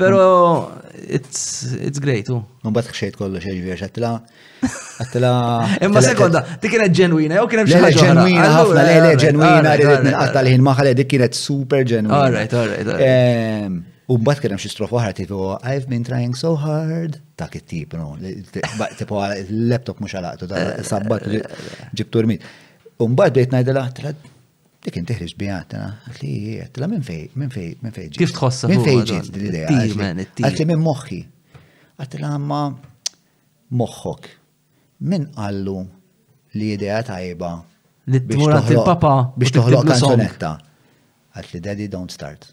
Pero, it's, it's great, u. Mumbat xejt kollox, ġviri, xattila. Għattila. Imma sekonda, ti kienet ġenwina, jew kienet ġenwina. Ġenwina, ħafna, le, le, ġenwina, rridet minn għatta l-ħin maħħal, dik kienet super ġenwina. All right, all right, all right. Ehm, U mbagħad kien hemm xi strofa oħra tipo I've been trying so hard ta' kittib, no, tipo laptop mhux għalaqtu ta' sabbat ġibtu rmit. U mbagħad bdejt ngħidilha Dik inti ħriġ biha tana, għatli jiet, la minn fej, minn fej, minn fej ġiet. Kif tħossha? Minn fej ġiet l-idea? Għatli minn moħħi. Għatli għamma moħħok. Minn qallu li idea tajba. Li t-murat il-papa biex toħloq kanzunetta. Għatli daddy don't start.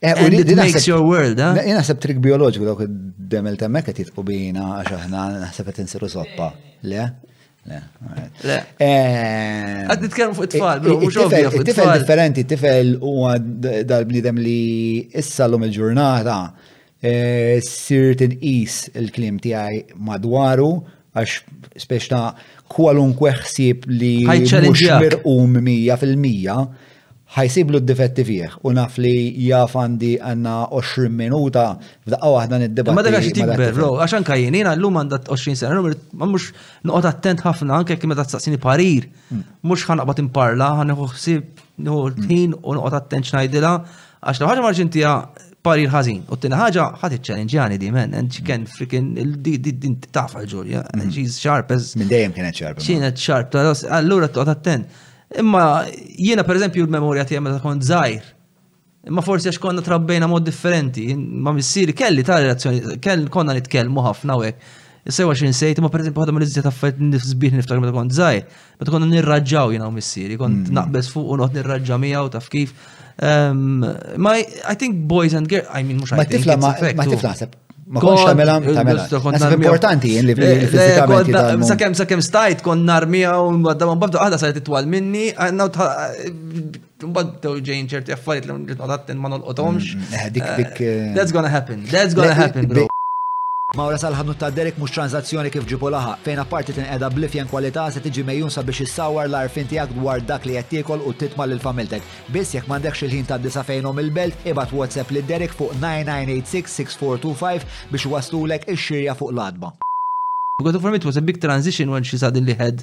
Eh, u li makes your world, ha? Eh? Jena naħseb trik bioloġiku dawk id-demel temmek qed jitqu bina għax aħna naħseb qed insiru soppa. Le? Le. Le. Eh, Għad nitkellmu fuq it-tfal, bro, mhux ovvja fuq it-tfal. differenti, tifel huwa dal-bniedem li issa l il-ġurnata sir tinqis il-klim tiegħi madwaru għax spiex ta' kwalunkwe ħsieb li mhux mirqum mija fil-mija ħajsiblu d-difetti fih u naf li jaf għandi għanna 20 minuta f'daqqa waħda nid-dibatti. Ma dakax tikber, bro, għax anka jien, jien għallum għandha 20 sena, ma mux noqgħod attent ħafna anke kien meta tsaqsini parir, hmm. mhux ħanqbad imparla, ħaneħu ħsieb, nieħu ħin u noqgħod attent xnajdila, għax laħħaġa marġintija parir ħażin. U t-tina ħaġa, ħat iċ-challenge di men, and she can freaking, din tafa ġurja, mm-hmm. she's sharp as. Minn dejjem kienet sharp. Kienet sharp, allura t-toqt attent. Imma jiena per eżempju l-memorja tiegħi meta kont żgħir. Imma forsi għax konna trabbejna mod differenti, ma missieri kelli ta' relazzjoni, kell konna nitkellmu ħafna u hekk. Sewa xi nsejt, imma pereżempju ħadha mill-iżjed affarijiet nisbih niftakar meta kont żgħir. Meta konna nirraġġaw jina u missieri, kont mm. naqbes fuq u noqgħod nirraġġa miegħu taf kif. Ehm, ma I think boys and girls, I mean mhux Ma tifla ma tifla sepp. Ma konx tamela, tamela. Nasib importanti jien li fizikament. Sa kem, sa kem stajt kon narmija u għadda ma babda għada sajt it-twal minni, għanna Mbagħad bdew ġejjin ċerti affarijiet li rrid noqgħod attent ma nolqothomx. Mm, eh, dik dik. Eh, eh, that's gonna happen. That's gonna happen, bro. Mawra sal-ħanut ta' Derek mhux tranzazzjoni kif ġibu laħa, fejn apparti tinqeda blifjen kwalità se tiġi mejjun sabiex issawar l-arfin tiegħek dwar dak li qed tiekol u titma' lil familtek. Biss jekk m'għandekx il-ħin ta' disa fejnhom il-belt, ibad WhatsApp lil Derek fuq 9986-6425 biex waslulek ix-xirja fuq l-adba. Because for me it was a big transition when she suddenly had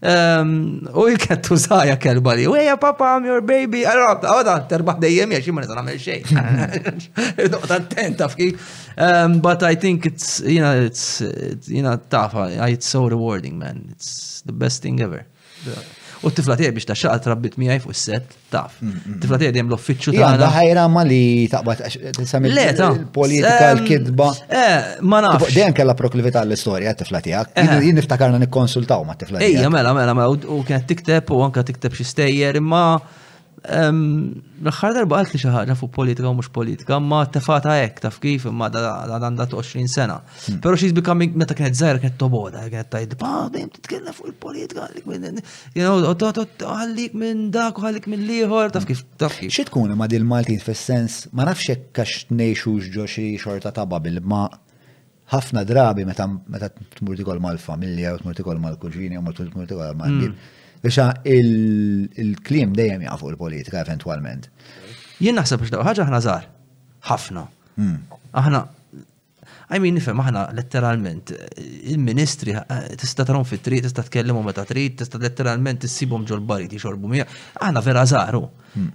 Ehm, u jkett tużaja kelba li, weja papa, I'm your baby, għara, għada, terbaħ dejjem jaxi ma nisa namel xej. Noqta attenta fki. Ehm, but I think it's, you know, it's, you know, tafa, it's so rewarding, man. It's the best thing ever. U t-tifla tiegħi biex ta' xaqal trabbit miegħi fuq is-set. taf. Mm, mm, Tifla mm. tgħidem l-uffiċċju tagħna. Għandha ħajra ma li taqbad tisami l-politika l-kidba. Eh, ma nafx. Dejjem kellha proklività l-istorja tifla tiegħek. Eh. Jien niftakarna nikkonsultaw ma' tifla tiegħek. Ejja, mela, mela, mela, u kienet tikteb u anka tikteb xi stejjer imma l-aħħar darba għalt li xi ħaġa fuq politika u mhux politika, ma tefata hekk taf kif imma da għandha 20 sena. Hmm. Però xi becoming meta kienet żgħira kienet toboda, kienet tgħid, "Ba, dejjem titkellem fuq il-politika." Għallik minn dak u għallik minn liħor, taf kif, taf kif. Xi tkun ma dil Maltin fis-sens, ma nafx hekk għax tnejxux ġo xi xorta ta' babil, ma ħafna drabi meta meta tmur tikol mal-familja u tmur tikol mal-kuġini u tmur tikol mal-bib. Mm. Biex il-klim dejjem jafu l-politika eventwalment. Jien naħseb biex ħaġa ħna żgħar. Ħafna. Mm. Aħna I mean, nifhem aħna letteralment il-ministri tista' tarom fit-triq, tista' tkellimhom meta trid, tista' letteralment issibhom ġol barit jixorbu mija. Aħna vera żaru. Hmm.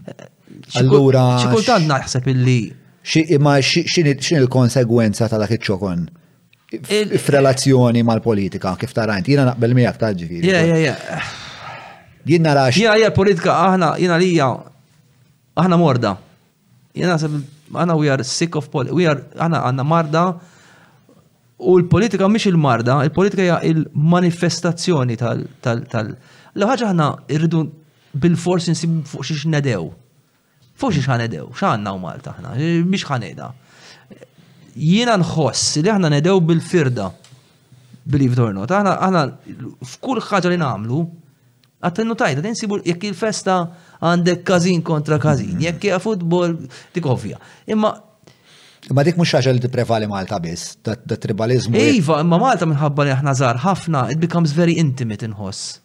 Allura. Xi kultant naħseb illi. Imma x'in il-konsegwenza ta' dak iċ-ċokon? F'relazzjoni mal-politika, kif tarajnt, jiena naqbel miegħek ta' ġifieri. Ja, ja, ja. Jien narax. Ja, ja, politika aħna jiena lija aħna morda. Jena naħseb għana we are sick of politika, we are għana għanna marda u l-politika mhix il-marda, il-politika hija il-manifestazzjoni tal- tal- tal- l ħaġa aħna irridu bil-fors nsib fuq xiex nedew. Fuq xiex ħanedew, x'għandna u Malta aħna, mhix ħaneda. Jiena nħoss li aħna nedew bil-firda believe it or not. Aħna aħna f'kull ħaġa li nagħmlu Għattennu tajda, din sibu jekk il-festa għandek kazin kontra kazin, mm. jekk hija futbol dik ovvja. Imma Imma dik mhux xaġa li tipprevali Malta biss, da tribalizmu. Iva, imma Malta minħabba li aħna żgħar ħafna, it becomes very intimate inħoss.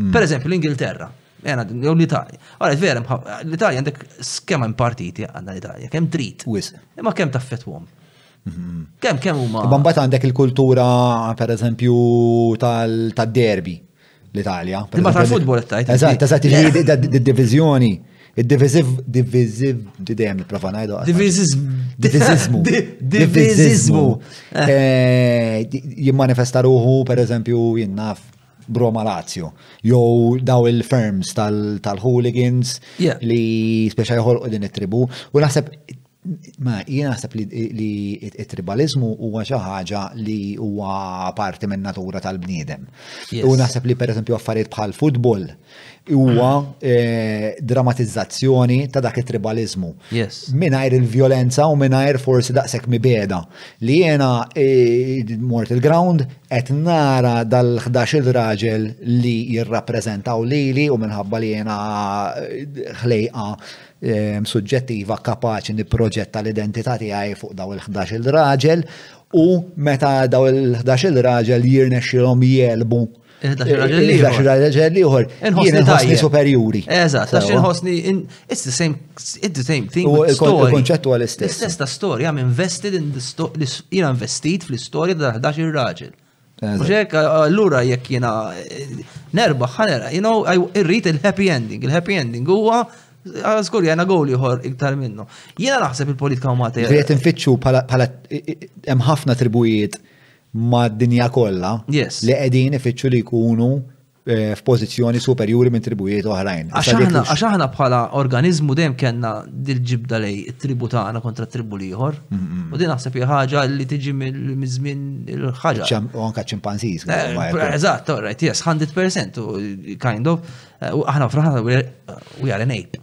Mm. Per eżempju, l-Ingilterra. Jena, jew l-Italja. Għara, vera, l-Italja għandek skema impartiti għandha l-Italja, kem trit. Wis. Imma kem taffetwom. Mm-hmm. Kem, kem huma. Bambat għandek il-kultura, per eżempju, tal-derbi l-Italja. Imma tal-futbol qed tgħid. Eżatt, eżatt, jiġifieri d-diviżjoni. Id-diviżiv, diviżiv, dejjem nipprova ngħidu. Diviżiżmu. Diviżiżmu. Eh, jimmanifesta ruħu, pereżempju, jien naf Broma Lazio, jew daw il-firms tal-hooligans li speċa jħolqu din it-tribu, u naħseb Ma jien naħseb li t-tribalizmu huwa xi ħaġa li huwa parti minn natura tal-bniedem. U naħseb li pereżempju affarijiet bħal futbol huwa eh, dramatizzazzjoni ta' dak it-tribalizmu. Mingħajr il-vjolenza u mingħajr forsi daqshekk mibeda. Li jiena eh, mort il-ground qed nara dal-11 il-raġel li jirrappreżentaw lili u minħabba li jiena eh, ħlejqa suġġettiva kapaċi nipproġetta l-identità tiegħi fuq daw il-11 il-raġel u meta daw il-11 il-raġel jirnexxilhom jelbu Il-11 liħor. Il-ħosni superjuri. Eżat, għax il-ħosni, it's the same, it's the same thing. Il-konċettu għal-istess. L-istess ta' storja, I'm invested in the story, jina investit fl-istoria ta' 11 il-raġel. Mux hekk, allura jekk jiena eh, nerba ħanera, you know, irrit il-happy ending. Il-happy ending huwa eh, Zgur jena għol jħor iktar minnu. Jena naħseb il-politika u mate. Għet nfittxu pala hemm ħafna tribujiet ma' dinja kollha li qegħdin ifittxu li jkunu Eh, f'pożizzjoni superjuri minn tribujiet oħrajn. Għax aħna bħala organizmu dejjem kellna dil-ġibda lej it-tribu tagħna kontra tribu ieħor. U din naħseb hija ħaġa li tiġi miż-żmien il-ħaġa. U anke ċimpanżiż. Eh, eżatt, right, yes, 100% kind of. Eh, aħna fraħna we are an ape.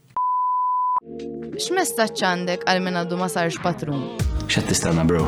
X'messaġġ għandek għal min għadu ma sarx patrun? X'qed tistenna bro?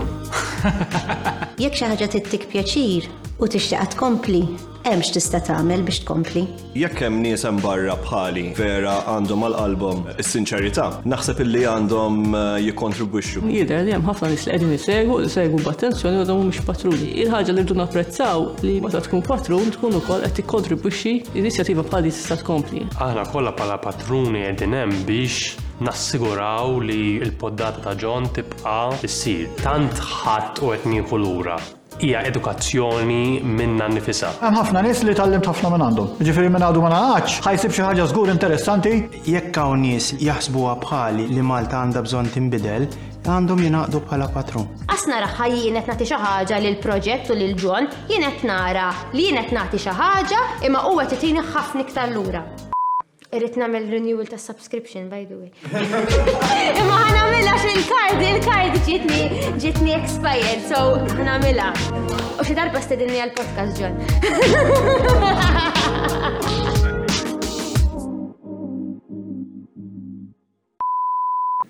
Jekk xi ħaġa tittik pjaċir u tixtieqha tkompli, hemm x'tista' tagħmel biex tkompli. Jekk hemm nies hemm barra bħali vera għandhom għal qalbhom is-sinċerità, naħseb illi għandhom eh, jikkontribwixxu. Jidher li hemm ħafna nies li qegħdin isegwu, isegwu b'attenzjoni u mhumiex patruni. Il-ħaġa li rridu napprezzaw li meta tkun patrun tkun ukoll qed tikkontribwixxi inizjattiva bħal tista' tkompli. Aħna kollha bħala patruni qegħdin hemm biex nassiguraw li l-poddata ta' John tibqa' ssir. Tant ħadt u qed nieħu lura. Hija edukazzjoni minnha nnifisha. Hemm ħafna nies li tgħallimt ħafna minn għandhom. Jiġifieri min għadu ma naqgħadx, ħa jsib xi ħaġa żgur interessanti. Jekk hawn nies jaħsbuha bħali li Malta għandha bżonn tinbidel, għandhom jingħaqdu bħala patron. Għas nara ħajjien qed nagħti xi ħaġa lil proġett u lil John, jien qed nara li jien qed nagħti xi ħaġa imma huwa qed itini ħafna iktar lura. Irrid nagħmel renewal ta' subscription by the way. Imma ħa nagħmilha fil-kard, il-kard ġietni ġietni expired, so ħa nagħmilha. U xi darba stedinni għal-podcast John.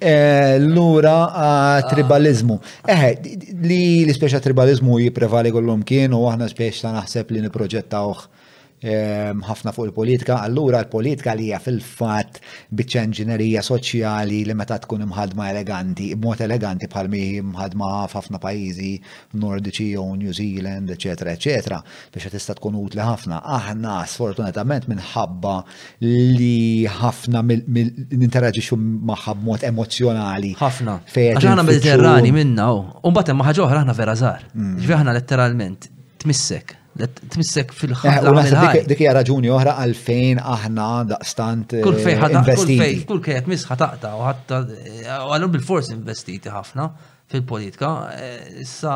Eh, lura ah, tribalizmu. Eħe, li l-ispeċa tribalizmu jiprevali kollum kien u aħna speċ ta' naħseb li niproġettawh ehm, ħafna fuq il-politika, allura l-politika li hija fil-fatt biċċa inġinerija soċjali li meta tkun imħadma eleganti, b'mod eleganti bħal mi imħadma f'ħafna pajjiżi nordiċi jew New Zealand, eċetera, eċetera, biex tista' tkun utli ħafna. Aħna sfortunatament minħabba li ħafna ninteraġixxu magħha b'mod emozzjonali. Ħafna. Fejn aħna Mediterrani minna u mbagħad hemm ħaġa oħra aħna vera żgħar. Mm. Ġifieri aħna letteralment tmissek tmissek fil-ħadra. Eh, dik hija raġuni oħra għalfejn aħna daqstant. Eh, kull fejn ħadra, kull fejn, kull fejn qed misħa taqta u ħatta eh, għallu bil-fors investiti ħafna fil-politika. Issa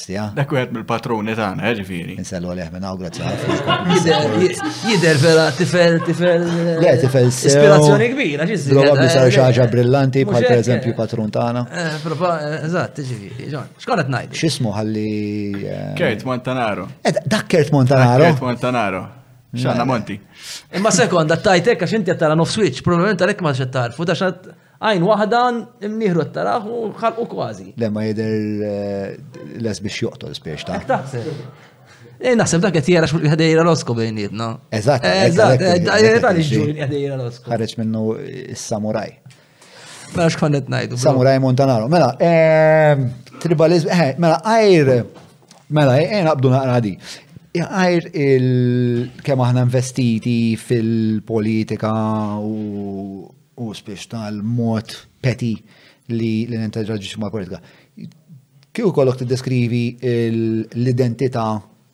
Sija. Dak wieħed mill-patruni tagħna, eh, ġifieri. Insellu għalih minn hawn grazzi Jider vera tifel tifel. Le tifel eh, Ispirazzjoni kbira, ġiżi. Probabbli sar xi ħaġa brillanti bħal pereżempju patrun tagħna. Eh, Proba, eżatt, ġifieri. X'kont qed ngħidu? X'ismu ħalli Kert Montanaro. Dak Kert Montanaro. Kert Montanaro. Xanna Monti. Imma sekonda tajtek għax inti għattara nofs switch, probabbilment għalhekk ma xettar, futa xat Għajn waħda mnieħru t-taraħ u ħalqu kważi. Le ma jidher eh, les biex joqtol spiex ta'. Eh, naħseb dak qed jara x'mur ħdejra l-osku bejnietna. Eżatt. Eh, eżatt, dan iġġuri ħdejra l-osku. Ħareġ minnu s-samuraj. Mela x'kon qed ngħidu. Samuraj Montanaro. Mela, ehm, tribalizm, eh, mela għajr, mela, eh, naqbdu naqra di. Għajr il-kem aħna investiti fil-politika u u spiex tal-mod peti li l-interaġġi ma' politika. Kieku kollok tiddeskrivi l-identità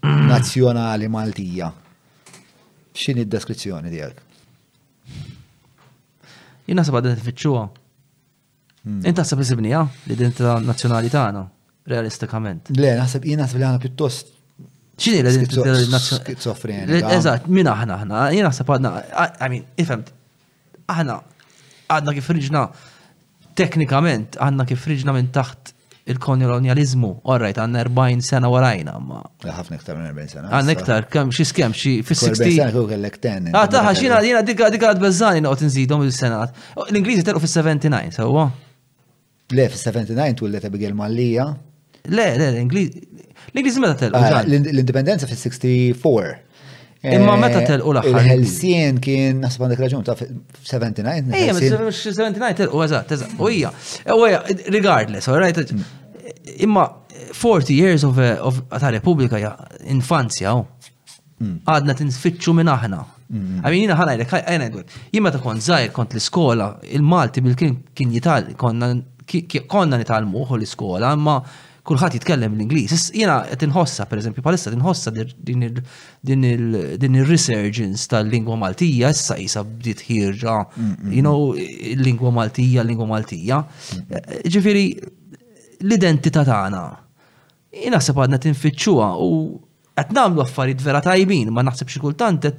nazzjonali Maltija, x'in id-deskrizzjoni tiegħek? Jien naħseb għadha tifittxuha. Hmm. Int taħseb isibniha l-identità nazzjonali tagħna realistikament. Le, naħseb jien naħseb li għana pjuttost ċini l-identità nazzjonali. Eżatt, minn aħna aħna, jien naħseb għadna, I mean, ifemt, Aħna għadna kif riġna teknikament għadna kif riġna minn taħt il-kolonializmu, orrajt, għanna 40 sena warajna, ma. ħafna iktar minn 40 sena. Għanna iktar, kam xie skem, xie fis-60. Sena kuk kellek ten. Ah, taħħa, xina jina dika dika għad bezzani noqt nżidom il-senat. L-Ingliżi telqu fis-79, sewa? Le, fis-79 twildet Abigail Mallia. Le, le, l-Ingliżi meta telqu. Ah, l-indipendenza fis-64. Imma meta eh, telqu l-aħħar. Il-Helsien kien naħseb għandek raġun ta' 79. Ejja, 79 telqu eżatt, eżatt. U hija, regardless, all right? Mm. Imma 40 years of, eh, of ta' Repubblika ja infanzja, oh. Għadna tinfittxu minn aħna. Għamin jina ħana jlek, għajna jgħidwek. Jima ta' kont zaħir kont l-iskola, il-Malti bil-kien kien jital, konna nitalmuħu l-iskola, ma kullħat jitkellem l-Inglis. Jina tinħossa, per eżempju, palissa tinħossa din il-resurgence tal-lingwa Maltija, issa jisa bdiet ħirġa, you know, lingwa Maltija, lingwa Maltija. Ġifiri, l-identità tagħna. Jien naħseb għadna tinfittxuha u qed nagħmlu affarijiet vera tajbin, ma naħseb xi kultant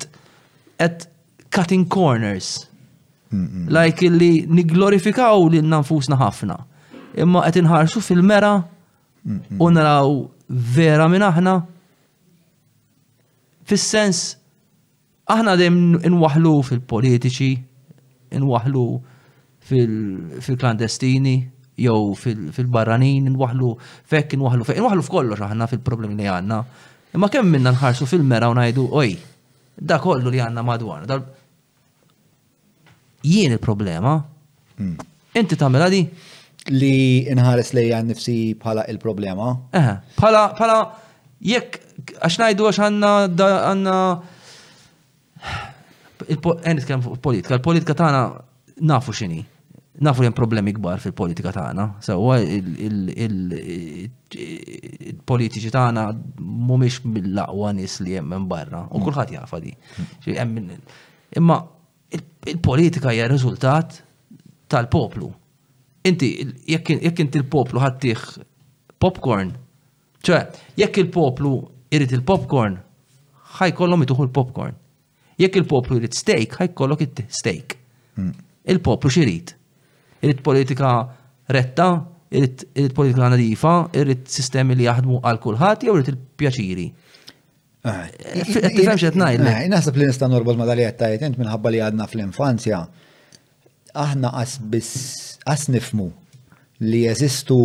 qed cutting corners. Like li niglorifikaw lil nfusna ħafna. Imma qed inħarsu fil-mera u naraw vera minn aħna fis-sens Aħna dejjem inwaħlu fil-politiċi, inwaħlu fil-klandestini, jew fil-barranin, inwaħlu fekk, inwaħlu fekk, inwaħlu f'kollox aħna fil-problemi li għandna. Imma kemm minna nħarsu fil-mera u ngħidu, oj, da kollu li għandna madwar, Jien il-problema. Hmm. Inti tagħmilha di? Li inħares lejja nifsi bħala il-problema. Eħe, bħala bħala jekk għax ngħidu għax għandna għandna il-għen eh, fuq politika, il-politika tagħna nafu x'inhi nafu jem problemi kbar fil-politika tagħna. Sewwa il-politiċi tagħna mhumiex mill-aqwa nies li hemm barra u kulħadd jafa di. Imma il-politika hija riżultat tal-poplu. Inti, jekk inti l-poplu ħattih popcorn, ċe, jekk il-poplu irrit il-popcorn, ħajkollhom ituħu l-popcorn. Jekk il-poplu irrit steak, ħajkollok it steak. Hmm. Il-poplu xirit. Irrit politika retta, irrit politika nadifa, irrit sistemi li jaħdmu għal kulħadd jew irrit il-pjaċiri. Tifhem x'qed ngħid. Naħseb li nista' norbot ma' dali qed tajt int minħabba li għadna fl-infanzja. Aħna qas biss qas nifmu li jeżistu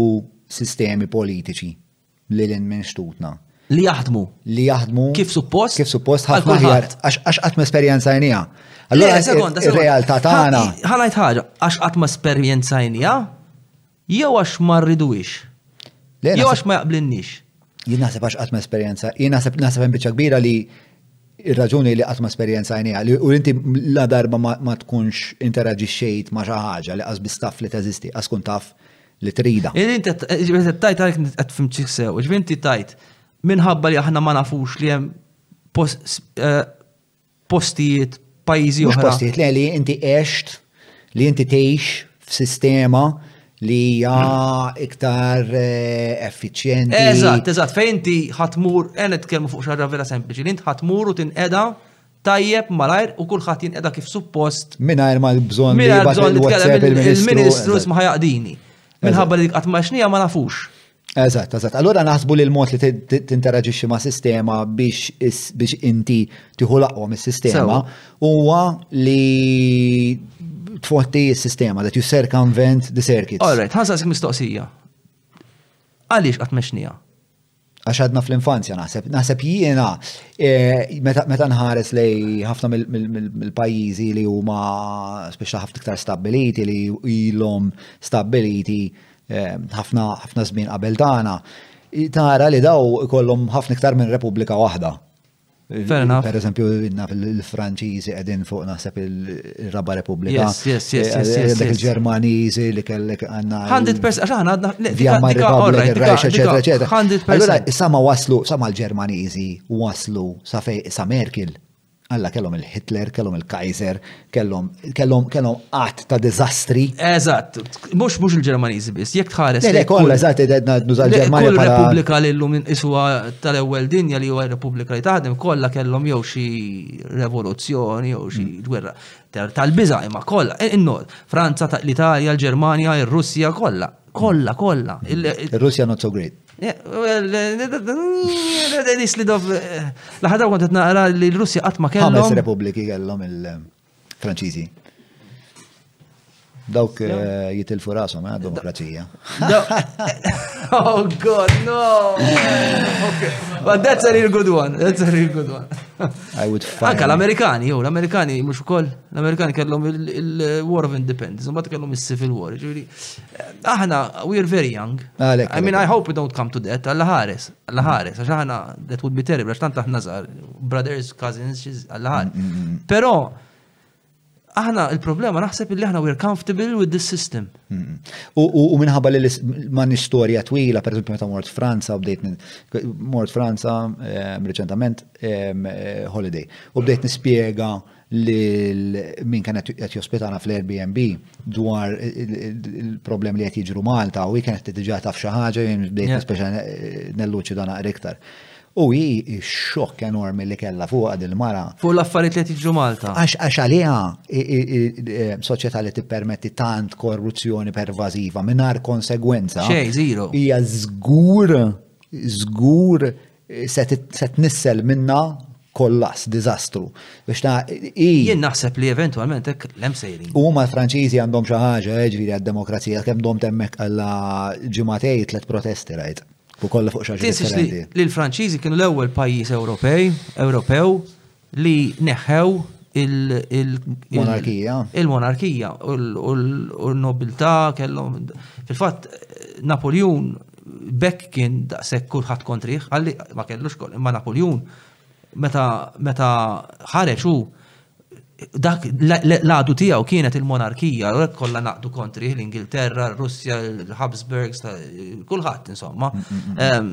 sistemi politiċi li lin minn xtutna. Li jaħdmu. Li jaħdmu. Kif suppost? Kif suppost ħafna ħjar. Għax qatt esperjenza jnija. Allora, sekonda, realtà tagħna. Ħanajt ħaġa, għax qatt esperjenza jnija, Jew għax ma rridux? Jew għax ma jaqblinniex? Jien naħseb għax qatt ma esperjenza, jien naħseb naħseb hemm biċċa kbira li ir-raġuni li qatt ma esperjenza għajnija, li u inti la darba ma tkunx interaġixxejt ma' xi ħaġa li qas bistaf li teżisti, qas kun taf li trida. Inti tajt għalek qed fim sew, inti tajt minħabba li aħna ma nafux li hemm eh, postijiet, pajjiżi oħra. Mhux postijiet li inti għext, li inti tgħix f'sistema li hija hmm. iktar eh, effiċjenti. Eżatt, eżatt, fejn inti ħatmur, qed nitkellmu fuq xarra vera sempliċi, li inti ħatmur u tinqeda tajjeb malajr u kulħadd jinqeda kif suppost. Minajr ma bżonn li bżonn il-ministru isma' ħajaqdini. Minħabba li qatt ma xnija ma nafux. Eżatt, eżatt. Allura naħsbu li l-mod li tinteraġixxi ma' sistema biex biex inti tieħu laqwa mis-sistema huwa li tfotti s-sistema that you circumvent the circuits. All right, ħansaqsik mistoqsija. Għaliex qatt mexnija? għax għadna fl-infanzja naħseb. Naħseb jiena eh, meta nħares li ħafna mill-pajjiżi li huma speċa ħafna iktar stabiliti li ilhom stabiliti ħafna żmien qabel tagħna, tara li daw ikollhom ħafna iktar minn repubblika waħda. Per eżempju, inna fil-Franċiżi qegħdin fuq naħseb il-Raba Repubblika. Yes, yes, yes. Eh, eh, eh, Il-Ġermaniżi li kellek għandna. Għandit pers, għandna għandna. Għandit pers, eċetera, eċetera. Għandit pers. Allora, sama waslu, sama l-Ġermaniżi waslu sa fej, sa Merkel. Alla kellhom il-Hitler, kellhom il-Kaiser, kellhom kellhom kellhom qatt ta' diżastri. Eżatt, mhux mhux il-Ġermaniżi biss, jekk tħares. Le, kollha eżatt qedna nuża l-Ġermanja. Kull repubblika li llum iswa tal-ewwel dinja li huwa repubblika li taħdem kollha kellhom jew xi revoluzzjoni jew xi mm. gwerra tal-biża' imma kollha. E, Innod, Franza, l-Italja, l-Ġermanja, ir-Russja kollha. Kollha, kollha. Ir-Russja not so great. Nis li dov. Laħadar kont qed naqra li l-Russja qatt ma kellhom. Ħames repubbliki kellhom il-Franċiżi. Dawk eh, jitilfu rasom, eh, demokrazija. Oh God, no! But that's a real good one, that's a real good one. I would find. Anka l-Amerikani, jo, l-Amerikani mux ukoll, l-Amerikani kellhom il-War of Independence, mbagħad kellhom is-Civil War, ġuri. Aħna, we are very young. I mean, I hope we don't come to that, għalla ħares, għalla ħares, għax aħna, that would be terrible, għax tant aħna zar, brothers, cousins, għalla ħares. Mm, mm, mm. Pero, aħna il-problema naħseb li aħna we're comfortable with this system. U minħabba li ma nistorja twila, per esempio meta mort Franza, bdejt mort Franza ehm, reċentament ehm, eh, holiday, u bdejt nispjega lil min kien qed jospitana fl-Airbnb dwar il-problemi li qed jiġru Malta u hi kienet diġà taf xi ħaġa jien bdejt speċa nelluċi dan aqra iktar. U hi xokk enormi li kellha fuq din mara. Fuq l-affarijiet li qed jiġru Malta. Għax għax għaliha eh, soċjetà li tippermetti tant korruzzjoni pervażiva mingħajr konsegwenza. Xejn, zero. Hija żgur żgur se tnissel minna kollass, diżastru. Biex ta' Jien naħseb li eventwalment hekk l-hemm sejrin. U ma l-Franċiżi għandhom xi ħaġa, eh, ġifieri għad-demokrazija, kemm dom temmek għalla ġimatej tliet protesti rajt. U kollha fuq xi Tinsiex li l-Franċiżi kienu l-ewwel pajjiż Ewropej, Ewropew, li neħew il-monarkija. Il-monarkija u l-nobiltà kellhom. Fil-fatt, Napoljun bekk kien daqshekk kulħadd kontriħ, għalli ma kellux kol, imma Napoljun meta ħareġ hu dak l-għadu tiegħu kienet il-monarkija, l kollha naqdu kontri l-Ingilterra, l-Russja, l-Habsburgs, kulħadd insomma. Mm, mm, mm, ehm,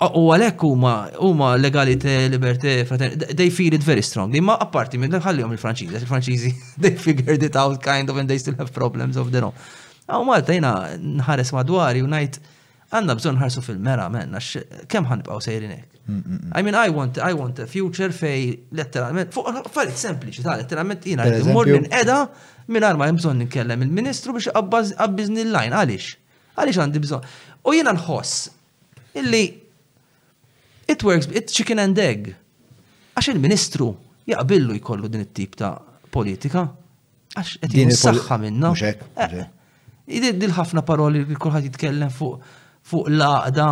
U għalhekk huma huma legalité, liberté, fraternité, they feel it very strongly. Ma apparti minn ħallihom il-Franċiżi, il-Franċiżi they figured it out kind of and they still have problems of their own. Aw Malta jiena nħares madwari u ngħid għandna bżonn ħarsu fil-mera men għax kemm ħanibqgħu sejrin hekk. I mean I want I want a future fej letteralment fuq affarijiet sempliċi ta' letteralment jiena mmur minn qeda minn arma hemm bżonn ninkellem il-Ministru biex qabbiżni l-lajn għaliex. Għaliex għandi bżonn. U jiena nħoss illi it works, it chicken and egg. Għax il-ministru jaqbillu jkollu din it-tip ta' politika. Għax qed din is-saħħa minna. Eh, eh. Dil ħafna paroli li kulħadd jitkellem fuq fuq laqda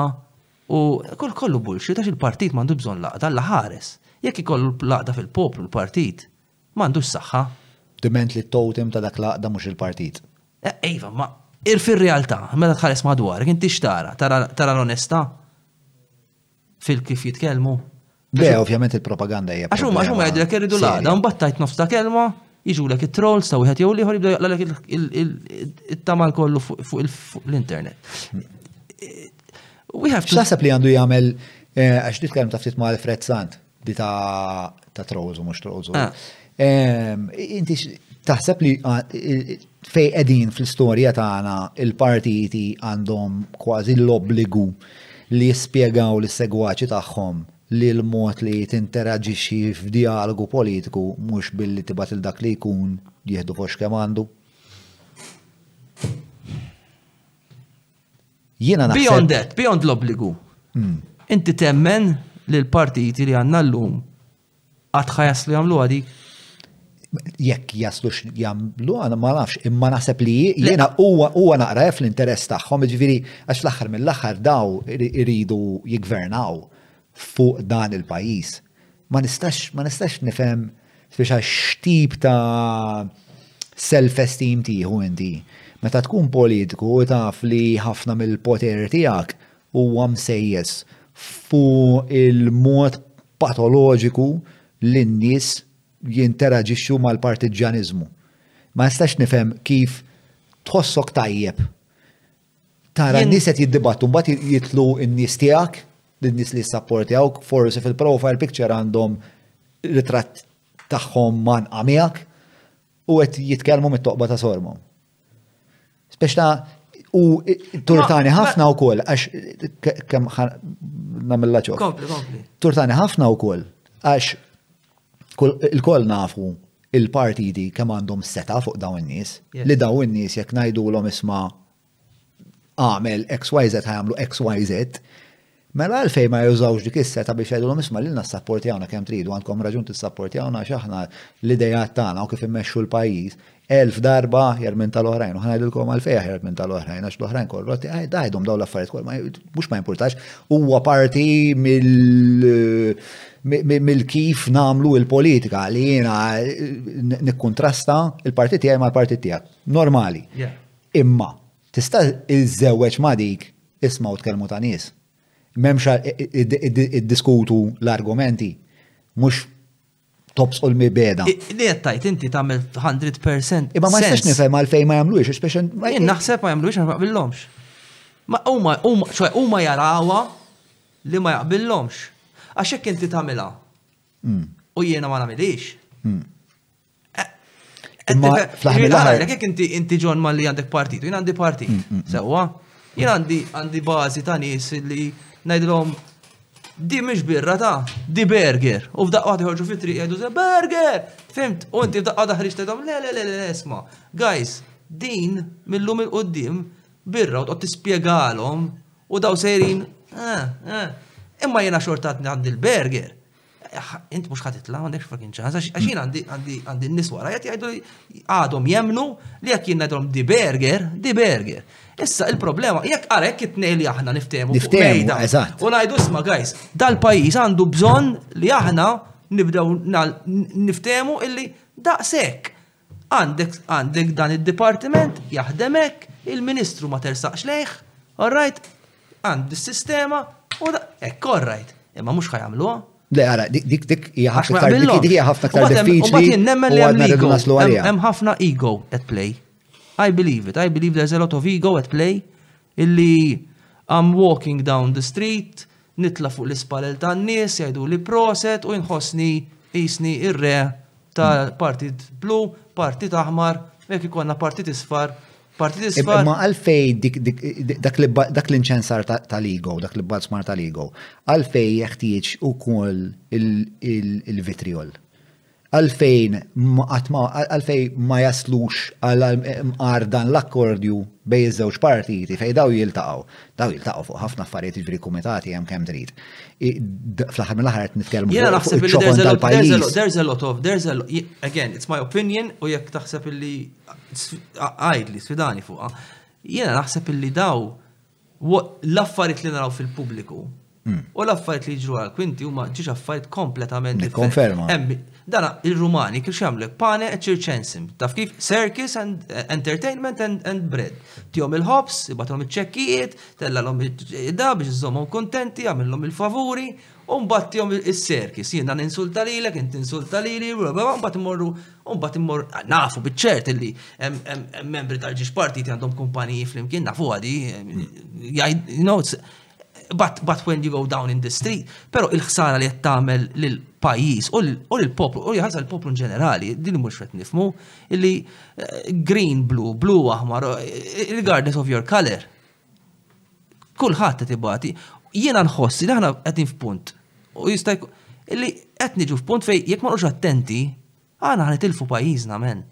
u kol kollu bullxi, għax il-partit mandu bżon laqda l ħares. Jekk ikollu laqda fil-poplu l-partit, Ma għandux saħħa. Diment li t-totem ta' dak l-għaqda mhux il-partit. Iva, imma fir-realtà, meta tħares madwarek, inti x'tara? Tara l-onestà fil-kif jitkellmu? Le, ovvjament il-propaganda hija. Għax huma huma jgħidlek irridu l-għada, mbagħad tajt nofs ta' kelma, jiġulek it-trolls ta' wieħed jew liħor jibdew jaqlalek it-tamal kollu fuq l-internet. X'taħseb li għandu jagħmel eh, għax nitkellem ta' ftit ma' Alfred Sant, Di ta' ta' trozu, mux trozu. Ah. Ehm, inti taħseb li ah, fej edin fl-istoria tagħna il-partiti għandhom kważi l-obbligu li jispiegaw li segwaċi tagħhom li l-mod li tinteraġixxi f'dialogu politiku mhux billi tibat il dak li jkun jieħdu fox kemm għandu. Jiena naħseb. Beyond that, beyond l-obbligu. Hmm. Inti temmen li l-partiti li għandna llum qatt jaslu jagħmlu għadi? jekk jaslu jagħmlu għana ma nafx, imma naħseb li jiena huwa naqra fl-interess tagħhom, ġifieri għax fl-aħħar mill-aħħar daw iridu jigvernaw fuq dan il-pajjiż. Ma nistax, ma nistax nifhem speċa x'tip ta' self-esteem tieħu inti. Meta tkun politiku u taf li ħafna mill-poter tiegħek huwa msejjes fuq il-mod patoloġiku li n-nies jinteraġixxu mal-partiġġjaniżmu. Ma nistax nifhem kif tħossok tajjeb Tara n-nies qed jiddibattu mbagħad jitlu n-nies tiegħek, lin-nies li jissapportjawk, forsi fil-profile picture għandhom ritratt tagħhom manqa miegħek u qed jitkellmu mit-toqba ta' sormhom. Spex ta' u turtani ħafna wkoll għax kemm nagħmilha ċok. Turtani ħafna wkoll għax il-koll nafu il-partiti kemm għandhom seta fuq dawn in-nies, li dawn in-nies jekk ngħidulhom isma' għamel XYZ ħajamlu XYZ, mela għalfej ma jużawx dik is-seta biex jgħidulhom isma' lilna s-sapportjawna kemm tridu, għandkom raġun tissapportjawna għax aħna l-idejat tagħna u kif immexxu l-pajjiż, Elf darba aħjar minn tal-oħrajn, u ħanajdilkom għalfej aħjar minn tal-oħrajn, għax l-oħrajn korrotti, għajdhom daw l-affarijiet kol, mux ma jimpurtax, huwa parti mill-kif namlu il-politika li jena nikkontrasta il-parti tiegħi ma' l-parti tiegħek. Normali. Imma, tista' iż-żewġ ma' dik isma' u tkellmu ta' nies. Memx id-diskutu l-argumenti, mux tops u l-mibeda. Li qed tajt inti tagħmel 100%. Imma ma jistax nifhem għalfejn ma jagħmluhiex, speċjal. Ma jien naħseb ma jagħmluhiex ma jaqbillhomx. Ma huma huma ċoj huma jarawha li ma jaqbillhomx. Għax hekk inti tagħmilha. Hmm. U jiena ma nagħmilhiex. Hmm. Eh, imma eh, fl-aħħar. Jekk inti inti ġon ma li għandek partit, jien għandi partit. Hmm, Sewwa, jien għandi għandi bażi ta' nies li ngħidilhom Di mhix birra ta, di burger. U f'daqqa waħda joħorġu fit-triq jgħidu se burger! Fimt? U inti f'daqqa waħda ħriġt tgħidhom le le le le isma'. Guys, din millum il quddiem birra u tqgħod tispjegalhom u daw sejrin eh, eh. Imma jiena xorta għandi l-burger. Int mhux ħatitla, m'għandekx fucking ċans, għax jien għandi n-nies wara qed jgħidu għadhom jemnu li jekk jien ngħidhom di burger, di burger. Issa il-problema, jekk għalek it-nej li aħna niftehmu fuq mejda. U ngħidu sma guys, dal-pajjiż għandu bżonn li aħna nibdew niftehmu illi daqshekk għandek għandek dan id-dipartiment jahdemek, il-Ministru ma tersaqx lejh, all right? Għandi s-sistema u da, ekk all right, imma mhux ħajamluha. Le, għara, dik dik jgħafna ktar diffiċli. U għadna naslu għalija. Hemm ħafna ego at play. I believe it, I believe there's a lot of ego at play illi I'm walking down the street, nitla' fuq l-ispallel tan-nies, jgħiduli proset u nħossni qisni r-re ta' partit blu, partit aħmar, jekk ikollna partit isfar, partit isfar. Ma għalfej dak l-inċensar tal-ego, dak li balzmar tal-ego, għalfej jeħtieġ ukoll il-vitriol. għalfejn għalfejn ma jaslux għal mqar dan l-akkordju bej iż-żewġ partiti fejn daw jiltaqgħu. Daw jiltaqgħu fuq ħafna affarijiet jiġri kumitati hemm kemm trid. Fl-aħħar mill-aħħar qed nitkellmu fuq naħseb li there's a lot there's a lot of there's a lot again it's my opinion u jekk taħseb illi għajd li sfidani fuqha. Jiena naħseb illi daw L-affarijiet li naraw fil-pubbliku hmm. u l-affarijiet li jiġru għal kwinti huma ġiex affarijiet kompletament Nikkonferma. Dana il-Rumani kif xamlek pane e ċirċensim. Taf kif circus and eh, entertainment and, and bread. Tihom il-ħobs, ibathom iċ-ċekkijiet, tellalhom id-da biex iżommhom kontenti, għamillhom il-favuri U mbagħad jom is-serkis, jiena ninsulta lilek, int tinsulta lili, u mbagħad immorru, u mbagħad immorru, nafu biċ-ċert li hemm membri tal-ġiex partiti għandhom kumpaniji flimkien, nafu għadi, you know, but, but when you go down in the street, pero il-ħsara li qed tagħmel lill-pajjiż u lill-poplu, u jħasal il-poplu ġenerali, din mhux qed nifmu, illi eh, green, blue, blue aħmar, eh, regardless of your color. Kulħadd qed ibati. Jiena nħossi li aħna qegħdin f'punt. U jista' illi qed niġu f'punt fejn jekk ma attenti, aħna ħan itilfu pajjiżna men.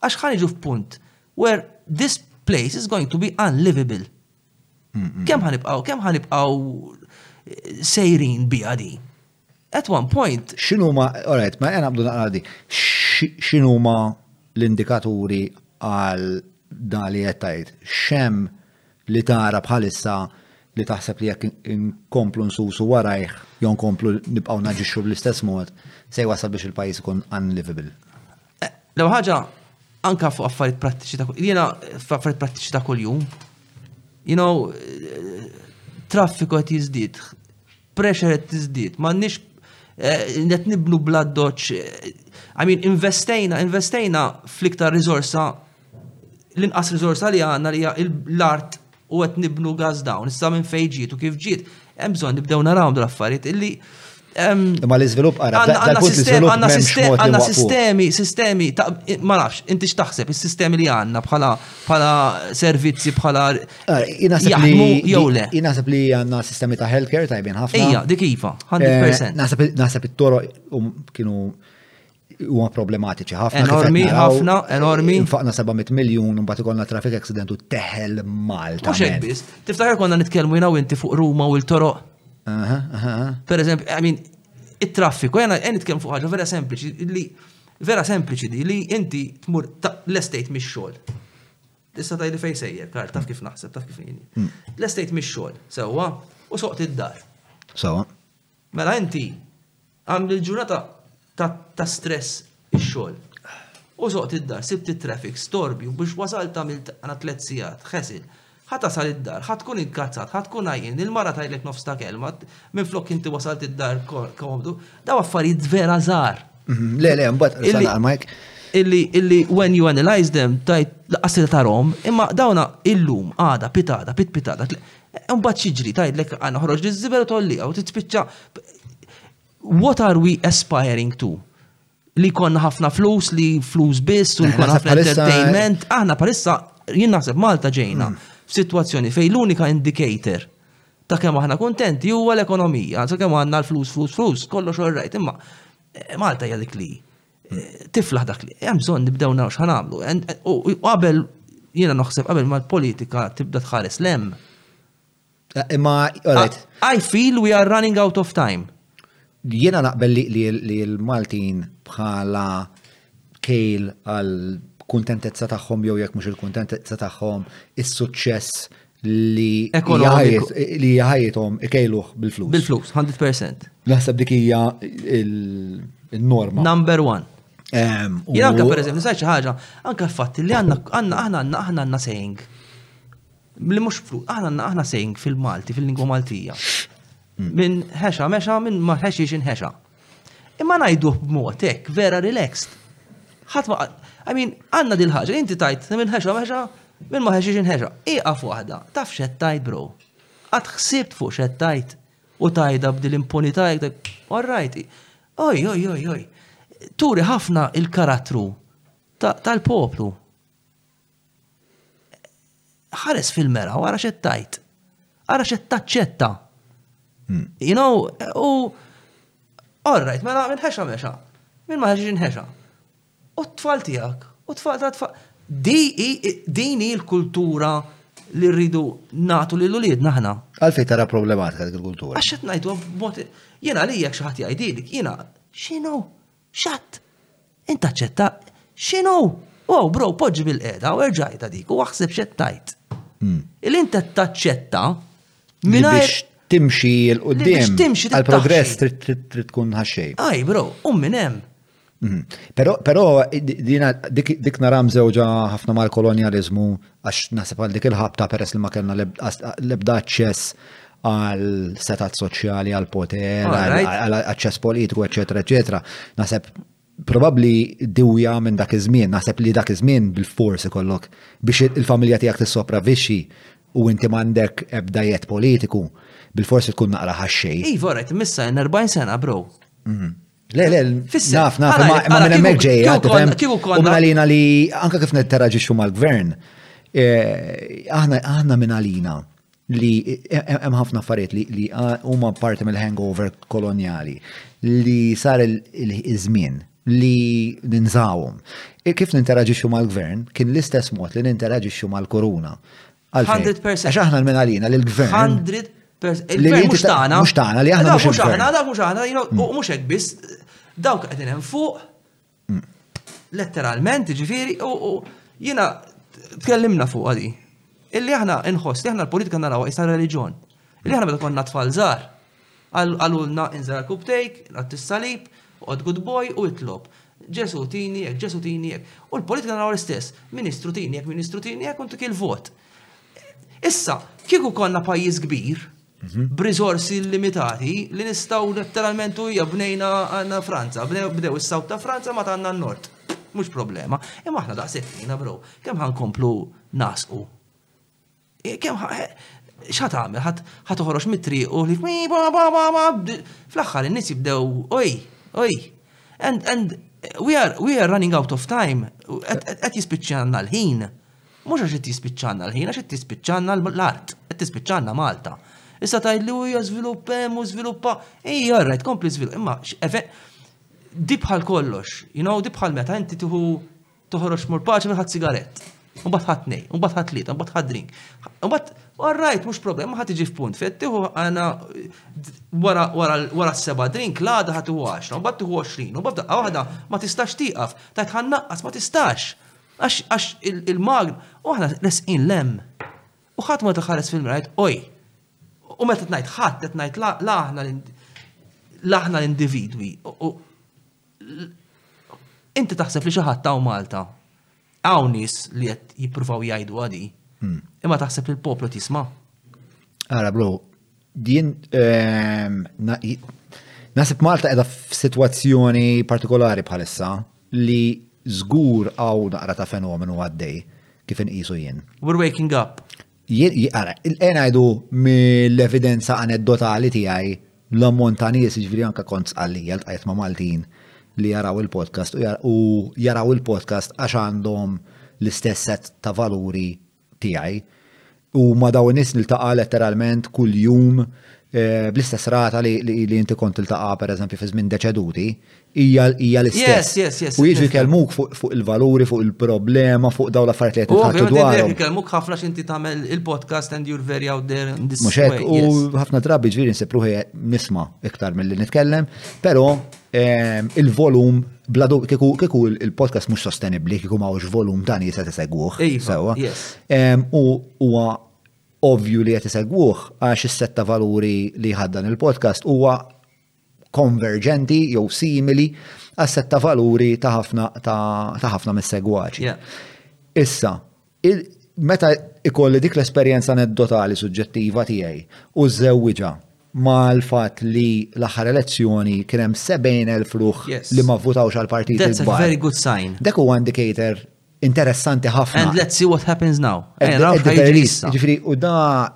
Għax ħan iġu f'punt where this place is going to be unlivable. Kemm ħanibqaw, kemm ħanibqaw eh, sejrin bija di? At one point. X'inhuma, alright, ma jena għabdu naqra di, x'inhuma l-indikaturi għal da li jettajt? Xem li tara bħalissa li taħseb li jekk inkomplu nsusu warajh, jon komplu nibqaw naġiċu bl-istess mod, se wasal biex il-pajis ikun unlivable? Lew ħaġa anka fuq affarijiet prattiċi ta' jiena affarijiet prattiċi ta' kuljum. You know, traffiku qed jiżdied, pressure qed tiżdied, m'għandniex eh, qed nibnu bla doċ. Eh, I mean, investejna, investejna fl-iktar riżorsa l-inqas riżorsa li għandna li l-art u qed nibnu gas dawn, issa minn fejn ġiet u kif ġiet, hemm bżonn nibdew narawhom l-affarijiet illi Ma l-iżvilupp għara, għandna sistemi, sistemi, ma nafx, inti x'taħseb, is-sistemi li għandna bħala servizzi bħala. Jaħdmu jew le. Naħseb li għandna sistemi ta' healthcare tajbin ħafna. Ija, dik iva, 100%. Naħseb it-toro kienu huma problematiċi ħafna. Enormi, ħafna, enormi. Infaqna 700 miljun u mbagħad ikollna traffic accident u teħel Malta. Mhux hekk biss. Tiftakar konna nitkellmu jiena u inti fuq Ruma u l-toroq. Per eżempju, I mean, it-traffiku, jena jena nitkellmu fuq ħaġa vera sempliċi li vera sempliċi di li inti tmur l-estate mix-xogħol. Issa tajli fejn sejjer, kar, taf kif naħseb, taf kif jini. Hmm. L-estate mix-xogħol, sewwa, u soqt id-dar. Sewwa. Mela inti għamli l-ġurnata ta' stress ix-xogħol u soqt id-dar, sibt it-traffic, storbi u biex wasalt għamilt għana tliet sigħat ħesel. Ħa tasal id-dar, ħa tkun inkazzat, ħa tkun għajjien, il-mara tgħidlek nofs ta' kelma, minflok inti wasalt id-dar komdu, daw affarijiet vera żgħar. Mhm, le, le, mbagħad sana għalmajk. Illi, illi, when you analyze them, tajt, laqasita tarom, imma dawna illum, għada, pitada, pit pitada, Imbagħad xiġri tgħidlek għana ħroġ li żibel u tolliha u titpiċċa. What are we aspiring to? Li konna ħafna flus, li flus biss, u li konna ħafna entertainment. Aħna palissa, jien naħseb Malta ġejna, mm. f'sitwazzjoni fej l-unika indicator ta' kemm aħna kontenti huwa l-ekonomija, ta' kemm għandna l-flus, flus, flus, kollox all right, imma eh, Malta hija dik li tiflaħ dak li hemm bżonn nibdew naraw x'ħan nagħmlu. U qabel jiena naħseb qabel ma l-politika tibda tħares lem. Eh, imma, alright. I feel we are running out of time. Jiena naqbel li l-Maltin bħala kejl għal kuntentezza tagħhom jew jekk mhux il-kuntentezza tagħhom is-suċċess li li ħajjithom ikejluh bil-flus. Bil-flus, 100%. Naħseb dik hija il-norma. Number one. Jien anka per eżempju, nisaj xi ħaġa, anka fatt li għandna aħna għandna aħna għandna saying. Li mhux flus, aħna għandna aħna saying fil-Malti, fil-lingwa Maltija. Hmm. Minn ħexa mexa, minn ma ħexiex inħexa. Imma ngħiduh b'mod hekk, vera relaxed. Ħadd ma I mean, għandna dil ħaġa inti tajt minn ħeġa meħġa, minn ma ħeġiex inħeġa. Iqaf waħda, taf xed tajt bro. Għad ħsibt fuq xed tajt u tajda b'dil impunità jekk all right. Oj, oj, oj, oj. Turi ħafna il-karattru tal-poplu. ħares fil-mera, għara xed tajt. Għara xed taċċetta. Hmm. You know, u. All right, mela, minn ħexa mexa. Minn ma ħexa ħexa. U t-tfal tijak. U t-tfal ta' tfal. Din hi l-kultura li rridu natu li l-ulied naħna. Għalfej tara problematika dik il-kultura. Għax qed ngħidu b'mod jena li jekk xi ħadd jgħidilek, jiena x'inhu X'għadt? Int aċċetta? X'inhu? Wow, bro, poġġi bilqiegħda u erġa' għidha dik u aħseb x'qed tgħid. Li int qed taċċetta mingħajr timxi l-qudiem. Timxi għal-progress trid tkun ħaxxej. Aj, bro, u minn hemm. Mhm. Però dik naram żewġa ħafna mal-kolonjaliżmu għax naħseb għal dik il-ħabta peress li ma kellna l-ebda aċċess għal setat soċjali, għal poter, għal aċċess politiku, eċetera, eċetera. Naħseb probabbli diwja minn dak iż-żmien, naħseb li dak iż-żmien bil-forsi kollok biex il-familja tiegħek tissopravvixxi u inti m'għandek ebdajet politiku, bil-forsi tkun naqra ħaxxej. Iva, right, missa 40 sena, bro. Mhm. Le, le, naf, naf, ma minn hemmhekk ġejja. Kieku konna. U għalina li anke kif nitteraġixxu mal-gvern, eh, aħna minn għalina li eh, eh, hemm ħafna affarijiet li ah, huma parti mill-hangover koloniali li sar il-żmien li ninżawhom. Kif ninteraġixxu mal-gvern kien l-istess mod li ninteraġixxu mal-koruna. Għalfejn? 100%. Għax aħna minn għalina li l-gvern. 100%. Li Il-gvern li mhux inti ta- tagħna. mhux tagħna, li aħna Dak mhux mhux il-gvern. aħna, dak mhux aħna, you know, u mhux hekk biss. Dawk qegħdin hemm fuq. Letteralment, ġifieri, u u jiena tkellimna fuq għadi. Illi aħna inħoss li aħna l-politika naraw issa reliġjon. Illi aħna meta konna tfal żgħar, Qalulna, Inżel għall-kubtejk, inqatt' is-salib, oqgħod good boy u itlob. Ġesù tini hekk, Ġesù tini hekk. U l-politika narawha l-istess. Ministru tini hekk, Ministru tini hekk u ntik il-vot. Issa, kieku konna pajjiż kbir, b'riżorsi illimitati, li nistgħu letteralment u hija bnejna għandna Franza, bdew is-South ta' Franza ma għandna n-Nord. Mhux problema. Imma aħna daqshekk bnejna bro. Kemm ħankomplu nagħsqu? Kemm x'ħa tagħmel? Ħa toħroġ mit-triq u ħlief fl-aħħar in-nies jibdew oj, oj. And, and we are, we are running out of time, qed jispiċċana l-ħin. Mhux għax qed jispiċċana l-ħin, għax qed tispiċċana l-art, qed tispiċċana Malta. Issa tgħidli u hija żvilupp hemm u żviluppa. Ej, all right, kompli żvilupp. Imma di bħal kollox, you know, di bħal meta inti tieħu Toħroġ tmur paġi minn ħadd sigarett. Mbagħad ħadd nej, mbagħad ħadd tlieta, mbagħad ħadd drink. Mbagħad all right, mhux problema, ħadd iġi f'punt fett tieħu għana wara s-seba' drink l-għada ħadd iħu 10, mbagħad tieħu 20, u mbagħad daqqa waħda ma tistax tieqaf, tajt ħannaqqas ma tistax. Għax il-magn, u aħna resqin lem. U ħadd ma taħares fil-mrajt, oj. U meta tnajt ħadd, tnajt laħna l-individwi. Inti taħseb li xi ħadd hawn Malta hawn nies li qed jippruvaw jgħidu għadi, hmm. imma taħseb li l-poplu tisma'. Ara bro, din ehm, naħseb Malta qiegħda f'sitwazzjoni partikolari bħalissa li żgur hawn naqra ta' fenomenu għaddej kif inqisu jien. We're waking up. Ara, il-qenajdu mill-evidenza aneddotali tiegħi l-ammont ta' nies ġifieri anke kont sqallija l ma' Maltin li jaraw il-podcast u jaraw il-podcast għax għandhom l-istess set ta' valuri tiegħi. U ma' dawn nies niltaqa' letteralment kull jum eh, bl-istess rata li inti kont tiltaqa' pereżempju fi żmien deċeduti, hija hija l-istess. Yes, yes, yes. U jiġu jkellmuk fuq il-valuri, fuq il-problema, fuq dawn l-affarijiet li qed dwar. U jkellmuk ħafna x'inti tagħmel il-podcast and you're very out there in this Mux hekk, u ħafna drabi ġifieri nsib ruħi nisma' iktar milli nitkellem, però ehm, il-volum bla kieku il-podcast mhux sostenibbli, kieku ma volum dan jisa tisegwuh. Iva, sewa. Ehm, u huwa ovvju li qed isegwuh għax is-setta valuri li ħaddan il-podcast huwa konverġenti jew simili għas setta valuri ta' ħafna ta' ħafna mis-segwaċi. Issa, meta ikolli dik l-esperjenza aneddotali suġġettiva tiegħi u żewwiġa mal fatt li l-aħħar elezzjoni kien hemm 70,000 ruħ li ma vvutawx għal partit. That's a very good sign. Dak huwa indicator Interessanti ħafna. And let's see what happens now. Ġifiri, u da,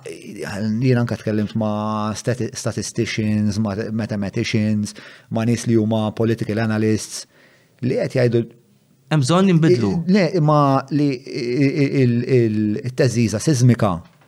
li anka tkellimt ma' statisticians, ma' mathematicians, ma' nis li huma political analysts, li qed jgħidu Hemm bżonn nimbidlu. Le, imma li il-teżiża sismika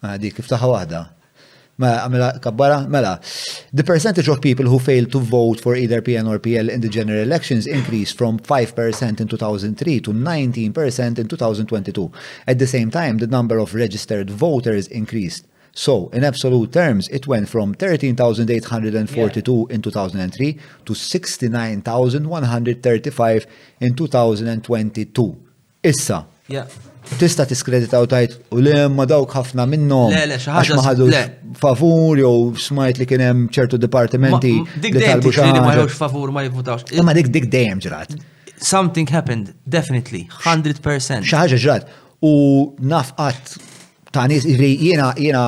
Għadi kif taħ waħda. Mela, kabbara, mela. The percentage of people who failed to vote for either PN or PL in the general elections increased from 5% in 2003 to 19% in 2022. At the same time, the number of registered voters increased. So, in absolute terms, it went from 13,842 yeah. in 2003 to 69,135 in 2022. Issa, tista' tiskredita u tajt u le ma dawk ħafna minnhom. Le, le, xaħġa. Ma ħadu favur jew smajt li kien hemm ċertu dipartimenti. Dik dejjem li ma jewx favur ma jivvutawx. Imma dik dik dejjem ġrat. Something happened, definitely, 100%. Xaħġa ġrat. U nafqat ta' nis, jiena jiena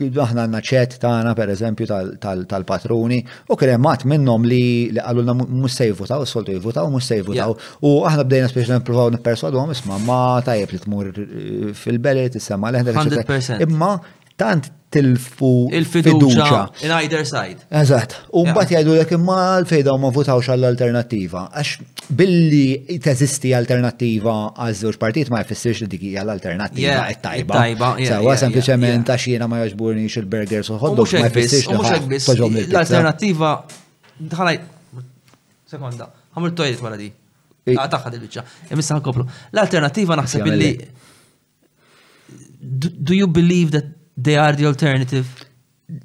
Aħna għandna ċett tagħna pereżempju tal-patruni u kien hemm għadd minnhom li qalulna mhux se jivvutaw, soltu jivvutaw, mhux se jivvutaw. U aħna bdejna speċi nippruvaw nipperswadhom isma' ma tajjeb li tmur eh, fil-beli tissemma leħdek. Imma tant tilfu il-fiduċa. In either side. Eżatt. U mbagħad jgħidulek imma l-fejda ma votawx għall-alternattiva. Għax billi teżisti alternattiva għal żewġ partijiet ma jfissirx li dik hija l-alternattiva t-tajba. Tajba, sewa sempliċement għax jiena ma jogħġburni il-burgers u ħoddu ma jfissirx li l-alternattiva ħalaj sekonda, ħamil tojt wara di. Taħħad il-biċċa. Imissa ħankoplu. L-alternattiva naħseb billi do you believe that they are the alternative?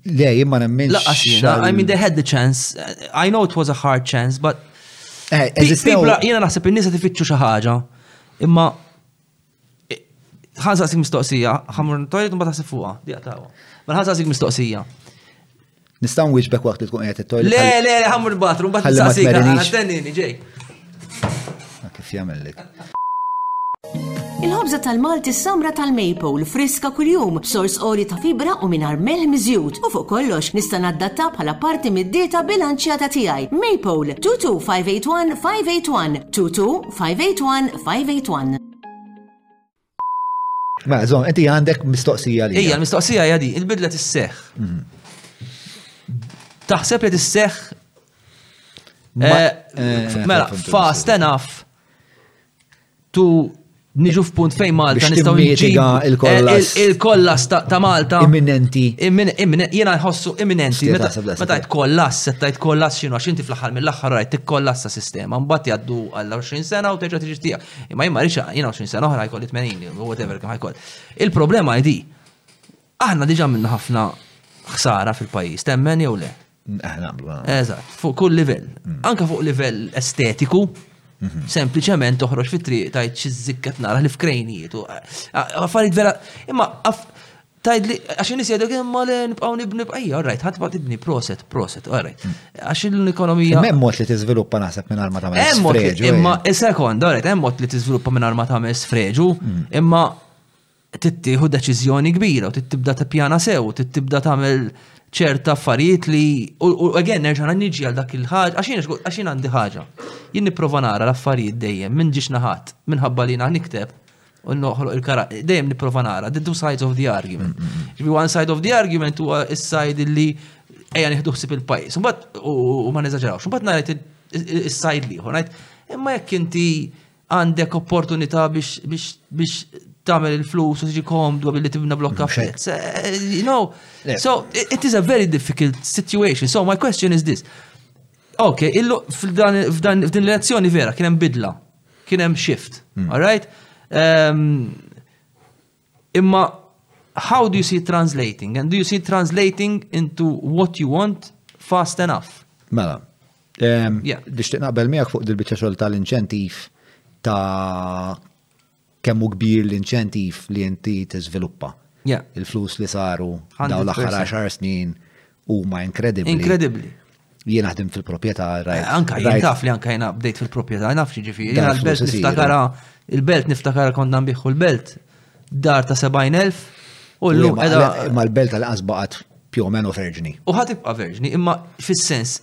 Le, jien ma nemminx. Laqas jiena, I mean they had the chance. I know it was a hard chance, but eh, jiena naħseb in-nies qed ifittxu xi ħaġa. Imma eh, ħan saqsik mistoqsija, ħamur toilet u mbagħad taħseb fuqha, diqa tagħha. Mela ħan saqsik mistoqsija. Nistgħu wieġbek waqt li tkun qiegħed it-toilet. Le, le, ħamur bathroom, mbagħad nistaqsik, ħantenni ġej. Kif jagħmellek? Il-ħobza tal-Malti samra tal-maple friska kuljum b'sors oli ta' fibra u minar melħ miżjud u fuq kollox nista' naddatta bħala parti mid-dieta bilanċjata tiegħi. Maple 22581 581 22581 581. Ma, zon, inti għandek mistoqsija li. Ija, mistoqsija jadi, il-bidla tisseħ. Mhm. Taħseb li tisseħ. Eh, eh, mela, fast enough tu niġu f'punt fejn Malta nistaw il-kollas eh, ta' Malta. Imminenti. Jena jħossu imminenti. Meta jt kollas, meta jt kollas xinu, għax inti fl-axar mill-axar rajt kollas ta' sistema, mbatt jaddu għall-20 sena u teġa tiġi tija. Imma jimma rriċa, jina 20 sena oħra jkolli 80, whatever kemm jkoll. Il-problema jdi, aħna diġa minna ħafna ħsara fil-pajis, temmen jew le? Aħna bla. Eżat, fuq kull livell. Mm. Anka fuq livell estetiku, mhm. sempliciment toħroġ fit-triq tajt xizzikket nara li f'krejnijiet. Għaffariet vera, imma Tajdli, għax in-nies jgħidlek imma le nibqgħu nibni bqajja, all right, ħadd ma tibni proset, proset, all right. Għax l-ekonomija. Hemm mod li tiżviluppa naħseb minn arma ta' mess. Hemm mod imma eh. sekond, all right, hemm mod li tiżviluppa minn arma ta' mess freġu, mm. imma tittieħu deċiżjoni kbira u tittibda tippjana sew, tittibda tagħmel ċerta affarijiet li u again nerġa' niġi għal dak il-ħaġa għax jien għandi ħaġa. Jien nipprova nara l-affarijiet dejjem minn ġiex naħat minħabba li na nikteb u noħloq il-kara, dejjem niprofa nara, the two sides of the argument. Ġbi one side of the argument huwa is-side li ejja nieħdu ħsib il-pajjiż. Mbagħad u ma neżaġerawx, mbagħad ngħid is-side li ngħid, imma jekk inti għandek opportunità biex tagħmel il-flus u tiġi komdu billi tibna blokk kafe. Eh, you know, so it is a very difficult situation. So my question is this. Ok, f'dan l-elezzjoni vera kien hemm bidla Kien hemm shift. Hmm. All right? Um, imma how do you see it translating? And do you see it translating into what you want fast enough? Mela. Um, yeah. Biex tiqnaqbel miegħek fuq dil-biċċa xogħol tal-inċentiv ta' Kemm hu kbir l-inċentiv li inti tiżviluppa. Yeah. Il-flus li saru dawn l-aħħar 100%. għaxar snin huma inkredibbli. Inkredibbli. Jiena ħdimt fil-proprjetà rajt. Anka jien rajt- taf li anka jiena bdejt fil-proprjetà, naf xi ġifieri. Dan Jiena l-belt flus isiru. niftakara, il-belt niftakara kont nambieħu l-belt, dar ta' 70,000 u l-lum Imma- qiegħda- Imma l-belt tal-qasba qatt più o meno verġni. U ħad tibqa' verġni, imma fis-sens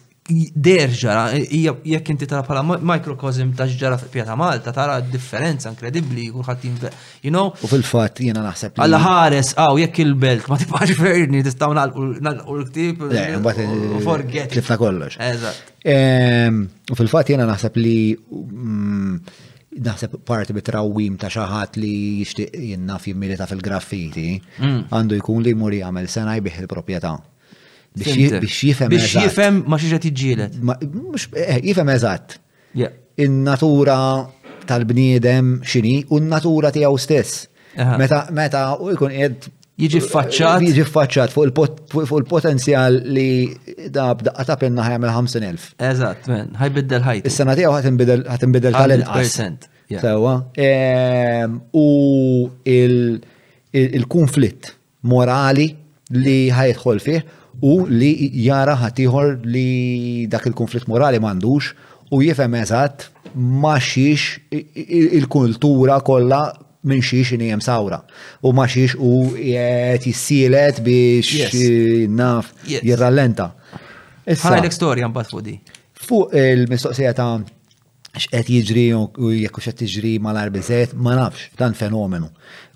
der ġara, jekk inti tara bħala microcosm ta' ġara fil pjata Malta, tara differenza inkredibbli, kulħadd jinve, you know. U fil-fatt jiena naħseb. Alla ħares, għaw, jekk il-belt ma tibqax ferni, tistaw nalqu l-ktib. U forget. Tlifna kollox. Eżatt. Ehm, u fil-fatt jiena naħseb li mm, naħseb parti bit trawwim ta' xaħat li jixtieq jinnaf jimmilita fil-graffiti, mm. għandu jkun li jmur jagħmel sena jbih il-proprjetà. Biex jifhem. Biex jifhem ma xiex qed jiġġieled. Eh, jifhem eżatt. In-natura tal-bniedem xini u n-natura tiegħu stess. Meta meta u jkun qed jiġi faċċat. Jiġi faċċat fuq il-potenzjal li da b'daqqa ta' penna ħajmel 50,000. Eżatt, men, ħajbiddel ħajt. Is-sena tiegħu ħatinbidel tal-inqas. Sewa. Ehm, u il-konflitt morali li ħajħol fih u li jara ħatiħor li dak il-konflitt morali m'għandux u jifhem eżatt ma xiex il-kultura kollha minn xiex inhi hemm sawra u ma xiex u qed jissielet biex naf jirrallenta. Ħalek storja mbagħad fuq di. Fuq il-mistoqsija ta' x'qed jiġri u jekk x'qed tiġri malar biżejjed, ma nafx dan fenomenu.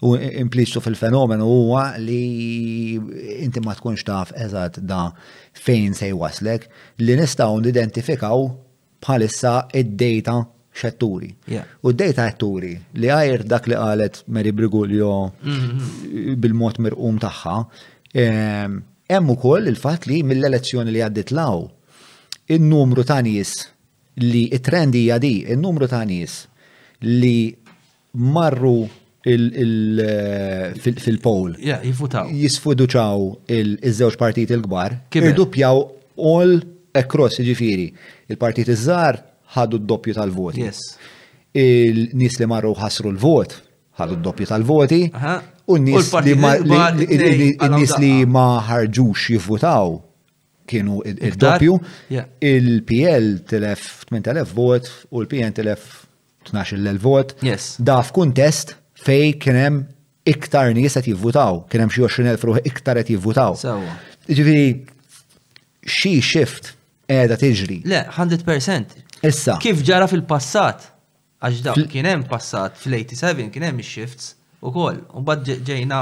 U impliċtu fil-fenomenu huwa li inti ma tkunx taf eżatt da fejn se jwaslek li nistgħu nidentifikaw bħalissa id-data xetturi. U d-data xetturi li għajr dak li qalet Mary Brigulio mm-hmm. bil-mod mirqum tagħha, ehm, hemm ukoll il-fatt li mill-elezzjoni li għaddit law, in-numru ta' nies li it-trend hija di, in-numru ta' nies li marru fil-poll. Jifutaw. Jisfuduċaw iż-żewġ partiti l-kbar. Irduppjaw all across, ġifiri. Il-partiti żgħar ħadu d-doppju tal-voti. Il-nies li marru ħasru l-vot ħadu d-doppju tal-voti. U n-nies li ma ħarġux jivvutaw kienu id-doppju. Il-PL tilef 8.000 vot u l-PN tilef 12.000 vot. Da f'kuntest fej kienem iktar nies qed jivvutaw, kienem xi 20.000 ruħ iktar qed jivvutaw. Ġifieri xi shift qiegħda tiġri. Le, 100%. Issa. Kif ġara fil-passat? Għax dawk kien hemm passat fl-87 kien hemm ix-shifts ukoll. U bad ġejna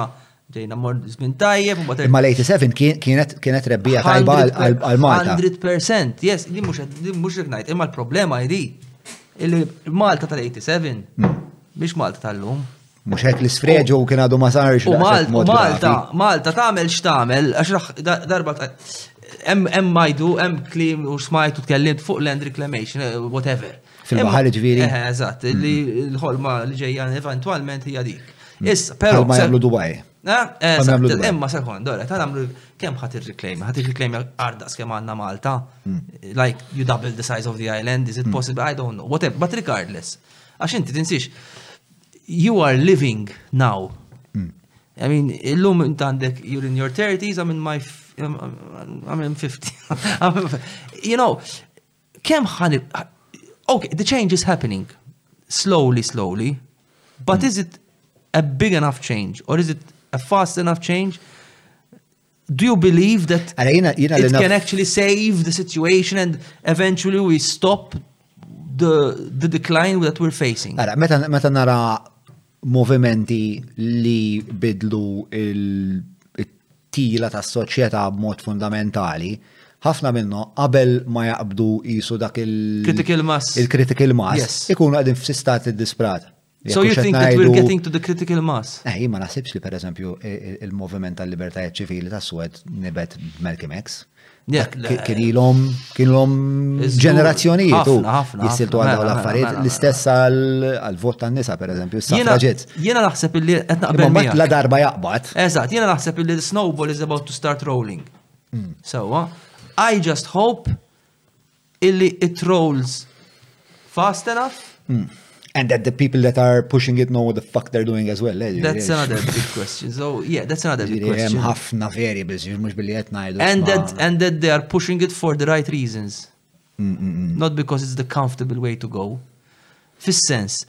ġejna mor żmien tajjeb u bad. Imma l-87 kienet kienet rebbija tajba għal Malta. 100%, yes, li mhux li mhux ngħid, imma l-problema hi Malta tal-87 hmm. biex Malta tal-lum. Mux hekk li sfreġu kien għadu ma sarx. U Malta, Malta tagħmel x'tagħmel għax darba hemm majdu, hemm klim u smajtu tkellimt fuq land reclamation, eh, whatever. Fil-baħar ġviri. Eh, eżatt, li mm. l-ħolma li ġejja eventualment hija dik. Mm. Issa, però. Ma jagħmlu Dubai. Eh, imma sekond, ora, ta' namlu kem ħat il-reclaim, ħat il-reclaim ardas kem għanna Malta, mm. like you double the size of the island, is it possible, I don't know, whatever, but regardless, għax inti tinsiex, you are living now. Mm. I mean, illum int you're in your 30s, I'm in my, I'm in 50. you know, kem ħan, okay, the change is happening, slowly, slowly, but is it a big enough change, or is it a fast enough change? do you believe that it can actually save the situation and eventually we stop the, the decline that we're facing? Ara, meta, meta nara movimenti li bidlu il-tila ta' soċjetà b'mod fundamentali, ħafna minnu qabel ma jaqbdu jisu dak il-critical mass. Il-critical mass. Yes. Ikunu għadin f-sistat id-disprat. So you think that we're getting to the critical mass? Eh, ma naħsibx li per eżempju il-moviment tal-libertajiet ċivili ta' Swed nibet Malcolm X. Kien ilhom kienhom ġenerazzjonijiet u jissiltu għal dawn l-affarijiet l-istess għal-vot tan-nisa per eżempju, s-saffraġiet. Jiena naħseb illi qed naqbel miegħek. La darba jaqbad. Eżatt, jiena naħseb illi snowball is about to start rolling. Hmm. Sewwa, I just hope illi it rolls fast enough hmm. And that the people that are pushing it know what the fuck they're doing as well. Eh, that's That's another big question. So yeah, that's another big eh, question. ħafna variables, And that and that they are pushing it for the right reasons. Mm, mm -mm. Not because it's the comfortable way to go. Fis-sens.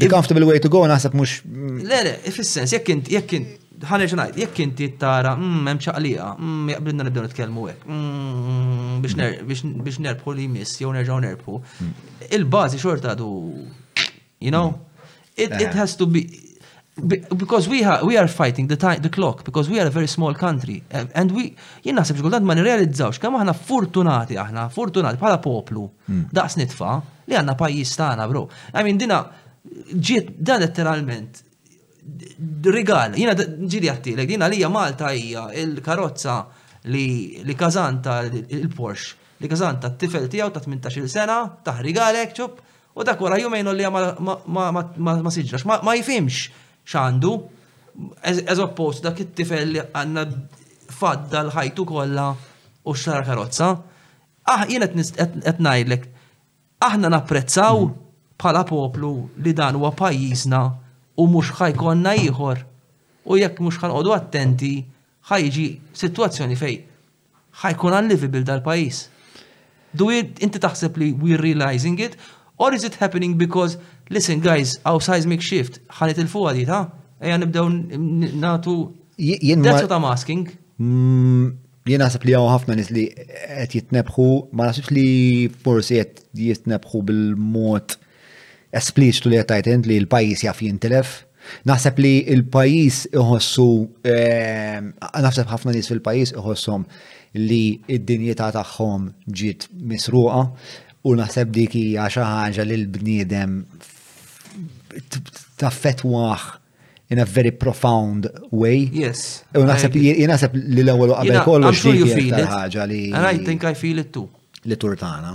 Dik għafti bil-way to go naħseb mhux. Le, le, fis-sens, jekk int, jekk int, ħaneġ ngħid, jekk inti tara, mm, hemm ċaqliqa, mm, jaqblidna nibdew nitkellmu hekk, mm, biex nerbħu li jmiss jew nerġgħu nerbħu. Il-bażi xorta du, you know? It, it eh. has to be because we are, we are fighting the time the clock because we are a very small country eh, and we jien naħseb xi ma nirrealizzawx kemm aħna fortunati aħna fortunati bħala poplu hmm. daqs nitfa li għandna pajjiż tagħna bro. I mean dina ġiet dan letteralment rigal, jiena ġili għattilek, jiena lija Malta hija il-karozza li, li kazanta il-Porsche, li kazanta t-tifel tiegħu ta' 18 sena, taħrigalek ċup, U dak wara jumejn Ollia ma siġrax, ma jifhimx x'għandu, as opposed dak it-tifel li għandna fadda l-ħajtu kollha u xtara karozza. Ah, jien qed ngħidlek, aħna napprezzaw bħala poplu li dan huwa pajjiżna u mhux ħajkollna ieħor u jekk mhux ħanqogħdu attenti ħa jiġi sitwazzjoni fejn ħa jkun unlivable dal-pajjiż. Do inti taħseb li we're realizing it or is it happening because listen guys, our seismic shift ħanet il fuqa di ta' eja nibdew natu That's what I'm asking. Mm, jien naħseb li hawn ħafna nies li qed jitnebħu, ma naħsibx li forsi qed jitnebħu bil-mod espliċtu li qed tgħid int li l-pajjiż jaf jintilef. Naħseb li l-pajjiż iħossu eh, naħseb ħafna nies fil-pajjiż iħossom li id-dinjità tagħhom ġiet misruqa u naħseb dik hija xi ħaġa li l-bniedem taffetwaħ in a very profound way. Yes. U naħseb li l-ewwel qabel kollox dik ħaġa li. And I think I feel it too. Li turtana.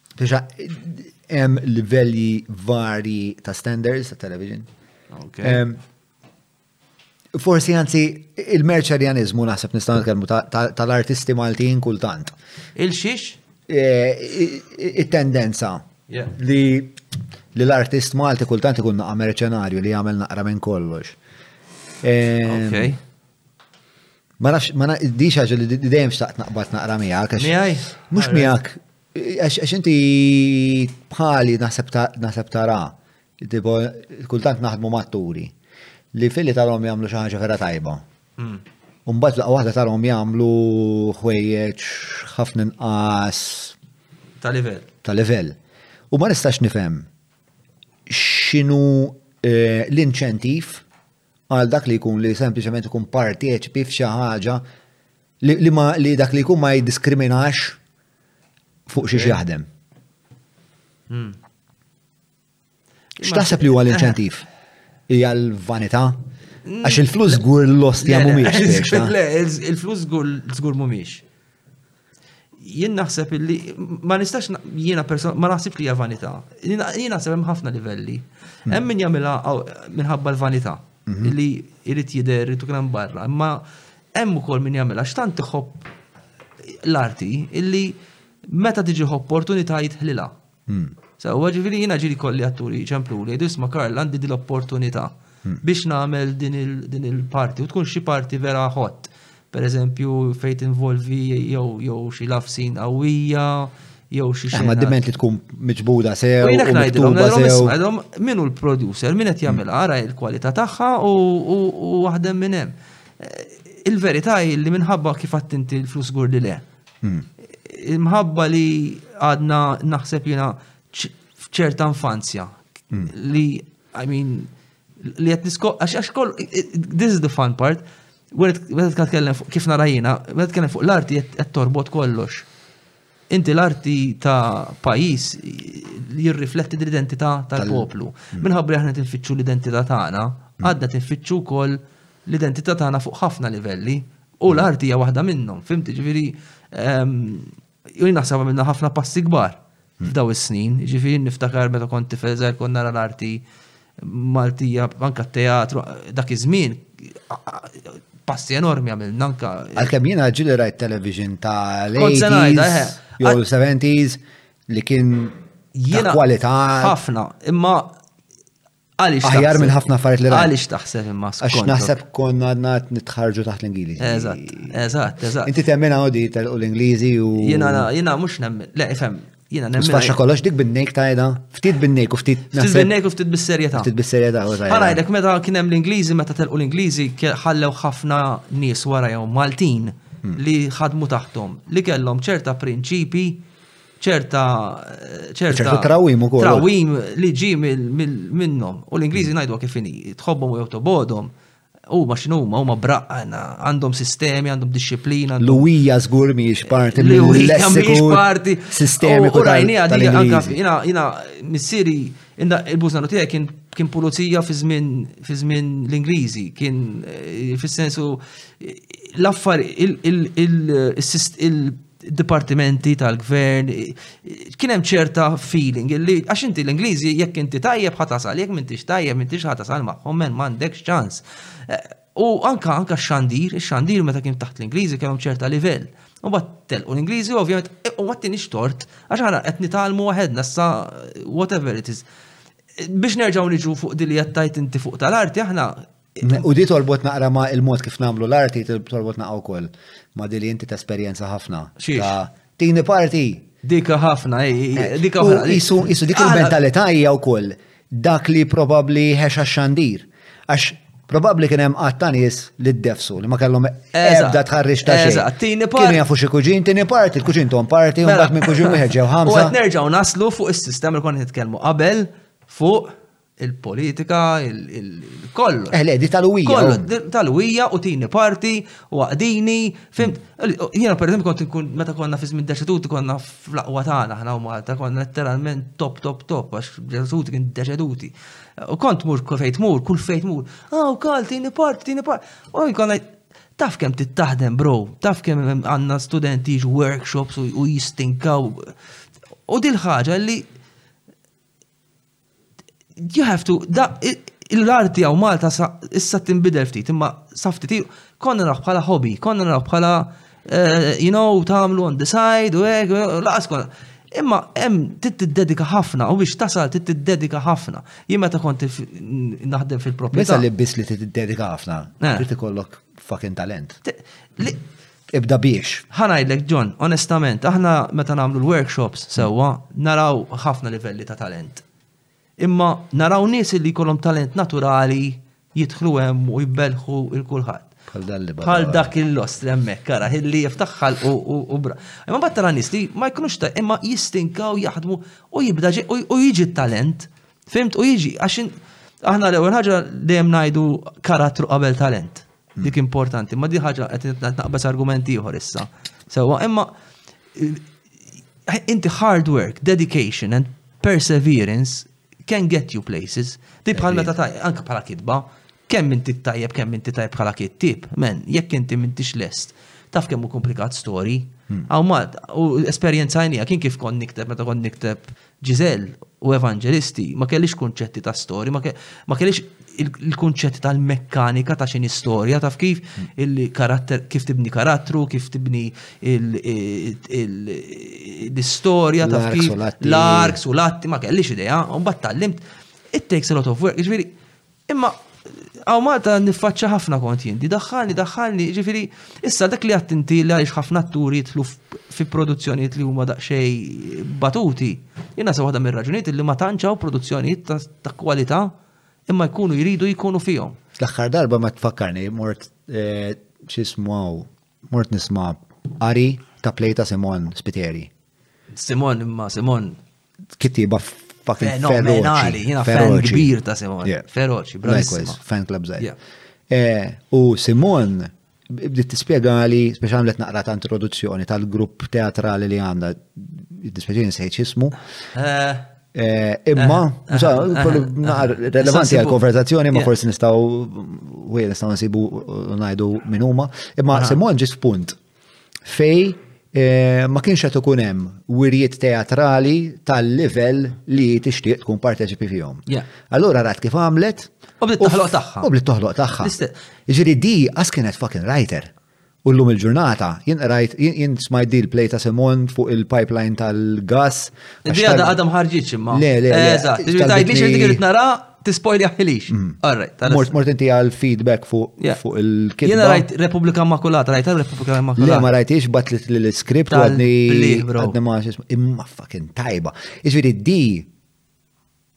Diġa, hemm livelli varji ta' standards ta' television. Forsi anzi il-merċerjanizmu naħseb nistgħu nitkellmu tal-artisti Maltin kultant. Il-xiex? Eh, it-tendenza li li l-artist Malti kultant ikun naqa' merċenarju li jagħmel naqra minn kollox. Ehm, Ma nafx, ma nafx, di xaġa li dejjem xtaqt naqbad naqra miegħek. Miegħi? Mhux miegħek. Għax inti bħali naħseb tara, kultant naħdmu matturi li fili tarom jagħmlu xi ħaġa vera tajba. Hmm. Umbagħad laqgħa waħda tarom jagħmlu ħwejjeġ ħafna nqas ta' livell. Ta' livell. U ma nistax nifhem x'inhu eh, l-inċentiv għal dak li jkun li sempliċement ikun parteċipi f'xi ħaġa li dak li jkun ma jiddiskriminax fuq xiex jaħdem. Hmm. X'taħseb li huwa l-inċentiv? Hija l-vanità? Hmm. Għax il-flus żgur l-ost jamu miex. Il-flus żgur mhumiex. Jien naħseb li ma nistax jiena persona ma naħsibx li hija vanità. Jien naħseb hemm ħafna livelli. Hmm. Hemm min jagħmilha minħabba l-vanità hmm. li jrid jidher irid ikun hemm barra, imma hemm ukoll min jagħmilha x'tant iħobb l-arti illi meta tiġi opportunità jitħlilha. Sewwa, ġifieri jiena ġieli kolli atturi ċemplu li jgħidu isma' Karl għandi din l-opportunità biex nagħmel din il-parti u tkun xi parti vera ħott. Pereżempju fejn tinvolvi jew xi lafsin qawwija jew xi xi. Ma diment li tkun miġbuda sew. U jiena ngħidilhom ngħidilhom min hu l-producer, min qed jagħmel ara il-kwalità tagħha u waħdem minn hemm. Il-verità hi li minħabba kif għattinti l-flus gurdi le. Il-mħabba li għadna naħseb jina f'ċerta infanzja li, I mean, li għet nisko, għax għax kol, this is the fun part, għet t-katkellem fuq kif narajina, għet t-katkellem fuq l-arti għet torbot kollox. Inti l-arti ta' pajis li jirrifletti l-identità tal-poplu. Minħabba aħna tinfittxu l-identità tagħna, għadna tinfittxu kol l-identità tagħna fuq ħafna livelli u l-art hija waħda minnhom, fimti, ġifieri ehm, jien naħseb għamilna ħafna passi kbar hmm. f'daw is-snin, ġifieri niftakar meta kont tifel żgħir kont nara l-arti Maltija, anka teatru, dak iż-żmien passi enormi għamilna anka. Għalkemm jiena ġili rajt television ta' l-80s, eh. jew 70s li kien jiena kwalità. Ħafna, imma Għalix Aħjar minn ħafna affarijiet li rajt. Għalix taħseb imma skont. Għax naħseb konna għadna nitħarġu taħt l-Ingliżi. Eżatt, eżatt, eżatt. Inti temmina għodi u l-Ingliżi u. Jina, jina mux nemmen, le, ifem, jina nemmen. Spaxa kollox dik bin-nejk tajda, ftit bin-nejk u ftit. Ftit bin-nejk u ftit bis-serjeta. Ftit bis-serjeta, u tajda. Għarajdek, meta kienem l-Ingliżi, meta telqu l-Ingliżi, ħallew ħafna nies wara jew Maltin hmm. li ħadmu taħtom, li kellhom ċerta prinċipi ċerta ċerta trawim ukoll. Trawim li ġi minnhom u l-Ingliżi ngħidu kif inhi, tħobbhom u jew tobodhom. Huma x'numa, huma braqqana, għandhom sistemi, għandhom disciplina. L-uwija żgur mhijiex parti mill-lessiku parti sistemi u rajni għaddi anka jina jina missieri il-bużnaru tiegħek kien kien pulizija fi żmien fi żmien l-Ingliżi, kien eh, fis-sensu l-affar il dipartimenti tal-gvern, kien hemm ċerta feeling li għax inti l-Ingliżi jekk inti tajjeb ħatasal, jekk m'intix tajjeb m'intix ħatasal magħhom men m'għandekx ċans. Eh, u anka anka xandir, xandir meta kien taħt l-Ingliżi kellhom ċerta livell. U bat telqu l-Ingliżi ovvjament eh, u għatti nixtort għax ħana qed nitalmu waħedna sa whatever it is. Biex nerġgħu niġu fuq dili jattajt inti fuq tal-arti aħna U di torbot naqra ma il-mod kif namlu l-arti, torbot naqra wkoll ma di li inti t-esperienza ħafna. Tini parti. Dika ħafna, dika ħafna. Isu, isu, dik il-mentalità hija wkoll dak li probabli ħexa xandir. Għax Probabbli kien hemm qatt ta' nies li ddefsu li ma kellhom ebda tħarrix ta' xejn. Eżatt, tieni parti. Kien jafu xi kuġin, tieni parti, il-kuġin tom parti, u mela. mbagħad minn kuġin wieħed ġew ħamsa. U qed nerġgħu naslu fuq is-sistema li kont nitkellmu qabel fuq il-politika, il-kollu. Eh, le, di tal-uwija. Kollu, tal-uwija u tini parti, u għadini, fim. Jena, per eżempju, kont nkun, meta konna fizmi d-deċeduti, konna fl-aqwa tagħna ħna u Malta, konna letteralment top, top, top, għax deċeduti kien deċeduti. U kont mur kull fejt mur, kull fejt mur, ah, u kal, tini parti, tini parti. U konna, taf kem tittaħdem, bro, taf kem għanna studenti workshops u jistinkaw. U dil-ħagġa li you have to, l-arti għaw Malta issa timbidel ftit, imma saftit, konna naraw bħala hobby, konna naraw bħala, eh, you know, tamlu on the side, u għek, laqas konna. Imma hemm tiddedika ħafna u biex tasal tiddedika ħafna. Jien meta kont naħdem fil-proprjetà. Meta li biss li tiddedika ħafna, eh. trid ikollok fucking talent. Ibda biex. Ħa ngħidlek John, onestament, aħna meta nagħmlu l-workshops sewwa naraw ħafna livelli ta' talent. Imma naraw nies li jkollhom talent naturali jidħlu hemm u jbelħu il kulħadd. Bħal dak il-lost li hemmhekk kara ħilli jiftaħħal u bra. Imma bat tara nies li ma jkunux ta' imma jistinkaw jaħdmu u jibda u jiġi talent. Fimt u jiġi għax aħna l-ewwel ħaġa dejjem ngħidu karattru qabel talent. Dik importanti, ma di ħaġa qed naqbeż argument ieħor issa. Sewwa, imma inti hard work, dedication and perseverance can get you places. Di bħal meta ta' anke bħala kitba, kemm inti tajjeb, kemm inti tajjeb bħala kittib, men, jekk inti mintix lest, taf kemm hu komplikat story. Hmm. Għaw ma, u esperienza għajnija, kien kif kon nikteb, meta kon nikteb Gisèle u Evangelisti ma kellhiex kunċetti ta' storja, ma kellhiex il-kunċetti tal-mekkanika ta' x'inhi storja, taf kif il-karatter, kif tibni karattru, kif tibni l-istorja, taf kif l-arks u l-atti, ma kellhiex idea, u mbagħad tallimt it takes a lot of work, jiġifieri Imma għaw Malta niffaċċa ħafna kont jien, di daħħalni, daħħalni, ġifiri, issa dak li għattinti li għalix ħafna atturi jitlu fi produzzjoniet li huma daqxej batuti. Jina sa waħda mir-raġuniet li ma tanċaw produzzjoniet ta' kwalità imma jkunu jridu jkunu fihom. L-aħħar darba ma tfakkarni mort eh, xismu mort nisma' Ari ta' Plejta Simon Spiteri. Simon imma Simon kittiba fucking fenomenali, jina fan kbir ta' Simon. Feroċi, bravissima. Fan club zaħi. Eh, u Simon, bdiet tispjegali, speċa għamlet naqra ta' introduzzjoni tal-grupp teatrali li għanda, dispeċi nsejċ jismu. Eh. Eh, imma, naqar relevanti għal-konverzazzjoni, ma forsi nistaw, u nistaw nsibu najdu minn huma, imma Simon ġis punt fej eh, ma kienx qed ikun hemm wirjiet teatrali tal-livell li tixtieq tkun parteċipi fihom. Allura rat kif għamlet. U bdiet toħloq tagħha. U bdiet toħloq tagħha. Ġiri di għas kienet fucking writer. U l-lum il-ġurnata, jien rajt, jien smajt di l-play ta' Simon fuq il-pipeline tal-gas. Di għada għada mħarġiċ imma. Le, le, le. Eżat, ġiri tajt li xirti għirit nara Tispoilja ħilix. Mm. All right. Mort mort inti għal feedback fuq il-kitba. Jena rajt Repubblika Immakulata, rajt Repubblika Immakulata. Le ma rajtix bat li l-skript għadni għadni ma imma fucking tajba. Iġviri di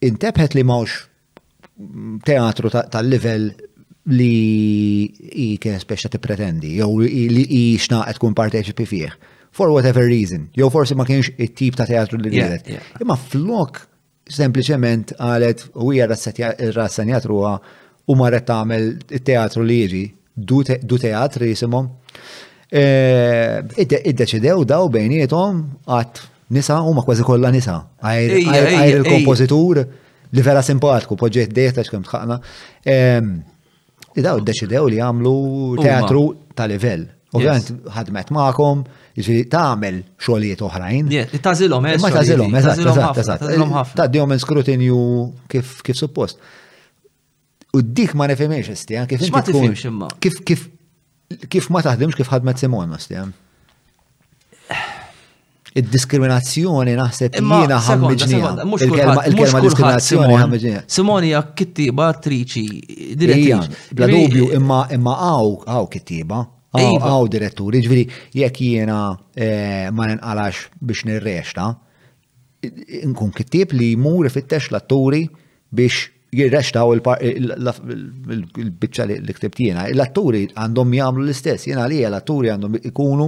intebħet li mawx teatru tal-level li i kien speċa tippretendi, jew li i xnaqet tkun parteċipi fih. For whatever reason. Jew forsi ma kienx it-tip ta' teatru li għedet. Imma flok sempliċement qalet u hija rassenjat ruha u marret tagħmel it-teatru li jiġi du teatr li jisimhom. E, iddeċidew daw bejnietom għat nisa u ma kważi kollha nisa. Għajr il-kompożitur li vera simpatku, poġġejt dejta x'kemm tħaqna. Li daw iddeċidew li jagħmlu teatru ta' livell. Ovvjament ħadmet magħkom, jiġri tagħmel xogħlijiet oħrajn. Tażilhom, eh, Ma tażilhom, eżatt, eżatt, eżatt. Taddihom minn skrutinju kif kif suppost. U dik ma nifhimx istija, kif ma tifhimx imma. Kif kif Kif ma taħdimx kif ħadmet Simon Mastija? Id-diskriminazzjoni naħseb jiena ħammiġnija. Il-kelma diskriminazzjoni ħammiġnija. Simon hija kittiba attriċi direttriċi. Bla dubju imma imma għaw għaw kittiba. Għaw iva. diretturi, ġviri, jekk jiena eh, ma nqalax biex nirrexta, nkun kittieb li jmur ifittex l-atturi biex jirrextaw il-bicċa li ktib tiena. L-atturi għandhom jagħmlu l-istess, jiena li l-atturi għandhom ikunu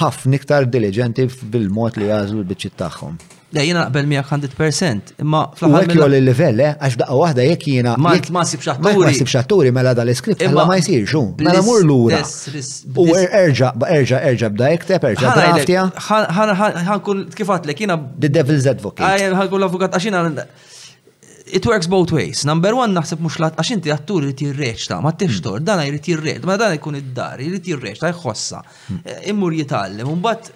ħafna iktar diligenti bil-mod li jagħżlu l-biċċiet tagħhom. Le, jiena naqbel 100%, imma fl-aħħar. Jekk jolli l-livell, eh, għax daqqa waħda jekk jiena. Ma sibx atturi. Ma sibx atturi mela dal-iskript imma ma jsirx. Mela mur lura. U erġa, erġa, erġa bda ikteb, erġa draftja. Ħankun kif għatlek jina. The devil's advocate. Għajn ħankun l-avukat għaxina. It works both ways. Number one naħseb mux lat għax inti għattur li tirreċta, ma t-tixtor, hmm. dan jrid jirreċta, ma dan jkun id-dar, jrid jirreċta, jħossa. Hmm. Immur jitallem, un bat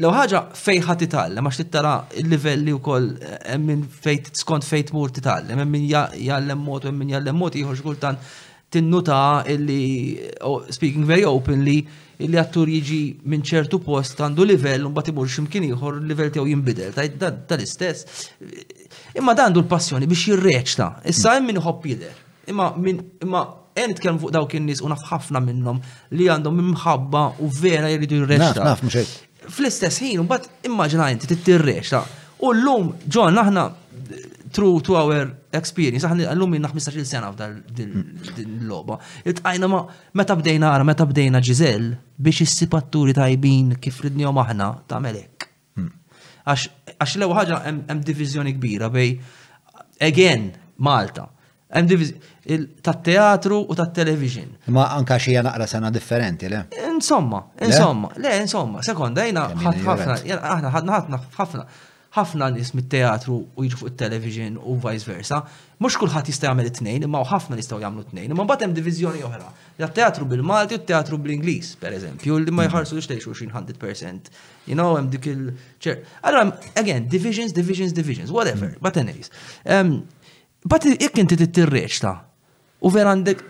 Lew ħaġa fejn ħadd itgħallem għax tittara l-livelli wkoll hemm min fejn skont fejn tmur titgħallem, hemm min jgħallem mod u hemm min jgħallem mod ieħor x'kultant tinnuta illi speaking very openly illi attur jiġi minn ċertu post għandu livell u mbagħad imur x'imkien ieħor livell tiegħu jinbidel tal-istess. Imma dan għandu l-passjoni biex jirreċta. Issa hemm min iħobb jidher. Imma min, imma ejja nitkellmu fuq dawk in-nies u naf ħafna minnhom li għandhom imħabba u vera jridu jirrexta. Naf, mhux hekk. Fl-istess ħin, mbagħad immaġina inti tittirrexta. U llum, John, aħna true to our experience, aħna llum minna 15-il sena f'dan l-logħba. Itqajna ma meta bdejna ara, meta bdejna Ġiżel biex issib atturi tajbin kif ridnihom aħna tagħmel hekk. Għax l-ewwel ħaġa hemm diviżjoni kbira bej again Malta. Hemm diviżjoni tat-teatru u tat-television. Ma anka xi naqra sena differenti, le? Insomma, insomma, le insomma, sekonda jiena ħafna, aħna ħadna ħafna ħafna ħafna nies mit-teatru u jiġu fuq it-television u vice versa. Mhux kulħadd jista' jagħmel it-tnejn, imma ħafna jistgħu jagħmlu t-tnejn. Imma mbagħad hemm diviżjoni oħra. Tat-teatru bil-Malti u t-teatru bl-Ingliż, pereżempju, li ma jħarsux lejn xulxin 100%. You know, hemm dik il Allora, again, divisions, divisions, divisions, whatever, mm. but anyways. Um, but jekk inti tittirreċ ta' u vera għandek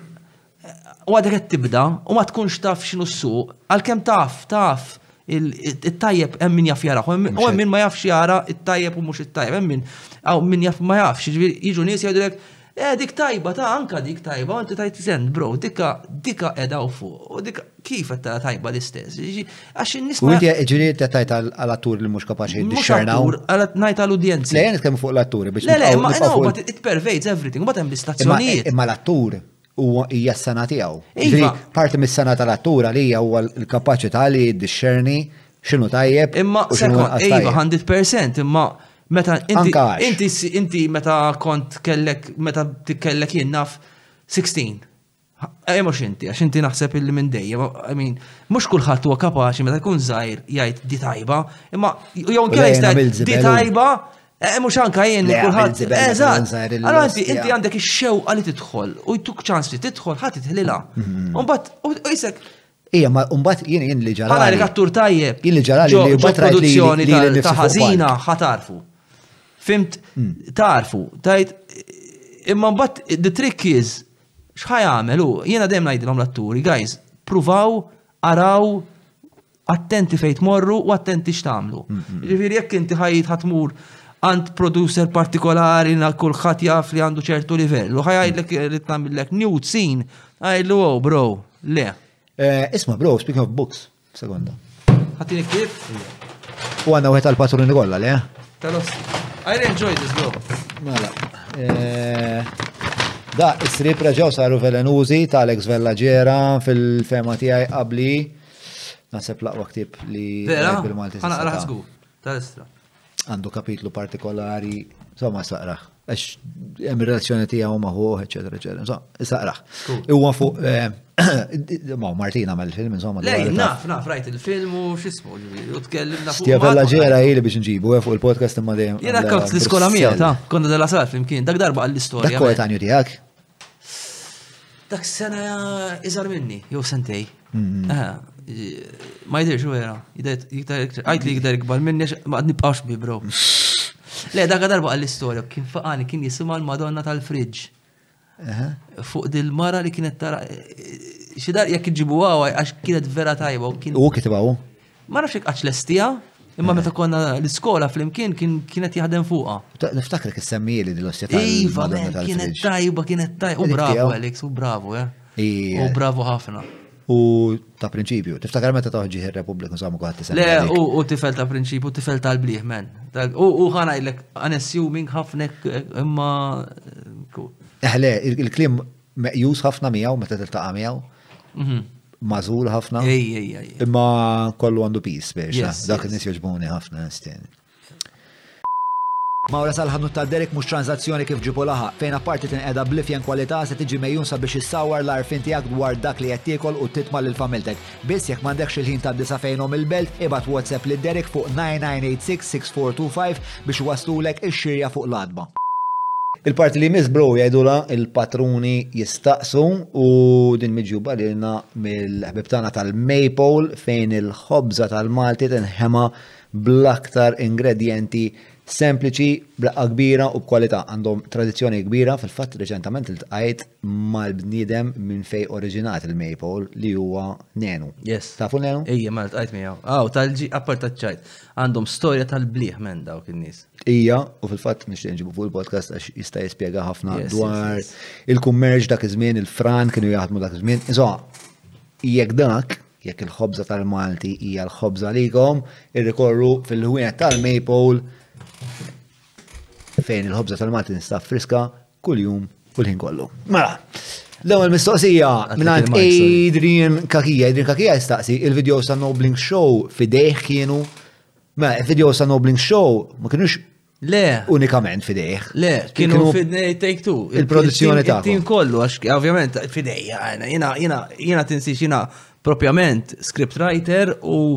u għadek qed tibda u ma tkunx taf x'inhu s-suq, għalkemm taf, taf il-tajjeb hemm min jaf jara, u hemm min ma jafx jara it-tajjeb u mhux it-tajjeb, hemm min hawn min jaf ma jafx, jiġu nies jgħidulek Eh dik tajba ta anka dik tajba u inti tajt zen bro dika dika edha u fuq u dika kif qed tara tajba l-istess. Għax in-nies U inti ġiri qed tajt għal atturi li mhux kapaċi jiddixxernaw. Għalat ngħid għal udjenzi. Le jien kemm fuq l-atturi biex. Le le ma but it pervades everything, imbagħad hemm l-istazzjonijiet. Imma l-attur huwa hija s-sena tiegħu. Iva. Parti mis-sena tal-attura li hija huwa l-kapaċità li jiddixxerni x'inhu tajjeb. Imma 100% imma Meta inti inti meta kont kellek meta tikkellek jien naf 16. Ej mhux inti għax inti naħseb illi minn dejjem, I mean, mhux kulħadd huwa kapaċi meta jkun żgħir jgħid di tajba, imma jew inkella jista' di tajba eh, Mux anka jien kulħadd. Eżatt. Allora inti inti għandek ix-xewqa li tidħol u jtuk ċans li tidħol ħadd titħlilha. Mhm. Mbagħad u isek Ija, ma umbat jien jien li ġara. Bħala redattur tajjeb. Jien li ġara li li produzzjoni ta' ħażina ħatarfu. Fimt, hmm. tarfu, tajt, imma mbatt, the trick is, xħaj għamel u jena dem najdilom l-atturi, guys, pruvaw, araw, attenti fejt morru u attenti xtamlu. Hmm, hmm, Ġifiri, jekk inti ħajt ħatmur għand producer partikolari na kullħat jaf li għandu ċertu livell. U ħajajdlek li t-namillek nude scene, għajdlu, oh bro, Le. Eh, isma, bro, speaking of books, sekonda. Ħattini kif? U għanna wieħed għal patruni kollha, le? Talos. I enjoy this, bro. Mela. Eh, da, is-srib reġaw saru velenużi ta' Alex Vellagera fil-fema tiegħi qabli. Naseb laqwa ktib li bil-Malti. Vera? Għana Ta' istra. Għandu kapitlu partikolari, insomma, saqraħ. Għax hemm ir-relazzjoni tiegħu ma' ħuħ, eċetera, eċetera. Insomma, saqraħ. Huwa fuq eh, ma' Martin għamel il-film, insomma. Lej, naf, naf, rajt il-film u xismu, u tkellimna fuq. Stjavella ġera jili biex nġibu, eh, fuq il-podcast imma dejjem. Jena kont l-iskola mija, ta' konna della sar flimkien, dak darba għall-istorja. Dak koetanju tiegħek? Dak sena iżar minni, jew sentej. Mm-hmm. Eh, ma jidirx u vera, għajt li jiktar ikbar minni, ma għadni bqax bi bro. Le, dak darba għall-istoria, kien faqani, kien jisima l-Madonna tal-Fridġ. Fuq dil-mara li kienet tara, eh, xidar jek ġibu għawa, għax kienet vera tajba. U kitbaw? Ma nafx jekk qatt lestiha, imma meta konna l-iskola flimkien kienet jaħdem fuqha. Niftakrek issemmieli din l-ostja ta' Iva, kienet tajba, kienet tajba. U bravo, Alex, u bravo, eh. U bravo ħafna. U ta' prinċipju, tiftakar meta toħġi il-Repubblika samu kħat tisem. Le, u tifel ta' prinċipju, tifel tal-bliħ, men. U ħana jillek, I'm assuming ħafnek imma. Eħle, il-klim Meqjus ħafna miegħu meta tiltaqa' miegħu. Mhm. Mażul ħafna. Ej, ej, ej. Imma kollu għandu pis biex. Yes, Dak yes. in-nies jogħġbuni ħafna stien. Mawra sal-ħanut ta' Derek mhux tranżazzjoni kif ġibu laħaq, fejn apparti tinqeda bl-ifjen kwalità se tiġi mejjun sabiex issawwar l-għarfien tiegħek dwar dak li qed tiekol u titma' lil familtek. Biss jekk m'għandekx il-ħin tgħaddi sa fejnhom il-belt, ibgħat WhatsApp lil Derek fuq 9986-6425 biex iwasslulek ix-xirja fuq l-għatba. Il-parti li jmiss bro jgħidulha il-patruni jistaqsu u din miġjuba lilna mill-ħbieb tagħna tal-Maypole fejn il-ħobża tal-Malti tinħema bl-aktar ingredjenti sempliċi, b'reqqa kbira u b'kwalità. Għandhom tradizzjoni kbira, fil-fatt reċentament iltqajt mal-bniedem minn fej oriġinat il-Maypole li huwa Nenu. Yes. Tafu Nenu? Ejja, ma tqajt miegħu. Aw, tal-ġi apparta ċajt. Għandhom storja tal-bliħ minn dawk in-nies. Ija, u fil-fatt nixtieq nġibu fuq il-podcast għax jista' jispjega ħafna dwar il-kummerġ dak iż-żmien, il-fran kienu jaħdmu dak iż-żmien. Iżo, jekk dak, jekk il-ħobża tal-Malti hija l-ħobża likom, irrikorru fil-ħwienet tal-Maypole fejn il-ħobża tal-Malti nista' friska Kuljum u l-ħin kollu. Mela, l-ewwel mistoqsija mingħand Adrian Kakija. Adrian Kakija jistaqsi il-video sa Nobling Show fidejh kienu Mela, il-video sa Nobling Show ma kienux Le. Unikament fidejh. Le, kienu fidej take two. Il-produzzjoni ta' Tim kollu, għax ovvjament fidej, jena, jena, jena tinsix jena propjament script writer u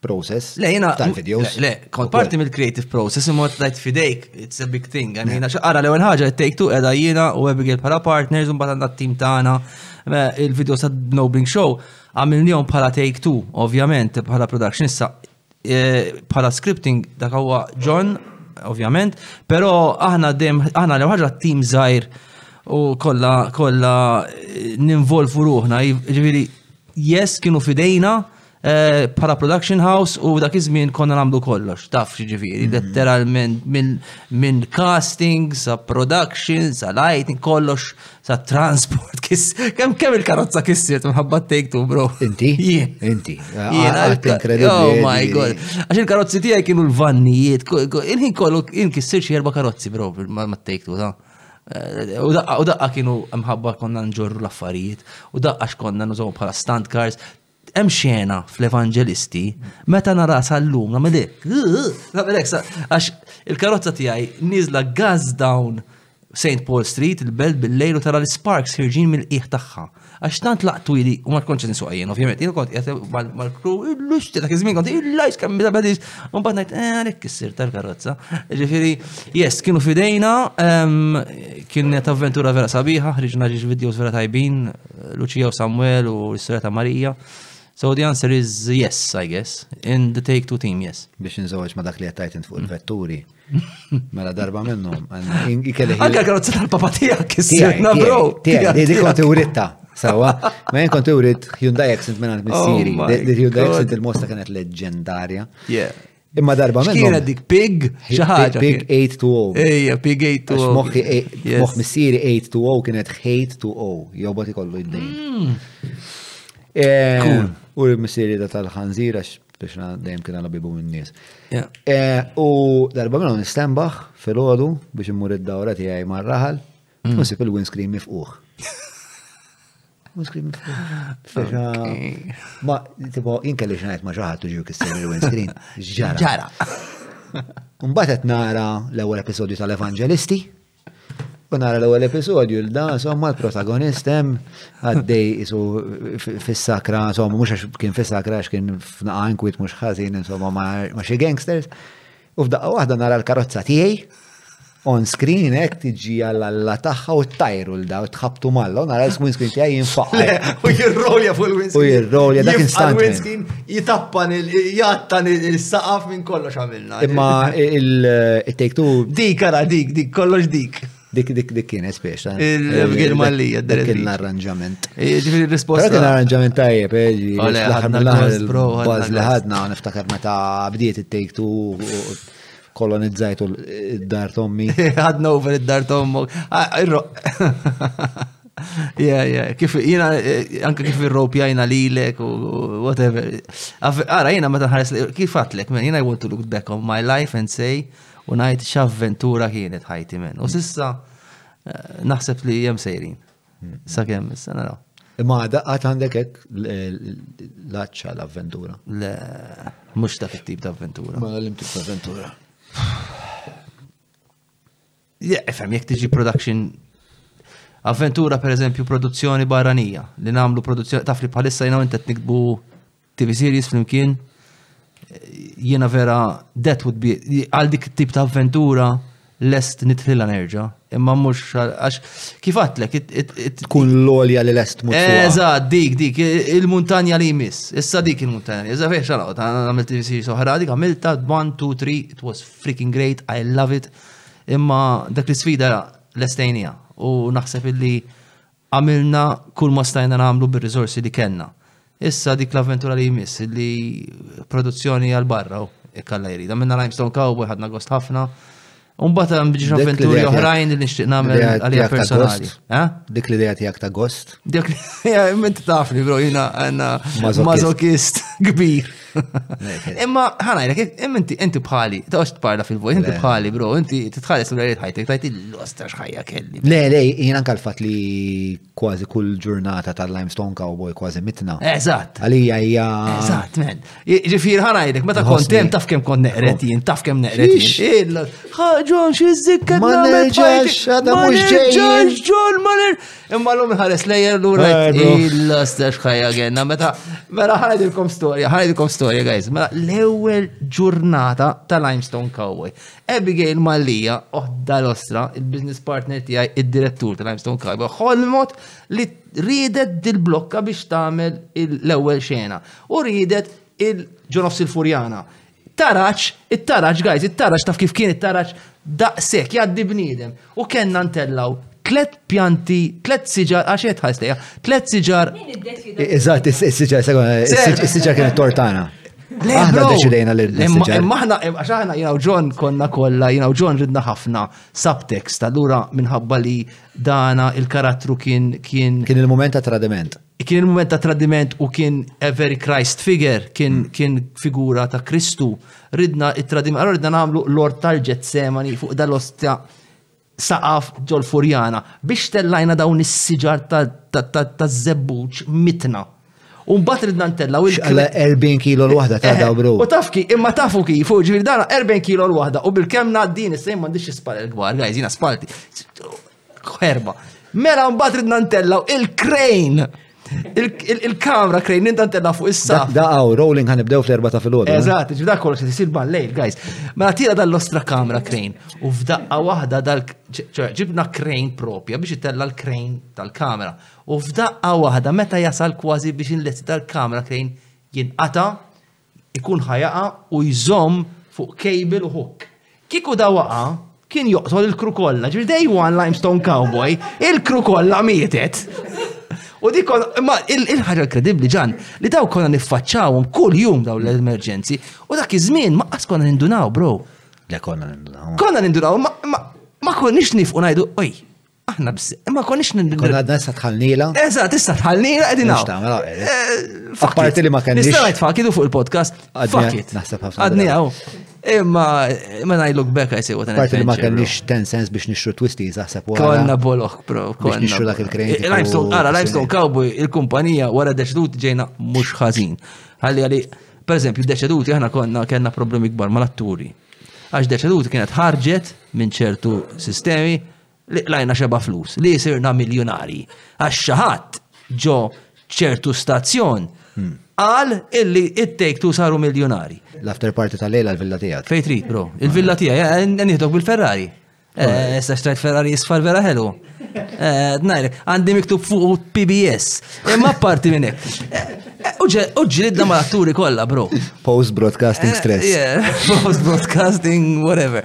process Le, jena, tal-videos. le, kont parti mill-creative process imma tajt fidejk, it's a big thing. I mean, għax ara l-ewwel ħaġa qed take two qiegħda jiena u Abigail bħala partners u mbagħad għandna t-tim tagħna eh, il-videos ta' No Bring Show għamilnihom bħala take two, ovvjament, bħala production issa eh, bħala scripting dak huwa John, ovvjament, però aħna dem aħna l-ewwel ħaġa t-tim żgħir u kollha kollha eh, ninvolvu ruħna, jiġifieri yes kienu fidejna Eh, bħala production house u dak iż-żmien konna nagħmlu kollox, taf ġifieri, mm-hmm. letteralment minn casting, sa production, sa lighting, kollox sa transport kiss. Kemm kemm il-karozza kissiet minħabba take two, bro. Inti? Jien. Inti. Ah, jien ah, għal Oh my god. Għax il-karozzi tiegħi kienu l-vannijiet, il-ħin kollu jien kissir xi erba' karozzi, bro, ma' take two, ta' Eh, u daqqa kienu mħabba konna nġorru l-affarijiet, u daqqa xkonna nużaw bħala stand cars, Hemm xena fl-Evanġelisti meta nara sal-lum nagħmel hekk. Nagħmel hekk għax il-karozza tiegħi nieżla gas down St. Paul Street, il-belt bil-lejl u tara l-sparks ħirġin mill-qiegħ tagħha. Għax tant laqtu ili u ma tkunx insuq jien, ovvjament, jien kont qiegħed mal-kru, il-luxti dak iż-żmien kont il-lajx kemm bida bedix, u mbagħad ngħid eh, għalhekk issir tal-karozza. Ġifieri, yes, kienu fidejna, ehm, kienet avventura vera sabiħa, ħriġna ġiex videos vera tajbin, Lucia u Samuel u l-istorja ta' Marija. So the answer is yes, I guess. In the take two team, yes. Biex nżawġ ma dak li jattajt int fuq il-vetturi. Mela darba minnum. Anka karozza tal-papa tijak, s-sirna bro. Tijak, di konti uritta. Sawa, ma jen konti urit Hyundai Accent minna missiri. Oh Hyundai Accent il-mosta kienet leġendarja. Yeah. Imma darba minn. Kienet dik pig, xi ħaġa. Pig 8 to 0. Ejja, pig 8 to 0. Moħħi moħħ missieri 8 to 0 kienet hate to 0. Jobot ikollu id-dejn. Mm. Eh, u l-missieri da tal-ħanżira biex dejjem kien għal bibu minn nies. Eh, u darba minn nistembaħ fil-ħodu biex immur id-dawra tiegħi mar-raħal, mm. nsib il-windscreen mifquħ. Windscreen Ferra. Ma, tipo, jien kelli xnajt ma xaħat tuġu kissin il-windscreen. Ġara. Ġara. Mbagħad qed nara l-ewwel episodju tal-Evangelisti. U nara l-ewwel episodju l da somma l-protagonist hemm għaddej isu fis-sakra, somma mhux għax kien fis-sakra għax kien f'naqan kwit mhux ħażin insomma ma' xi gangsters. U f'daqqa waħda nara l-karozza tiegħi on screen hekk tiġi għall-alla tagħha u tajru l daw tħabtu malla u nara l-windscreen tiegħi jinfaq. U jirrolja fuq il-windscreen. U jirrolja dak instant. Il-windscreen jitappan jattan il-saqaf minn kollox għamilna. Imma il-take two. Dik ara dik, dik kollox dik. Dik dik dik kienet spiex. Il-Mgir eh, Mallija, dik kien l-arranġament. Eh, ġifiri risposta. Kien l-arranġament tajjeb, eh, l-aħħar li ħadna, niftakar meta bdiet it-take two kolonizzajtu id-dar tommi. Għadna over id-dar tommu. Ah, yeah, yeah. Kif jina, anka kif il-rope jajna lilek u whatever. Għara jina meta ħares, kif għatlek, jina I want to look back on my life and say, U ngħid x'avventura kienet ħajti men. U sissa naħseb li jem sejrin. Hmm. Sakemm issa naraw. Imma għada għat għandek hekk l-aċċa l-avventura. Le, mhux dak it-tip ta' avventura. Ma l-im tip ta' avventura. Efem, jek tiġi production avventura per eżempju produzzjoni barranija li namlu produzzjoni taf li bħalissa jina intet nikbu TV series flimkien jiena vera that would be għal dik tip ta' avventura lest nitħilla nerġa. Imma mhux għax kif għatlek tkun l-olja li lest mhux. Eża, dik dik il-muntanja li jmiss. Issa dik il-muntanja. Eża fejn xalaq ta' għamilt sir soħra dik għamilta 1 2 3 it was freaking great, I love it. Imma dak l-sfida lestejnija u naħseb illi Għamilna kull ma stajna nagħmlu bir-riżorsi li kellna. Issa dik l-avventura li jmiss li produzzjoni għal barra u jekk Alla jrid. Għamilna Limestone Cowboy ħadna gost ħafna. Umbagħad hemm biex avventuri oħrajn li nixtieq nagħmel għalija personali. Eh? Dik li dejja tiegħek ta' gost. Dik li tafni bro jiena għandna mażokist kbir. Imma ħanajlek, inti inti bħali, taqax tparla fil-vojt, inti bħali, bro, inti titħares u rejt ħajtek, tajt il-losta xħajja kelli. Le, le, jien anka l-fat li kważi kull ġurnata tal-limestone cowboy kważi mitna. Eżatt. Għalija hija. Eżatt, men. Ġifir ħanajlek, meta kont hemm taf kemm kont neqret jien, taf kemm neqret jien. Ġon, xi żikket ma nerġax, ma nerġax, Ġon, ma nerġax. Imma l-lum ħares lejja l-lura il-lastax ħajja għenna, meta, mela ħajdilkom storja, ħajdilkom storja, guys, mela l-ewel ġurnata ta' Limestone Cowboy. Abigail Mallija, oħda l-ostra, il-business partner tijaj, il-direttur ta' Limestone Cowboy, ħolmot li ridet dil-blokka biex tamel l-ewel xena. U ridet il-ġonofs il-furjana. Taraġ, it-taraġ guys, it-taraġ taf kif kien it-taraġ daqshekk jgħaddi bniedem. U kellna ntellgħu tliet pjanti, tliet siġar għax qed ħares lejha, tliet siġar. Eżatt, is-siġar, is-siġar kien it-tort tagħna. Aħna deċidejna li l-siġar. Imma aħna, għax aħna jinaw John konna kollha, jinaw John ridna ħafna subtext, allura minħabba li dana il-karattru kien kien. Kien il-moment ta' tradiment. Kien il-moment ta' tradiment u kien a very Christ figure, kien, mm. kien figura ta' Kristu. Ridna it-tradiment, allora ridna nagħmlu l-ort tal-ġet semani fuq dal-ostja saqaf ġol furjana biex tellajna dawn is-siġar ta' zebbuċ mitna. Un bat ridna ntellaw il Għala 40 kilo l-wahda ta' daw bro. U taf kif, imma tafu kif, fuq ġviri dana 40 kilo l-wahda u bil-kem naddin, s-sejn mandiċ spal il-gbar, għajzina spalti. Herba. Mela mbagħad ridna ntellaw il-crane. Il-kamra crane ridna ntellaw fuq is-saf. Da għaw, rolling ħanibdew fl-erba ta' filgħodu. Eh? Eżatt, ġibda kol se tisir ballejl, guys. Mela tira dal-ostra kamra crane u f'daqqa waħda dal ġibna crane propja biex itella l-crane tal-kamera. U f'daqqa waħda meta jasal kważi biex inletti tal-kamra crane jinqata' ikun ħa jaqa' u jżomm fuq cable u hook. Kieku da waqa', kien joqtol il-crew kollha. Ġifieri day one Limestone Cowboy, il-crew kollha mietet. U dik kol, imma il-ħaġa kredibbli ġan, li daw konna niffaċċawhom kull jum daw l-emerġenzi, u dak iż-żmien ma qas konna nindunaw, bro. Le konna nindunaw. Konna nindunaw, ma konniex nifqu ngħidu, oj, Aħna bs, ma konniex nindin. Konna għadna issa tħallnila. Eza, tista tħallnila għedina. Apparti li ma kenniex. Nista għajt fakidu fuq il-podcast. Fakit. Naħseb ħafna. Għadni għaw. Imma, ma najluk beka jisi għu Apparti li ma kenniex ten sens biex nixru twisti, zaħseb għu. Konna boloħ, bro. Biex nixru dak il-krejn. Limestone, għara, Limestone Cowboy, il-kumpanija wara deċdut ġejna mux ħazin. Għalli għalli, per eżempju, deċedut jahna konna kena problemi kbar mal-atturi. Għax deċedut kienet ħarġet minn ċertu sistemi li qlajna xeba flus, li sirna miljonari. Għax xaħat ġo ċertu stazzjon għal hmm. illi it-take tu saru miljonari. L-after party tal-lejla l-villa tijak. Fejt trid, bro. Il-villa hmm. tijak, eh, eh, nħidok bil-Ferrari. Eh, issa xtrajt Ferrari jisfar vera ħelu. Najrek, għandi miktub fuq PBS. Imma parti minnek. Uġġilidna ma atturi kolla, bro. Post-broadcasting stress. Post-broadcasting, whatever.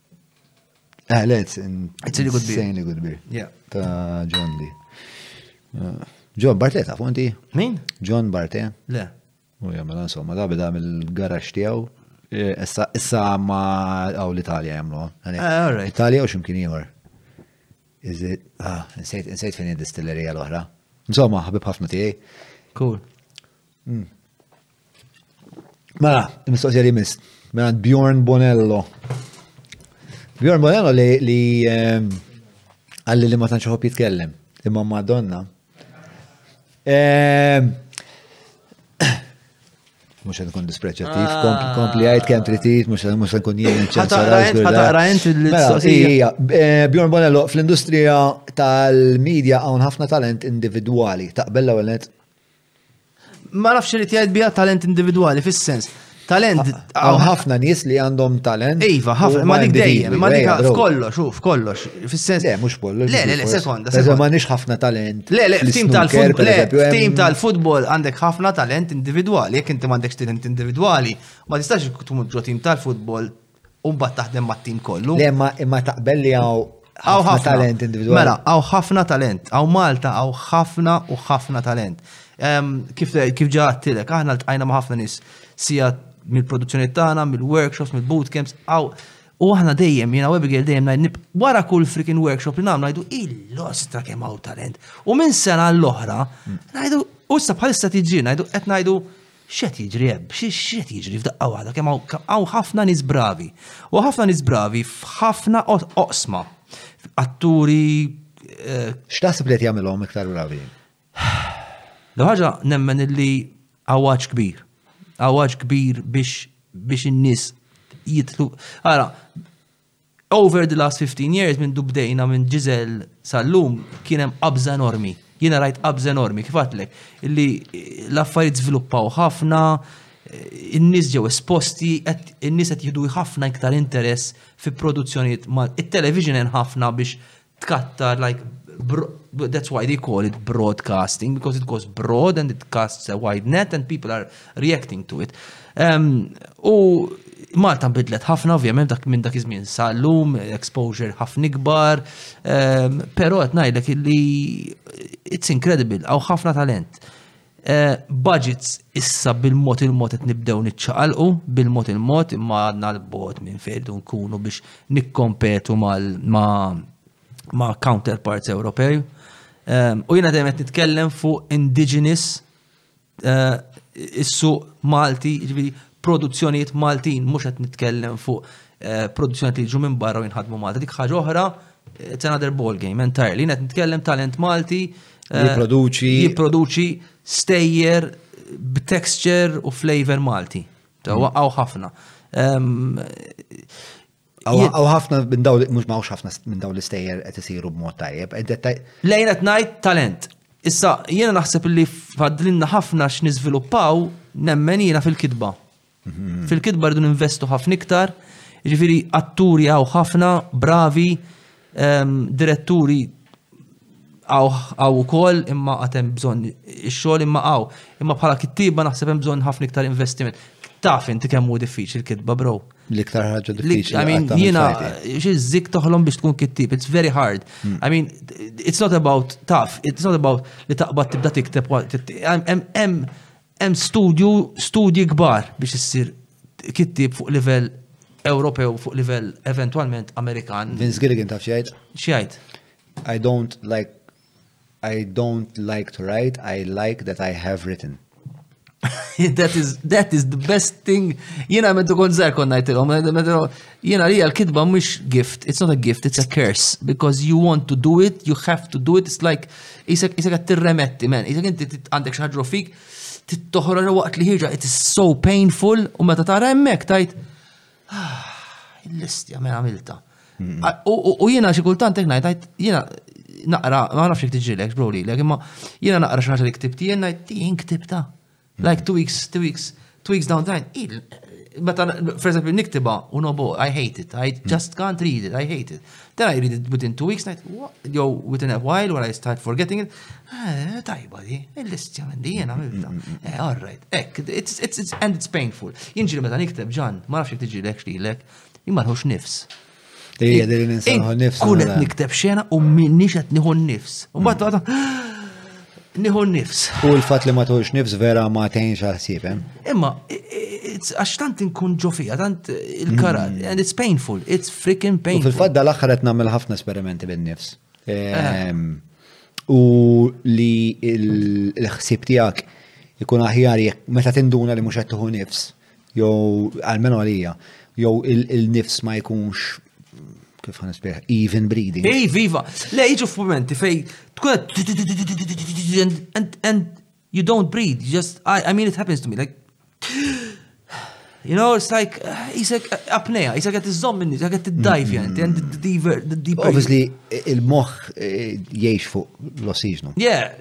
Ah, let's insanely good beer. Yeah. Ta' John Lee. Uh, John Bartet, ta' fonti? Min? John Bartet. Le. U jgħamil, insomma, da' bida mill-garax tijaw. Eh, issa ma għaw l-Italja jgħamlu. Ah, Italja u ximkien jgħor. Is it, ah, nsejt fin il-distillerija l-ohra. Insomma, ħabib ħafna tijaj. Cool. Hmm. Mela, mistoqsija li miss. Mela, Bjorn Bonello. Bjorn Bonello li li ehm, għalli li ma tanċaħu jitkellem. Imma madonna. Ehm, mux għan kun dispreċativ, ah. kompli għajt kem tritit, mux għan mux għan kun jien ċenċarajt. Mela, eh, Bjorn Bonello, fl-industrija tal-medja għawn ħafna talent individuali, taqbella għalnet Ma nafx irid jgħid biha talent individwali fis-sens. Talent. Għaw ħafna nies li għandhom talent. Iva, ħafna, ma dik dejjem, ma dik f'kollox, u f'kollox, fis-sens. Le, mhux kollox. Le, le, le, sekonda. Sekonda ma nix ħafna talent. Le, le, tim tal-futbol, le, tim tal-futbol għandek ħafna talent individwali, jekk inti m'għandekx talent individwali, ma tistax tkun ġo tim tal-futbol u mbagħad taħdem mat-tim kollu. Le ma imma taqbel li hawn ħafna talent individwali. Mela, hawn ħafna talent, hawn Malta hawn ħafna u ħafna talent. Kif kif ġatilek, aħna ltqajna ma' ħafna nies sija mill-produzzjoni tagħna, mill-workshops, mill-bootcamps, hawn U aħna dejjem, jena Abigail dejjem najd wara kull freaking workshop li namlu najdu il-lostra kemm hawn talent. U minn sena l-oħra, mm. najdu, u issa bħalissa tiġi, najdu qed najdu X'qed jiġri hemm? X'qed jiġri f'daqqa waħda? Kemm hawn ħafna nies bravi. U ħafna nies bravi f'ħafna oqsma. Atturi. Eh, X'taħseb li qed jagħmilhom iktar bravi? L ħaġa nemmen illi għawaġ kbir. Għawaġ kbir biex biex in-nies jitlu. Ara, Over the last fifteen years mindu bdejna minn Giselle sal-lum kien hemm qabża enormi. Jiena rajt qabża enormi kif għedtlek li l-affarijiet żviluppaw ħafna, in-nies ġew esposti, in-nies qed jieħdu ħafna iktar interess fi produzzjonijiet, it-television għen ħafna biex tkattar like that's why they call it broadcasting because it goes broad and it casts a wide net and people are reacting to it. Um, u Malta bidlet ħafna ovvjament dak minn dak iż-żmien sa llum exposure ħafna ikbar, um, però qed ngħidlek li it's incredible għaw ħafna talent. Eh, budgets issa bil-mod il-mod qed nibdew niċċaqalqu bil-mod il-mod imma għadna l-bot minn fejdu nkunu biex nikkompetu ma' counterparts Ewropej. Eh, u jiena dejjem qed nitkellem fuq indigenous eh, issu Malti, ġifieri produzzjonijiet Maltin, mhux qed nitkellem fuq produzzjoni li jiġu minn barra u jinħadmu Malta. Dik ħaġa oħra, it's another ball game entirely. Jiena qed nitkellem talent Malti eh, jipproduċi jipproduċi stejjer b'texture u flavor Malti. Ta' mm. waqgħu ħafna. Għaw ħafna minn daw, mux mawx ħafna minn daw l-istejjer qed isiru b'mod tajjeb. Lejn qed ngħid talent. Issa jiena naħseb li fadlinna ħafna x'niżviluppaw nemmen jiena fil-kitba. Fil-kitba rridu ninvestu ħafna iktar, jiġifieri atturi għaw ħafna, bravi, ehm, diretturi għaw u koll imma għatem bżon xol imma għaw. Imma bħala kittiba naħseb hemm bżon ħafna iktar investiment. Taf inti kemm hu diffiċli l-kitba, bro. L-iktar ħaġa diffiċli. I mean, jiena xi żik toħlom biex tkun kittib, it's very hard. Hmm. I mean, it's not about taf, it's not about li taqbad tibda tikteb hemm Hemm studju, studji kbar biex issir kittieb fuq livell Ewropew, fuq livell eventwalment Amerikan. Vince Gilligan taf xejn? Xejn. I don't like I don't like to write, I like that I have written. that is that is the best thing. Jiena meta kont żgħar kont ngħidilhom, Jien għalija l-kitba mhux gift, it's not a gift, it's a curse, because you want to do it, you have to do it, it's like, jisek għat tirremetti, man, jisek inti għandek xaħġru fik, tittoħra waqt li ħiġa, it is so painful, u meta tara emmek, tajt, ah, l-istja, me għamilta. U jina xikultant ekna, tajt, jina, naqra, ma nafx tiġilek, bro li, imma jina naqra xaħġa li ktibti, jina, jien ktibta. Like two weeks, two weeks, two weeks down the line, meta, for example, niktiba u nobo, I hate it, I just can't read it, I hate it. Then I read it within two weeks, like, what? Yo, within a while, when I start forgetting it, eh, tajba di, il-listja minn di jena milta. Eh, all right, ek, it's, it's, it's, and it's painful. Jinġi meta niktib ġan, ma nafx tiġi lek xlilek, imma nħux nifs. Kun qed nikteb xena u minniex qed nieħu nifs. U mbagħad għadha hmm. nieħu nifs. U l-fatt li ma tuħux nifs vera ma tgħinx ħsieb. Eh? Imma għax tant inkun ġo fija, tant il-karat, hmm. and it's painful, it's freaking painful. Fil-fatt dal-aħħar qed nagħmel ħafna esperimenti bin-nifs. Eh. Ehm, u li l-ħsieb tiegħek ikun aħjar jekk meta tinduna li mhux qed tuħu nifs Jew għalmenu għalija, jew il-nifs ma jkunx kif għan ispieħ, even breathing. Ej, viva! Le, iġu f'momenti fej, tkun and you don't breathe, just, I, I mean it happens to me, like, you know, it's like, jisek uh, uh, apnea, jisek għet iżom minni, jisek għet id-dajf jent, mm-hmm. and the deeper, the deeper. Obviously, il-moħ eh, jiex fuq l-ossiġnu. Yeah,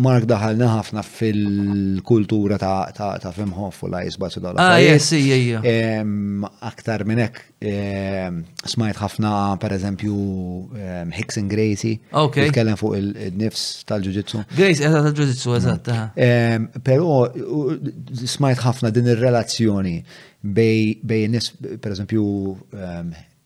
Mark daħalna ħafna fil-kultura ta' fimħof u la jisbat u Ah, yes, Aktar minn hekk smajt ħafna per eżempju Hicks and Gracie. Ok. Kellem fuq il-nifs tal-ġuġitsu. Gracie, eżat tal-ġuġitsu, eżat. Pero smajt ħafna din ir-relazzjoni bej nis, per eżempju,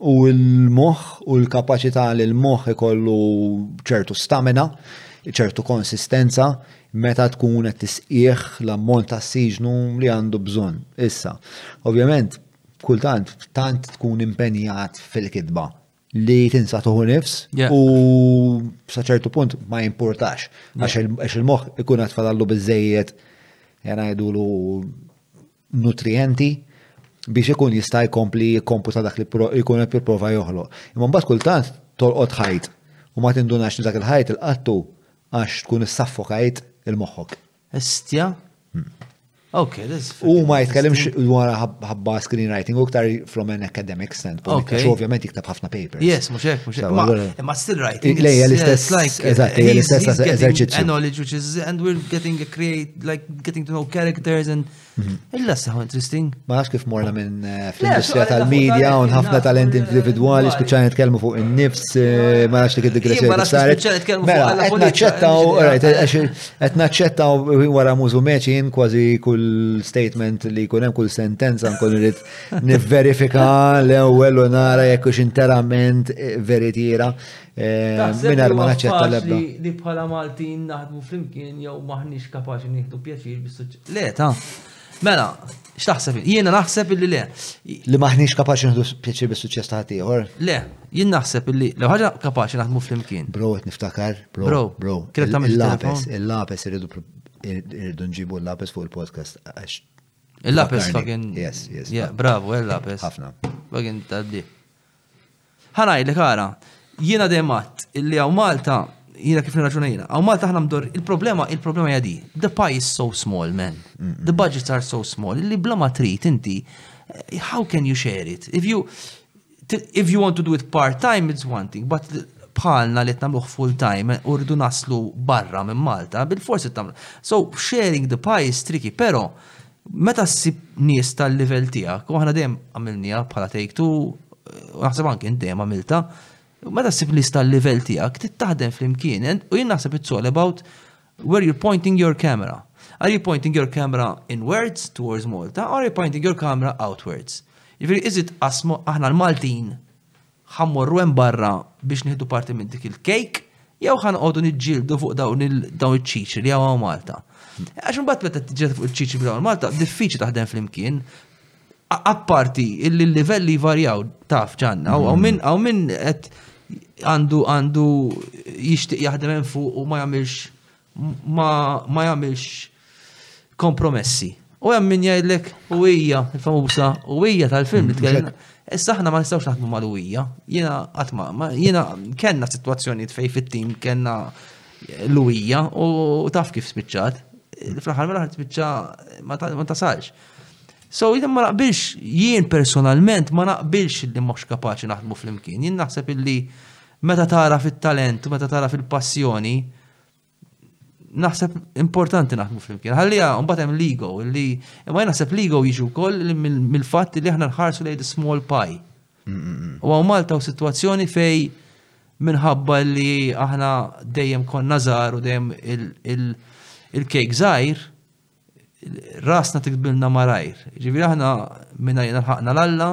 u l-moħħ u l-kapaċità li l-moħħ ikollu ċertu stamina, ċertu konsistenza meta tkun qed tisqih l-ammont ta' siġnu li għandu bżonn. Issa, ovvjament, kultant tant tkun impenjat fil-kitba li tinsa tuħu nifs u sa ċertu punt ma jimpurtax għax il-moħħ ikun qed fadallu biżejjed jena jgħidulu nutrijenti biex ikun jista' jkompli jikkomputa dak li jkun qed jipprova joħloq. Imma mbagħad kultant tolqot ħajt u ma tindunax li dak il-ħajt il-qattu għax tkun issaffokajt il-moħħok. Estja? Hmm. Okay, this U ma jitkellimx dwar ħabba screenwriting u ktar from an academic standpoint. Okay. Xo ovvjament jiktab ħafna papers. Yes, mux hekk, mux hekk. Ma still writing. Lejja l-istess, eżatt, l-istess eżerċizzju. Knowledge which is, and we're getting a create like getting to know characters and mhm. illa saħu interesting. Ma nafx kif morna minn eh, fl-industrija tal-medja u ħafna talent individwali spiċċa nitkellmu fuq in-nifs, eh, ma nafx dik id-digressjoni li saret. Mela, qed naċċettaw, qed naċċettaw wara mużu meċin kważi kull statement li jkun hemm kull sentenza nkun irid nivverifika l-ewwel u nara jekk hux interament eh, veritiera. Mingħajr ma naċċetta l-ebda. Li bħala Maltin naħdmu flimkien jew m'aħniex kapaċi nieħdu pjaċir bis-suċċess. Le, ta. Mela, x'taħseb? Jiena naħseb illi le. Li m'aħniex kapaċi nieħdu pjaċir bis-suċċess ta' ħaddieħor? Le, jien naħseb illi l ħaġa kapaċi naħdmu flimkien. Bro, qed niftakar, bro, bro. Kienet tagħmel il-lapes, il-lapes irridu nġibu l-lapes fuq il-podcast għax. Il-lapes fucking. Yes, yes. Bravo, il-lapes. Ħafna. Fucking taddi. Ħa ngħidlek ara, jiena dejjem għadt illi hawn Malta, jiena kif nirraġuna jiena, hawn Malta aħna mdorr, il-problema il-problema hija di, the pie is so small man, the budgets are so small, illi bla ma trid inti, how can you share it? If you if you want to do it part time it's one thing, but bħalna li tnamluħ full time u rridu naslu barra minn Malta, bil-forsi tagħmlu. So sharing the pie is tricky, pero Meta ssib nies tal-livell tiegħek, u aħna dejjem għamilniha bħala take two, u naħseb anke int dejjem għamilta, meta ssib nies tal-livell tiegħek, trid taħdem flimkien, u jien naħseb it's all about where you're pointing your camera. Are you pointing your camera inwards towards Malta, or are you pointing your camera outwards? Jiġifieri, is it aħna l-Maltin Ħa mmorru hemm barra biex nieħdu parti minn dik il-kejk jew ħa noqogħdu niġġieldu fuq dawn iċ-ċiċri li hawn hawn Malta? Għax imbagħad meta tiġġieled fuq iċ-ċiċri li hawn Malta diffiċli taħdem flimkien. Apparti illi l-livelli jvarjaw taf ġanna, hawn mm. minn hawn minn qed għandu għandu jixtieq jaħdem hemm fuq u ma jagħmilx ma, ma jagħmilx kompromessi. U hemm min jgħidlek u hija famusa u hija tal-film li tkellem. Issa aħna ma nistgħux naħdmu mal uwija. Jiena qatt ma jiena kellna sitwazzjonijiet fejn fit-tim kellna l uwija u taf kif spiċċat. Fl-aħħar mill-aħħar spiċċa ma tasalx. So, jidem ma naqbilx, jien personalment ma naqbilx li mhux kapaċi naħdmu fl-imkien. Jien naħseb illi meta tara fit-talent, meta tara fil-passjoni, naħseb importanti naħdmu flimkien. Ħallija, mbagħad hemm l-ego, li imma naħseb l-ego jiġu wkoll mill-fatt li aħna nħarsu lejn small pie. U għaw Malta u situazzjoni fej minħabba li aħna dejjem konna żgħar u dejjem il-kejk żgħir, rasna tikbilna marajr. Ġifieri aħna minna jena ħakna l-alla,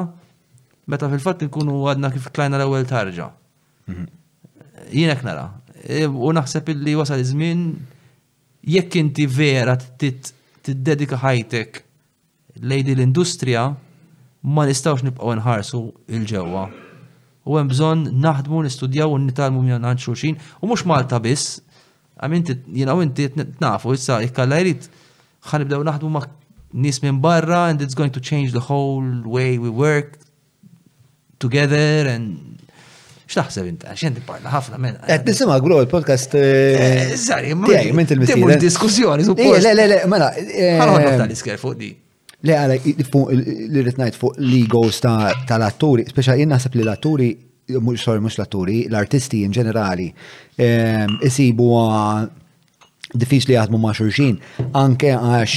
meta fil-fatt nkunu għadna kif klajna l-ewwel tarġa. Mhm. Jienek nara. E, u naħseb illi wasal iż-żmien jekk inti vera tiddedika ħajtek lejdi l-industrija ma nistawx nibqgħu nħarsu il-ġewwa. U hemm bżonn naħdmu, nistudjaw u nitalmu minn għand xulxin u mhux Malta biss. Għamin jiena u inti nafu issa jekk alla jrid ħanibdew naħdmu ma' nies minn barra and it's going to change the whole way we work together and X'taħseb int? Għax jent parla ħafna minn. Qed nisimha gro il-podcast. Żari, eh, eh, eh, minn il-missier. Mhux diskussjoni suppost. Le, le, le, mela. Ħalħodhom tal-isker fuq di. Le għala li rrid ngħid fuq l-egos tal-atturi, speċa jien naħseb li l-atturi sorry, mux l-atturi, l-artisti in ġenerali, isibu diffiċli jaħdmu ma' xulxin, anke għax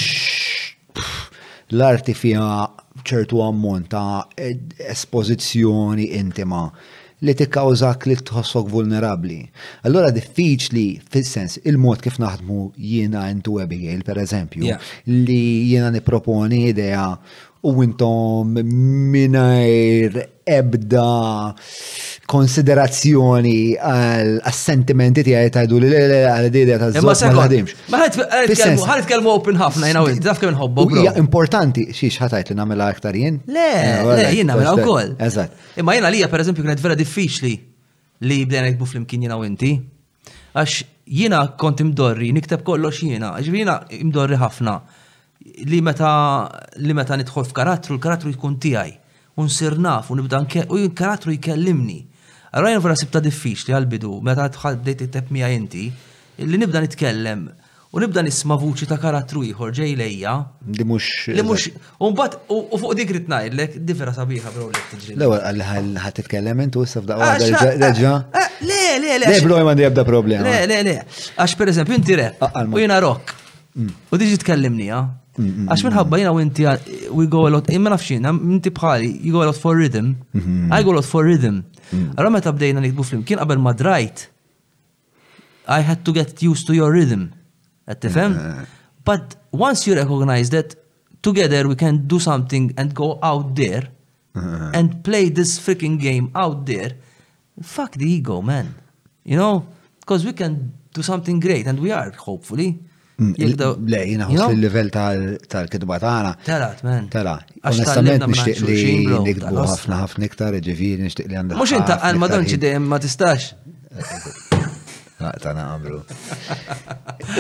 l-arti fija ċertu ammont ta' espożizzjoni intima li tikkawżak li tħossok vulnerabli. Allora diffiċli fis-sens il-mod kif naħdmu jiena intu Abigail, per eżempju, yeah. li jiena niproponi idea u intom minajr ebda konsiderazzjoni għal sentimenti tiegħi tajdu li le għal idea ta' żewġ ma ħadimx. Ma ħad kelmu open ħafna jina u taf kemm nħobbu. Hija importanti xiex ħatajt li nagħmilha aktar jien? Le, eh, le jien nagħmilha wkoll. Eżatt. Imma jiena lija pereżempju kienet vera diffiċli li bdejna nikbu flimkien jiena u inti. Għax jiena kont imdorri, nikteb kollox jiena, għax jiena imdorri ħafna. Li meta li meta nidħol f'karattru, l-karattru jkun tiegħi, u nsir naf u nibda u l-karattru jkellimni. Allura jien vera sibta diffiċli għall-bidu meta bdejt tikteb miegħi inti, li nibda nitkellem u nibda nisma' vuċi ta' karattru ieħor ġej lejja. Li mhux. Li mhux. U mbagħad u fuq dik irid ngħidlek, di vera sabiħa bro li tiġri. L-ewwel qal li ħadd titkellem intu issa f'daqqa ah, waħda reġa'. Eh, le, le, le. Le bro ma għandi ebda problema. Le, le, le. Għax pereżempju inti rep ah, u jiena rock. U diġi tkellimni, ha? Għax minħabba jina u inti we go a lot, imma nafxin, inti bħali, you go a lot for rhythm, mm-hmm. I go a lot for rhythm. Mm-hmm. Allora meta bdejna nikbu flimkien qabel ma drajt, I had to get used to your rhythm. Għed tifem? Eh. But once you recognize that together we can do something and go out there eh. and play this freaking game out there, Fuck the ego, man. You know, because we can do something great and we are, hopefully. Mm, le, jina ħos il-level tal-kidba tagħna. Telat, man. Tela. Onestament nixtieq li nikbu ħafna ħafna iktar, ġifieri nixtieq li għandha. Mhux inta għal ma donċi dejjem ma tistax. Naqta naqamru.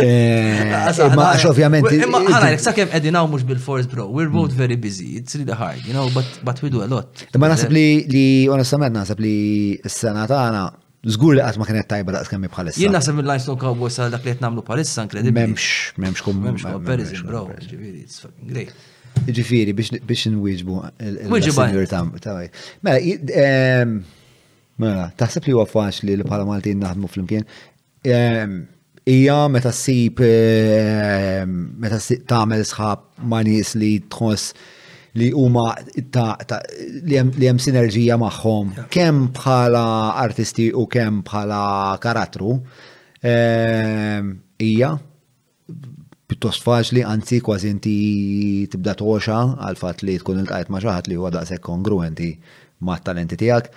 Eh, ma għax ovvjament. Imma ħana, sa' kem edin għaw mux bil-force, bro. We're both very busy. It's really hard, you know, but, but we do a lot. Imma nasib li, li, onestament, nasib li s-sena tagħna Zgur li għatma kienet tajba daqs kemmi bħalissa. Jien nasib il-Lions Talk Cowboys għal dak li jtnamlu bħalissa, inkredibli. Memx, memx kum. Memx comparison, bro. Ġifiri, it's fucking great. Ġifiri, biex nwieġbu il-senior tam. Mela, ehm, Mela, taħseb li huwa faċli li bħala Maltin naħdmu flimkien? Ehm, Ija meta ssib ehm, meta ssib tagħmel sħab ma' nies li tħoss li huma ta', ta, li hemm li hemm sinerġija magħhom kemm bħala artisti u kemm bħala karattru. Ehm, Ija pjuttost faċli, anzi kważi inti tibda toxa għal fatt li tkun il-tajt ma' xaħat li huwa daqshekk kongruenti ma' talenti tiegħek.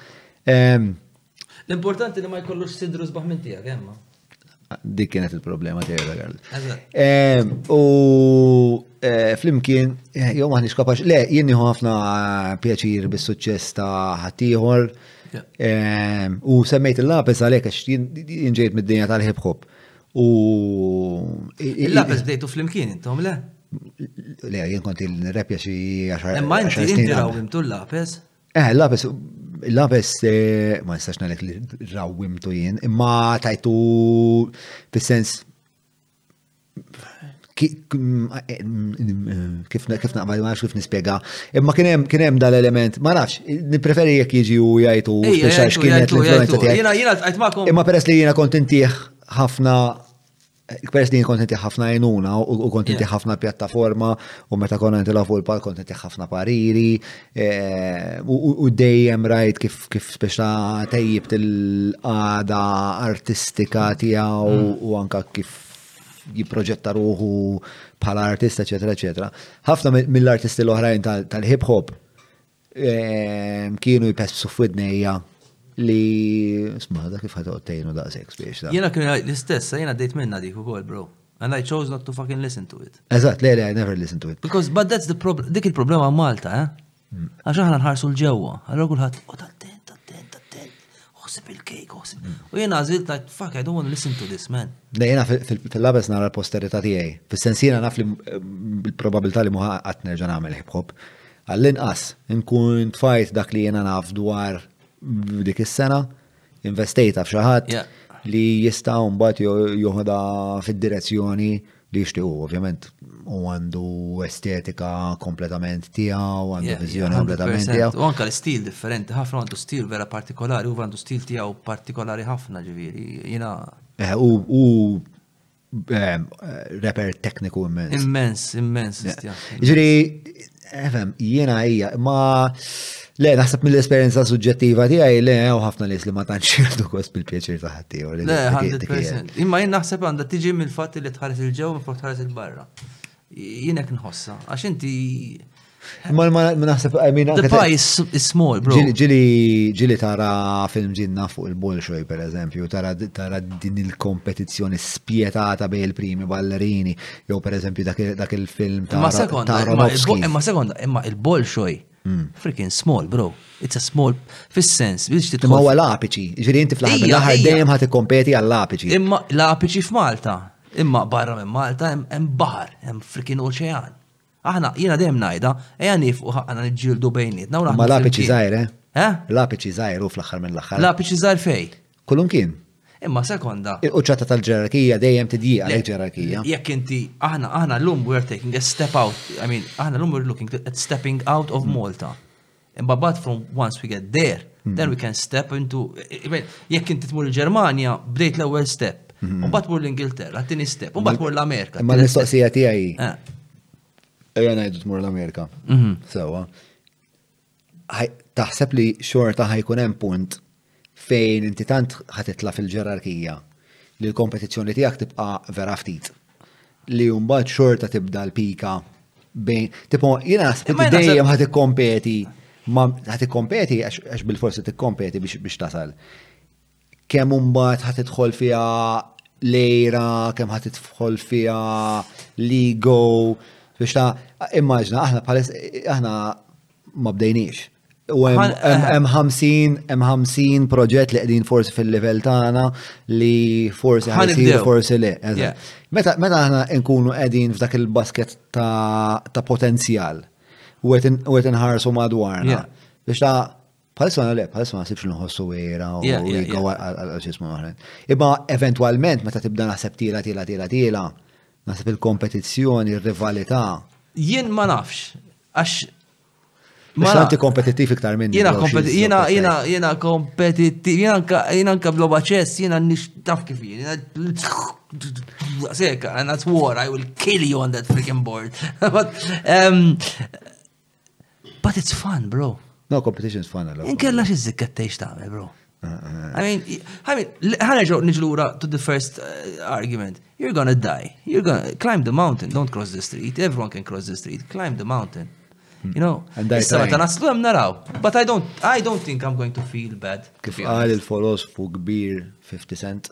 Ehm, L-importanti li ma jkollux sidru sbaħ minn tiegħek, emma. Eh, Dik kienet il-problema tiegħi da Karl. Ehm, u eh, flimkien, eh, jew maħniex kapax, le, jien nieħu ħafna pjaċir bis-suċċess ta' ħaddieħor. Ehm, U semmejt il-lapis għalhekk għax jien jien ġejt mid-dinja tal-hip hop. U. Il-lapis bdejtu fl-imkien intom, le? Le, jien kont il-repja xi għaxar. Imma inti inti rawimtu l-lapis? Eh, l-lapis, l-lapis, eh, ma nistax nalek li rawimtu jien, imma tajtu fis-sens kif naqbad ma nafx kif nispjega. Imma kien hemm kien hemm dal-element, ma nafx, nippreferi jekk jiġi u jgħid u speċjal x'kienet l-influenza tiegħek. Imma peress li jiena kont intih ħafna peress li jien kont intih ħafna għajnuna u kont intih ħafna pjattaforma u meta konna nitilgħu fuq il-palk kont intih ħafna pariri eh, u dejjem rajt kif kif speċa tejjib til-qada artistika tiegħu mm. u anka kif jipproġetta ruħu bħala artist, eċetera, eċetera. Ħafna mill-artisti l-oħrajn tal-hip hop ehm, kienu jpessu f'widnejja li sma dak kif ħata ottejnu da' sex biex. Jena kienu l-istess, jena dejt minna dik ukoll, bro. And I chose not to fucking listen to it. Eżatt, le, le, I never listen to it. Because, but that's the problem, dik il-problema Malta, eh? Għax aħna nħarsu l-ġewwa, allora kulħadd qod attent, attent, attent. Uħsib il-kejk, uħsib. U jien għażil ta' fuck, I don't want to listen to this, man. Le jena fil-labes nara l-posterita tiegħi. Fis-sens jiena naf li l-probabilità li muħa qatt nerġa' nagħmel hip hop. Għall-inqas, nkun tfajt dak li jiena naf dwar dik is-sena, investejta f'xi ħadd yeah. li jista' mbagħad joħodha fid-direzzjoni li jixtiequ ovvjament u għandu estetika kompletament tiegħu, għandu yeah, viżjoni yeah, kompletament tiegħu. U anke l-istil differenti, ħafna għandu stil vera partikolari, u għandu stil tiegħu partikolari ħafna ġifieri. Jiena eh, u Reper tekniku immens. Immens, immens. Ġiri, efem, jiena hija, ma le, naħseb mill-esperienza suġġettiva tiegħi le, u ħafna nies li ma tantx jirdu kos bil-pjaċir ta' ħatti. Le, 100%. Imma jien naħseb għandha tiġi mill-fatt li tħares il-ġew minn tħares il-barra. Jien hekk nħossha, għax inti Ma naħseb, I mean, the pie is, is small, bro. Ġili, ġili tara film ġinna fuq il-Bolshoi, per eżempju, tara, tara din il-kompetizjoni spietata bej il-primi ballerini, jew per eżempju dak il-film ta' Romanowski. Imma sekonda, imma il-Bolshoi Hmm. Freaking small, bro. It's a small, fis-sens, biex titħol. Imma huwa l-apiċi, ġiri inti fl-ħar l-ħar dejjem ħat ikkompeti għall-apiċi. Imma l-apiċi f'Malta, imma barra minn Malta hemm baħar, hemm freaking oċean. Aħna, jiena dejjem ngħidha, ejja nifqu ħaqna niġġieldu bejnietna. Ma l-apiċi żgħir, eh? eh? L-apiċi żgħir u fl-aħħar minn l-aħħar. L-apiċi żgħir fej? Kullum kien. Imma sekonda. Il-quċċata tal-ġerarkija dejjem tidjiqa l-ġerarkija. Jekk inti, aħna, aħna l-lum we're taking a step out, I mean, aħna l-lum we're looking at stepping out of mm. Malta. Imma bad from once we get there, mm. then we can step into, jekk inti tmur il-Germania, bdejt l-ewwel step. Mm-hmm. U bat mur l-Ingilterra, t-tini step, u bat mur l-Amerika. Ma l-istoqsija tijaj. Eh. Ejja najdu tmur l-Amerika. Mm-hmm. Sewa. taħseb li xorta ħajkun hemm punt fejn inti tant ħatitla fil-ġerarkija li l-kompetizzjoni tiegħek tibqa' vera ftit. Li mbagħad xorta tibda l-pika bejn tipo jiena naħseb dejjem ħad ikkompeti ħad ikkompeti għax bil-forsi tikkompeti biex tasal. kemm imbagħad ħa tidħol fiha lejra, kemm ħa tidħol fiha l-ego, biex ta' immaġna aħna bħalis aħna ma bdejniex. U hemm 50 hemm 50 proġett li qegħdin forsi fil-livell tagħna li forsi ħansir forsi le. Meta meta aħna nkunu qegħdin f'dak il-basket ta' potenzjal u qed inħarsu madwarna. Biex ta' Bħalissa ma le, bħalissa ma nasibx nħossu vera u jgħu għal-ġismu maħren. Iba eventualment meta tibda naħseb tila, tila, tila, tila, naħseb il-kompetizzjoni, il-rivalità. Jien ma nafx, għax. Ma għanti kompetittiv iktar minn. Jena kompetittiv, jena, jena, jena kompetittiv, jena anka bloba ċess, jena nix taf kif jien, jena seka, and that's war, I will kill you on that freaking board. But, um, But it's fun, bro. No, competition's fun, għallu. Inkella xie zikket teħx taħme, bro. Uh, uh. I mean, I mean, ħana ġo nġlura to the first uh, argument. You're gonna die. You're gonna climb the mountain, don't cross the street. Everyone can cross the street. Climb the mountain. Hmm. You know, issa meta naslu hemm naraw. But I don't I don't think I'm going to feel bad. Kif qal il-filosfu kbir 50 cent.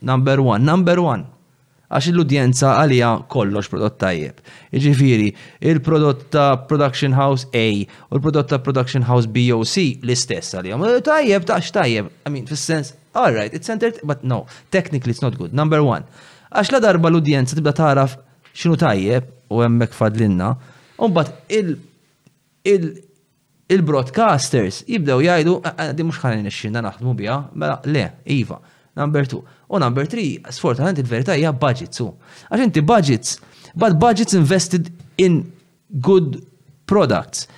Number one, number one. Għax l-udjenza għalija kollox prodott tajjeb. Iġifiri, il-prodott ta' Production House A u l-prodott ta' Production House B u C l-istess għalija. Eh, tajjeb, ta' xtajjeb. I mean, fil-sens, all right, it's centered, but no, technically it's not good. Number one. Għax la darba l-udjenza tibda taraf xinu tajjeb u hemmhekk fadlinna, u mbagħad il- il-broadcasters jibdew jgħidu din mhux ħa nirnexxilna naħdmu biha, mela le, iva, number two. U number three, sfortunatament il-verità hija budgets u. Għax inti budgets, but budgets invested in good products.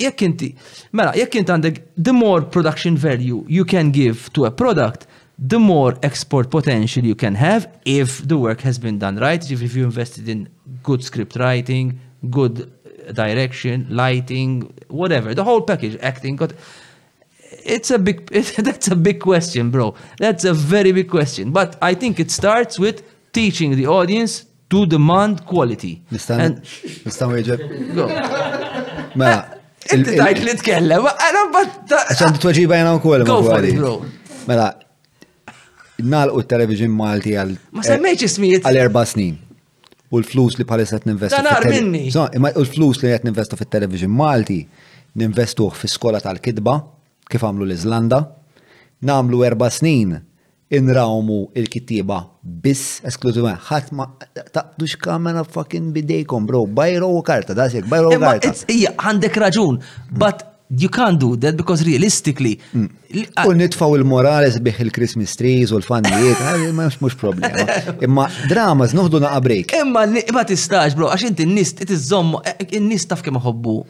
Jekk inti, mela, jekk inti għandek the more production value you can give to a product, the more export potential you can have if the work has been done right, if you invested in good script writing, good direction, lighting, whatever, the whole package, acting. Got, it's a big, it, that's a big question, bro. That's a very big question. But I think it starts with teaching the audience to demand quality. Nistaw iġeb? Mela. Inti tajt li tkellem, għana batta. Għaxan t-tweġiba jena u koll. Go for it, bro. Mela, nalqu t-television Malti għal. Ma semmejċ ismijiet. Għal erba snin. U l-flus li palissa t-ninvestu. Tanar minni. U l-flus li għet ninvestu fit-television Malti, ninvestuħ fi skola tal-kidba, kif għamlu l-Izlanda. Namlu erba snin Inrawmu il-kittieba biss esklużivament. Ħadd ma taqdux kamera fucking bidejkom, bro. Bajro u karta, da sek, bajro u karta. Ija, għandek raġun, but you can't do that because realistically. Mm. U nitfaw il-morales biħ il-Christmas trees u l-fannijiet, mux problema. Imma drama, znuħdu naqa break. Imma ma tistax, bro, għax inti n-nist, it iżommu, eh, n-nist taf kem ħobbu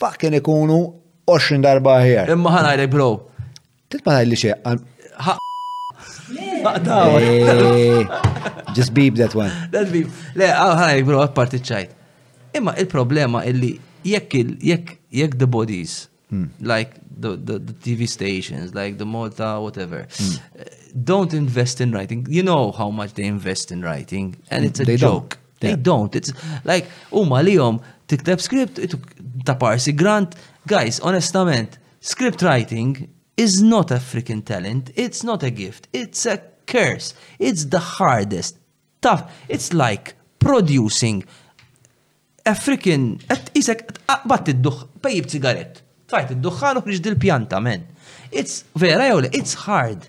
Fucking ikunu 20 darba aħjar. Imma ħa ngħidlek bro. Titma ngħidli xi Just beep that one. That beep. Le, ah, ħa ngħidlek bro, apparti ċajt. Imma il-problema illi jekk jekk jekk the bodies hmm. like the, the, the TV stations, like the Malta, whatever, mm. don't invest in writing. You know how much they invest in writing, and it's a they joke. Don't. They don't. It's like, huma li jom tikteb script, ta' parsi grant, guys, onestament, script writing is not a freaking talent, it's not a gift, it's a curse, it's the hardest. Tough. It's like producing a freaking, isek, bat id-duħ, pejib cigaret, tajt id-duħħan u ħriġ dil-pjanta, men. It's, vera jew it's hard.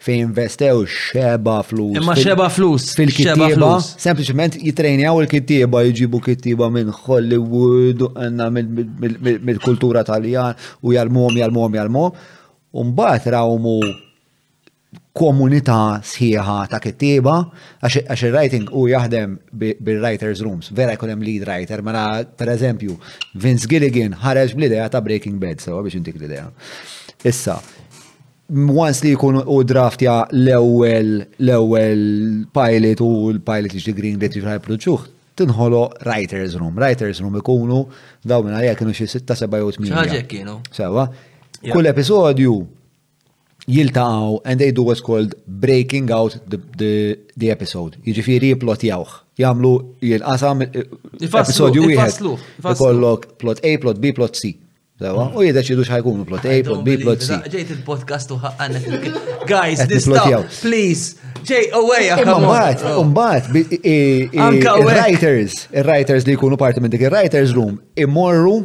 fejn investew xeba flus. Imma xeba flus. Fil-kittieba, sempliciment jitrejnjaw il-kittieba, jġibu kittieba minn Hollywood, għanna mill-kultura taljan, u jalmuhom, jalmuhom, jalmuhom. Umbat rawmu komunità sħiħa ta' kittieba, għax il-writing u jaħdem bil-writers rooms, vera jkun hemm lead writer, mela per eżempju, Vince Gilligan ħareġ bl-idea ta' Breaking Bad, sewa biex intik l-idea. Issa, once li jkun u draftja l-ewwel l-ewwel pilot u l-pilot li green bit biex jipproduċuh, tinħolo writers room. Writers room ikunu daw minn għalija kienu xi 6 7 jew 8. Ħaġa kienu. Sewa. Kull episodju jiltaqgħu and they do what's called breaking out the, the, the episode. Jiġifieri jipplotjawh. Jagħmlu jinqasam episodju wieħed. Ikollok plot A, plot B, plot C. Sewa, u jiddeċidu x'ħa jkunu plot A, plot B, plot C. Ġejt il-podcast u ħaqqanek. Guys, nistgħu, please, ġej away Mbagħad, mbagħad il-writers, il-writers li jkunu parti minn dik il-writers room imorru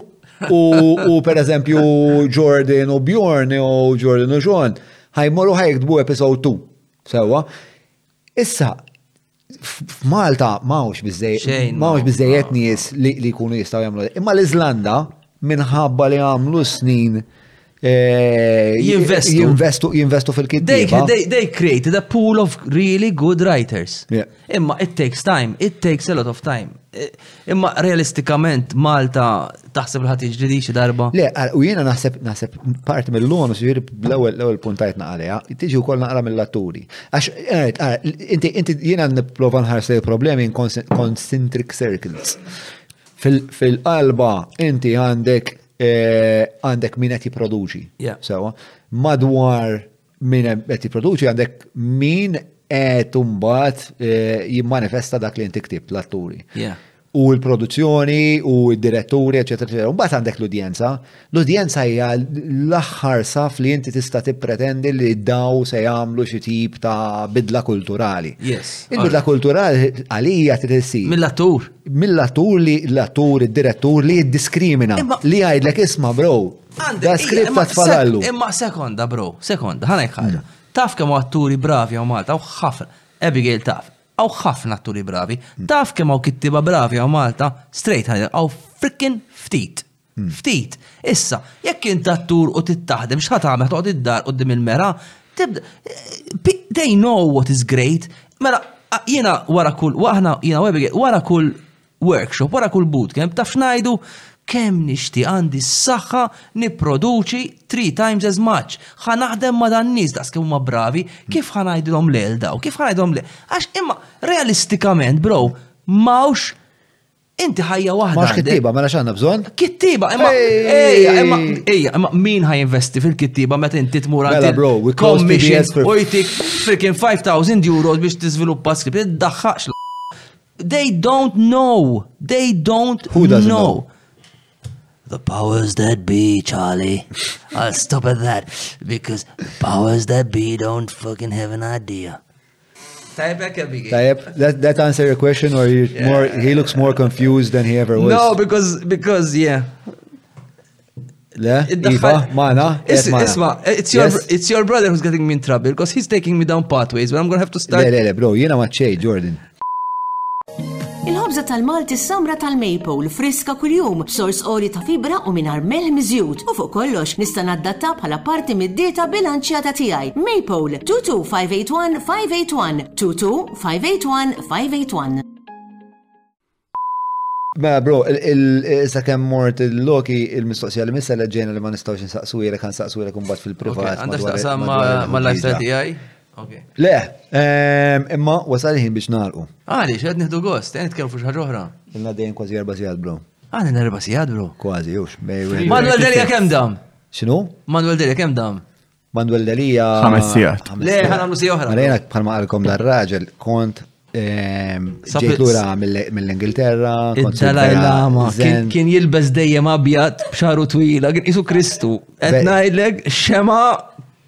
u per eżempju Jordan u Bjorn u Jordan u John ħajmorru ħajkdbu episode 2. Sewa, issa F'Malta mawx biżejjed, mawx biżejjed nies li jkunu jistgħu jagħmlu. Imma l-Iżlanda minħabba li għamlu snin eh, jinvestu jinvestu fil-kittiba. They, they created a pool of really good writers. Yeah. Imma it takes time, it takes a lot of time. Eh, Imma realistikament Malta taħseb li ħadd jiġri di xi darba? Le, għal- u jiena naħseb naħseb parti mill-lon sir l-ewwel l-ewwel puntajt naqalija, tiġi wkoll naqra mill-atturi. Għax eh, ara, inti inti jiena nipprova nħarsu il-problemi in cons- concentric circles. Fil- Fil-qalba inti għandek eh, għandek min qed jipproduċi. Yeah. Sewa, madwar Min qed jipproduċi għandek min qed imbagħad eh, jimmanifesta dak li inti ktibt l-atturi. U l-produzzjoni u d-diretturi, eċetera, eċetera. Mbagħad għandek l-udjenza. L-udjenza hija l-aħħar saf li inti tista' tippretendi li daw se jagħmlu xi tip ta' bidla kulturali. Il-bidla kulturali għalija trid issir. Mill-attur. Mill-attur li l-attur, id-direttur li jiddiskrimina. Li jgħidlek isma' bro, Da skript ta' tfalallu. Imma sekonda, bro, sekonda, ħana ħaġa. Mm. Taf kemm atturi bravi għaw Malta, u ħafna, Abigail taf, għaw ħafna atturi bravi. Mm. Taf kemm għaw kittiba bravi għaw Malta, straight ħana, għaw frickin ftit. Mm. Ftit. Issa, jekk int attur u tittaħdem, xħat għamel toqgħod id-dar u il-mera, tibda, eh, they know what is great. Mela, jiena wara kull, waħna, jiena webige, wara kull workshop, wara kull bootcamp, taf x'ngħidu? Kemm nixtieq għandi s-saħħa nipproduċi three times as much. Ħa naħdem ma' dan-nies daqs kemm huma bravi, kif ħa ngħidilhom le lil dawn? Kif ħa ngħidilhom le? Għax imma realistikament, bro, m'hawnx inti ħajja waħda. Mhux kittiba, mela x'għandna bżonn? Kittiba, imma ejja, imma ejja, imma min ħaj investi fil-kittiba meta inti tmur għal Mela bro, we close to the expert. U jtik freaking 5000 euros biex tiżviluppa skript, iddaħħaqx They don't know. They don't Who doesn't know? The powers that be, Charlie. I'll stop at that because powers that be don't fucking have an idea. Tayyip that, that answer your question or you yeah. more, he looks more confused than he ever was? No, because, because yeah. Le, iva, mana, isma, it's your, yes. it's your brother who's getting me in trouble, because he's taking me down pathways, but I'm gonna have to start. Le, le, le, bro, jena maċċej, Jordan. Il-ħobza tal-Malti samra tal-maple, friska kuljum, b'sors oli ta' fibra u minar melħ miżjut. U fuq kollox nista' naddatta bħala parti mid-dieta bilanċjata tiegħi. Maple 22581 581 22581 581. Mela bro, issa kemm mort il-loki il-mistoqsija li missa leġġejna li ma nistgħux insaqsu jela kan saqsu jela kumbat fil-privat. Għandax taqsam ma' lifestyle tiegħi. Le, ehm, imma wasal ħin biex nagħlqu. Għali, xed nieħdu gost, għan nitkellmu fuq ħaġa oħra. Inna dejjem kważi erba' sigħat bro. Għan erba' sigħat bro. Kważi, jux. Manuel Delia kemm dam? X'inhu? Manuel Delia kemm dam? Manuel Delia. Ħames sigħat. Le, ħanamlu si oħra. Marina mela bħalma qalkom dar-raġel kont ehm, ġejt lura mill-Ingilterra. Dalai Lama kien jilbes dejjem abjad b'xaru twila, kien isu Kristu. Qed ngħidlek xema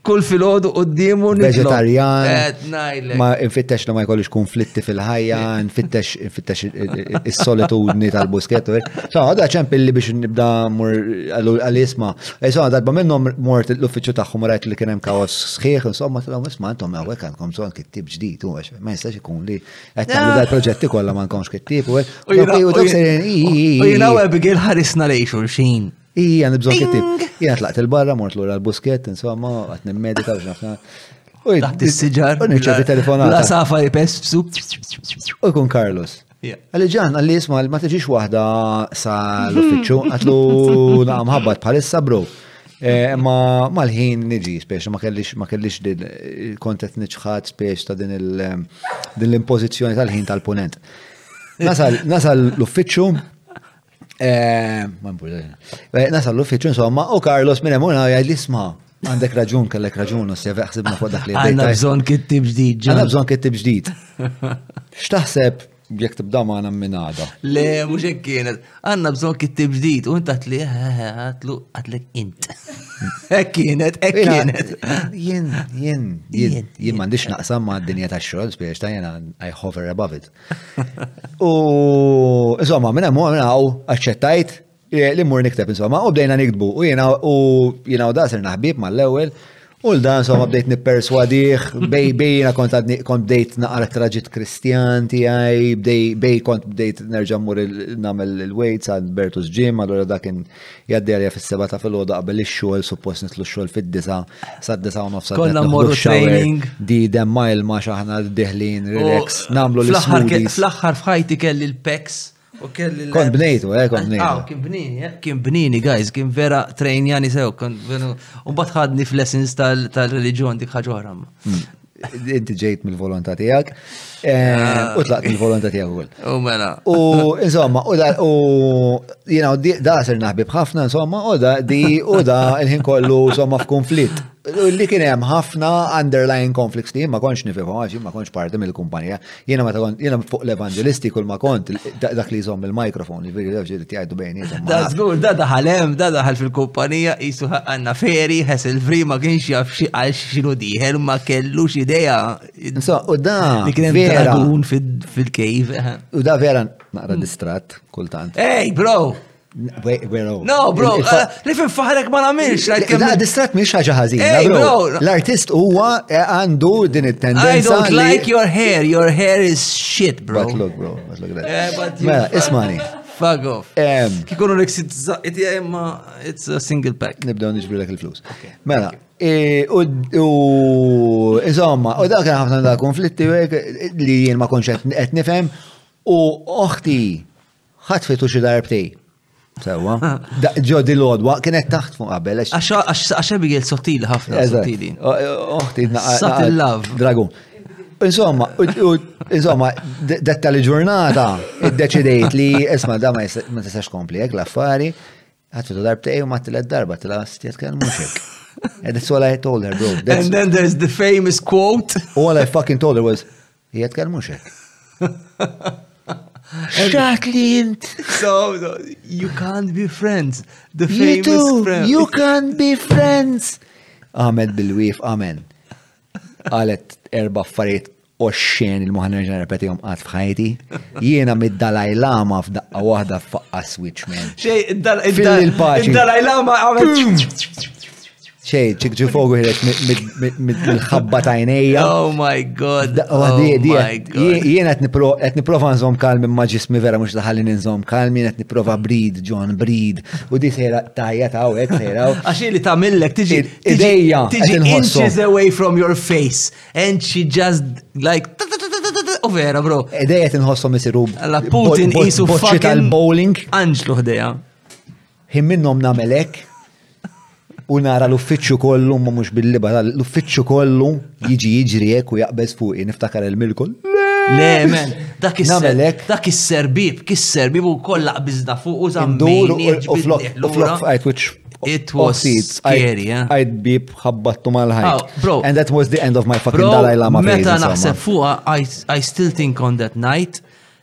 kull filgħodu quddiemu Veġetarjan. Ma infittex li ma jkollix konflitti fil-ħajja, infittex is-solitudni tal-buskettu. Sa, għadha ċempilli biex nibda mur għal-isma. Insomma, darba minnhom mort l-uffiċċju tagħhom rajt li kien hemm kaos sħiħ, insomma, tilhom isma' intom hawnhekk għandkom bżonn kittib ġdid u għax ma jistax ikun li qed tagħmlu dal-proġetti kollha ma għandkomx kittib u jinaw Abigail ħarisna lej xulxin. Ija, nibżon kittib. Jina tlaqt il-barra, mort l-ura l-busket, insomma, għat nimmedita biex nafna. Taħt il-siġar. U nirċevi telefonata. La safa jipes. U jkun Carlos. Għalli ġan, għalli jisma, ma tiġix wahda sa l-uffiċu, għatlu naqam ħabbat bħalissa bro. Eh, ma mal-ħin niġi, spiex, ma kellix ma kellix din kontet nċħat spiex ta' din l-impożizzjoni tal-ħin tal-punent. Nasal l-uffiċċju Eh, ma eh, Nasal l-uffiċu, insomma, u Carlos minn emuna għaj li sma. Għandek raġun, kellek raġun, u s-sjeve xsibna fuq dak li għandek. Għanna bżon kittib ġdid, Għanna bżon kittib ġdid. Xtaħseb jek tibda maħna minn għada. Le, mux kienet. Għanna bżon kittib ġdid, u intat li għatlu għatlek int. Ekkienet, ekkienet. Jien, jien, jien, jien mandiċ naqsam ma' d-dinja ta' xol, spiex ta' jena I hover above it. U, insomma, minna mu minna għaw, għacċettajt, eh, li mur nikteb, insomma, u bdejna nikdbu, u jena, u jena u dasir naħbib ma l-ewel, u l dan insomma, bdejt nipperswadiħ, bej, bejna kont għadni, kont bdejt naqra traġit kristjan tijaj, bdej, bej kont bdejt nerġa mur namel il-wejt sa' Bertus Jim, għallura dakin Jgħaddi għalija fis-seba' ta' filgħodu qabel ix-xogħol, suppost nitlu x-xogħol fid-disa, sad-disa u nofsa. Konna morru training. Di dem ma ilma xaħna diħlin, relax, namlu l smoothies Fl-aħħar f'ħajti kelli l-pex u kelli l Kon bnejtu, eh, kon bnejtu. Ah, kien bnini, eh, kien bnini, guys, kien vera trainjani sew, kon benu. Un batħadni fl-lessons tal-reliġjon dik ħagħuħra. Hmm. Inti ġejt mill-volonta tijak, eh, ah. u tlaqt mill-volonta tijak ukoll. U mela. U insomma, u da, u jina, da ser naħbib ħafna, insomma, u da, di, u da, il-ħin kollu, insomma, f'konflitt. Li kien hemm ħafna underlying conflicts li ma konx nifhimhom għax ma konx parti mill-kumpanija. Jena ma kont, jena fuq l-evangelisti kull ma kont, dak li jżomm il-mikrofon, li veri lewġi li tjajdu bejn jizom. Da zgur, da daħal hemm, da daħal fil-kumpanija, jisu għanna feri, ħes il-fri ma kienx jaf xi għal xinu diħel, ma kellu xi ideja. Inso, u da. Li kien dragun fil-kejv. U da vera naqra distrat, kultant. Ej, bro! No, bro, li fin faħrek ma namilx. La, distrat miex ħaġa ħazina, bro. L-artist huwa eh, għandu din it-tendenza. I don't like your hair, your hair is shit, bro. But look, bro, but look that. Eh, mela, ismani. Fuck off. Kikunu l-ex imma it's a single pack. Nibdaw nġbri l il-flus. Mela, e, u insomma, u dak ħafna da konflitti li jien ma konċet qed nifhem u oħti Ħatfitu xi darbtej. Sewa. Ġo dil-odwa kienet taħt fuq qabel. Għax hemm sottili ħafna sottili. Oħti Sotil love. Dragun. Insomma, insomma, detta li ġurnata, id-deċidejt li, isma, da ma tistax kompli, għek l-affari, għattu darbtej u ma t-tlet darba, t-tlet stjet kien muxek. And that's all I told her, bro. That's... And then there's the famous quote. all I fucking told her was, Hija tkellmux hekk. Xaħt li jint. So, you can't be friends. The famous you friend. You can't be friends. Għamet bil-wif, amen. Għalet erba affarijiet oxxen il-muħan nerġa repetijom għat fħajti. Jiena mid-Dalai Lama f'daqqa wahda f'faqqa switch, man. Xej, il-Dalai Lama għamet. ċej, ċik ġifogu għiret mill-ħabba tajnija. Oh my god. Oh jien għet niprofa nżom kalmi ma ġismi vera mux daħalli nżom kalmi, għet niprofa breed, John breed, u di sejra tajja ta' għek sejra. Għaxi li ta' millek tiġi ideja. Tiġi inches away from your face and she just like U vera, bro. Ideja tinħossom isiru. La Putin isu fucking. tal-bowling. Anġlu ħdeja. Ħin minnhom nagħmel hekk u nara l-uffiċċju kollu ma mhux bil-libara, l-uffiċċju kollu jiġi jiġri hekk u jaqbeż fuqi niftakar il-milkol. Le, men, dak is-serbib, dak is-serbib, kis-serbib u kollha qbiżna fuq u żammejni u flok f'qajt which It was scary, yeah. Għajt bib ħabbattu mal-ħajt. Ah, bro. And that was the end of my fucking Dalai Lama Meta naħseb fuqa, I still think on that night.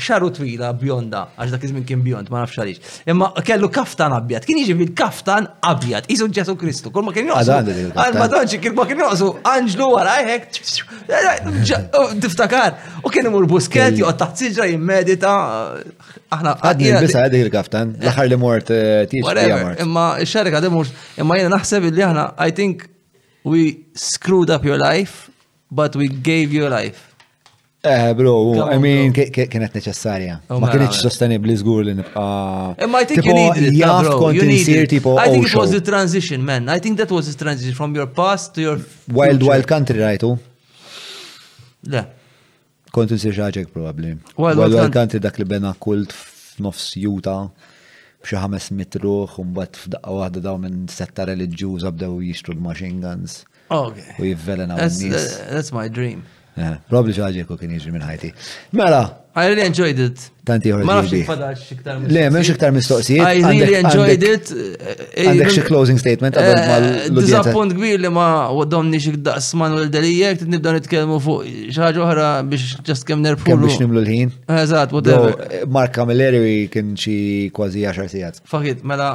xaru twila bjonda, għax dak iż-żmien kien bjond, ma nafx għaliex. Imma kellu kaftan abjad, kien jiġi bil-kaftan abjad, isu Ġesu Kristu, kull ma kien joqsu. Għal madonċi kien ma kien joqsu, anġlu wara jħek, tiftakar, u kien imur busket, joqgħod taħt siġra jimmedita. Aħna għadni bisa għadik il-kaftan, l-aħħar li mort eh, tiex. Imma x-xarika dimux, imma jiena naħseb li aħna, I think we screwed up your life, but we gave you life. Eh, bro, I mean, kienet neċessarja. Oh, ma kienet sostenibli zgur li nibqa. Imma I think you need it. Jaf kont insir tipo I think it was the transition, man. I think that was the transition from your past to your Wild Wild Country, rajtu? Le. Kont insir xaġek probabli. Wild Wild Country dak li bena kult f'nofs juta b'xi ħames mitruħ u mbagħad f'daqqa waħda daw minn setta reliġjuża bdew jixtru l-machine guns. Okay. U jivvelena n-nies. That's my dream. Eh, Probably xaġeku kien jiġri minn ħajti. Mela. I really enjoyed it. Tanti ħorġi. Ma nafx fadax iktar Le, ma nafx iktar mistoqsijiet. I really enjoyed it. Eh, għandek xi closing statement qabel eh, mal Disappunt kbir li ma wadomni xi daqs Manuel Delija, ktit nibda nitkellmu fuq xi ħaġa oħra biex ġast kemm nerfu. Kemm biex nimlu l-ħin. Eżatt, whatever. Mark Camilleri kien xi kważi 10 sigħat. Fakit, mela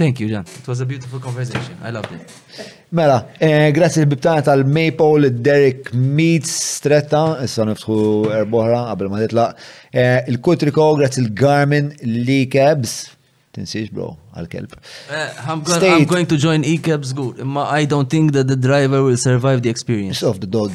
Thank you, Jan. It was a beautiful conversation. I loved it. Mela, eh, grazzi l-bibtana tal-Maple, Derek Meets, stretta, issa niftħu erboħra qabel ma titlaq. Eh, Il-Kutriko, grazzi l-Garmin, Lee Cabs, tinsiex bro, għal-kelb. Eh, I'm, go State. I'm going to join e-cabs good, imma I don't think that the driver will survive the experience. Of the dog.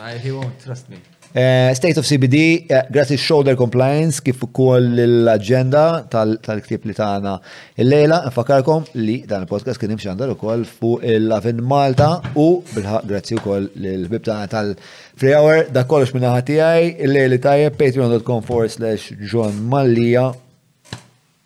I, he won't, trust me. Eh, State of CBD, eh, grazzi shoulder compliance kif ukoll l-agenda tal-ktib li tagħna il-lejla, nfakarkom li dan il-podcast kien imxandar ukoll fuq il-Lavin Malta u bilħaq grazzi wkoll l-ħbib tagħna tal-Free Hour da kollox minna ħati għaj, il-lejli tajjeb patreon.com forward slash John Mallia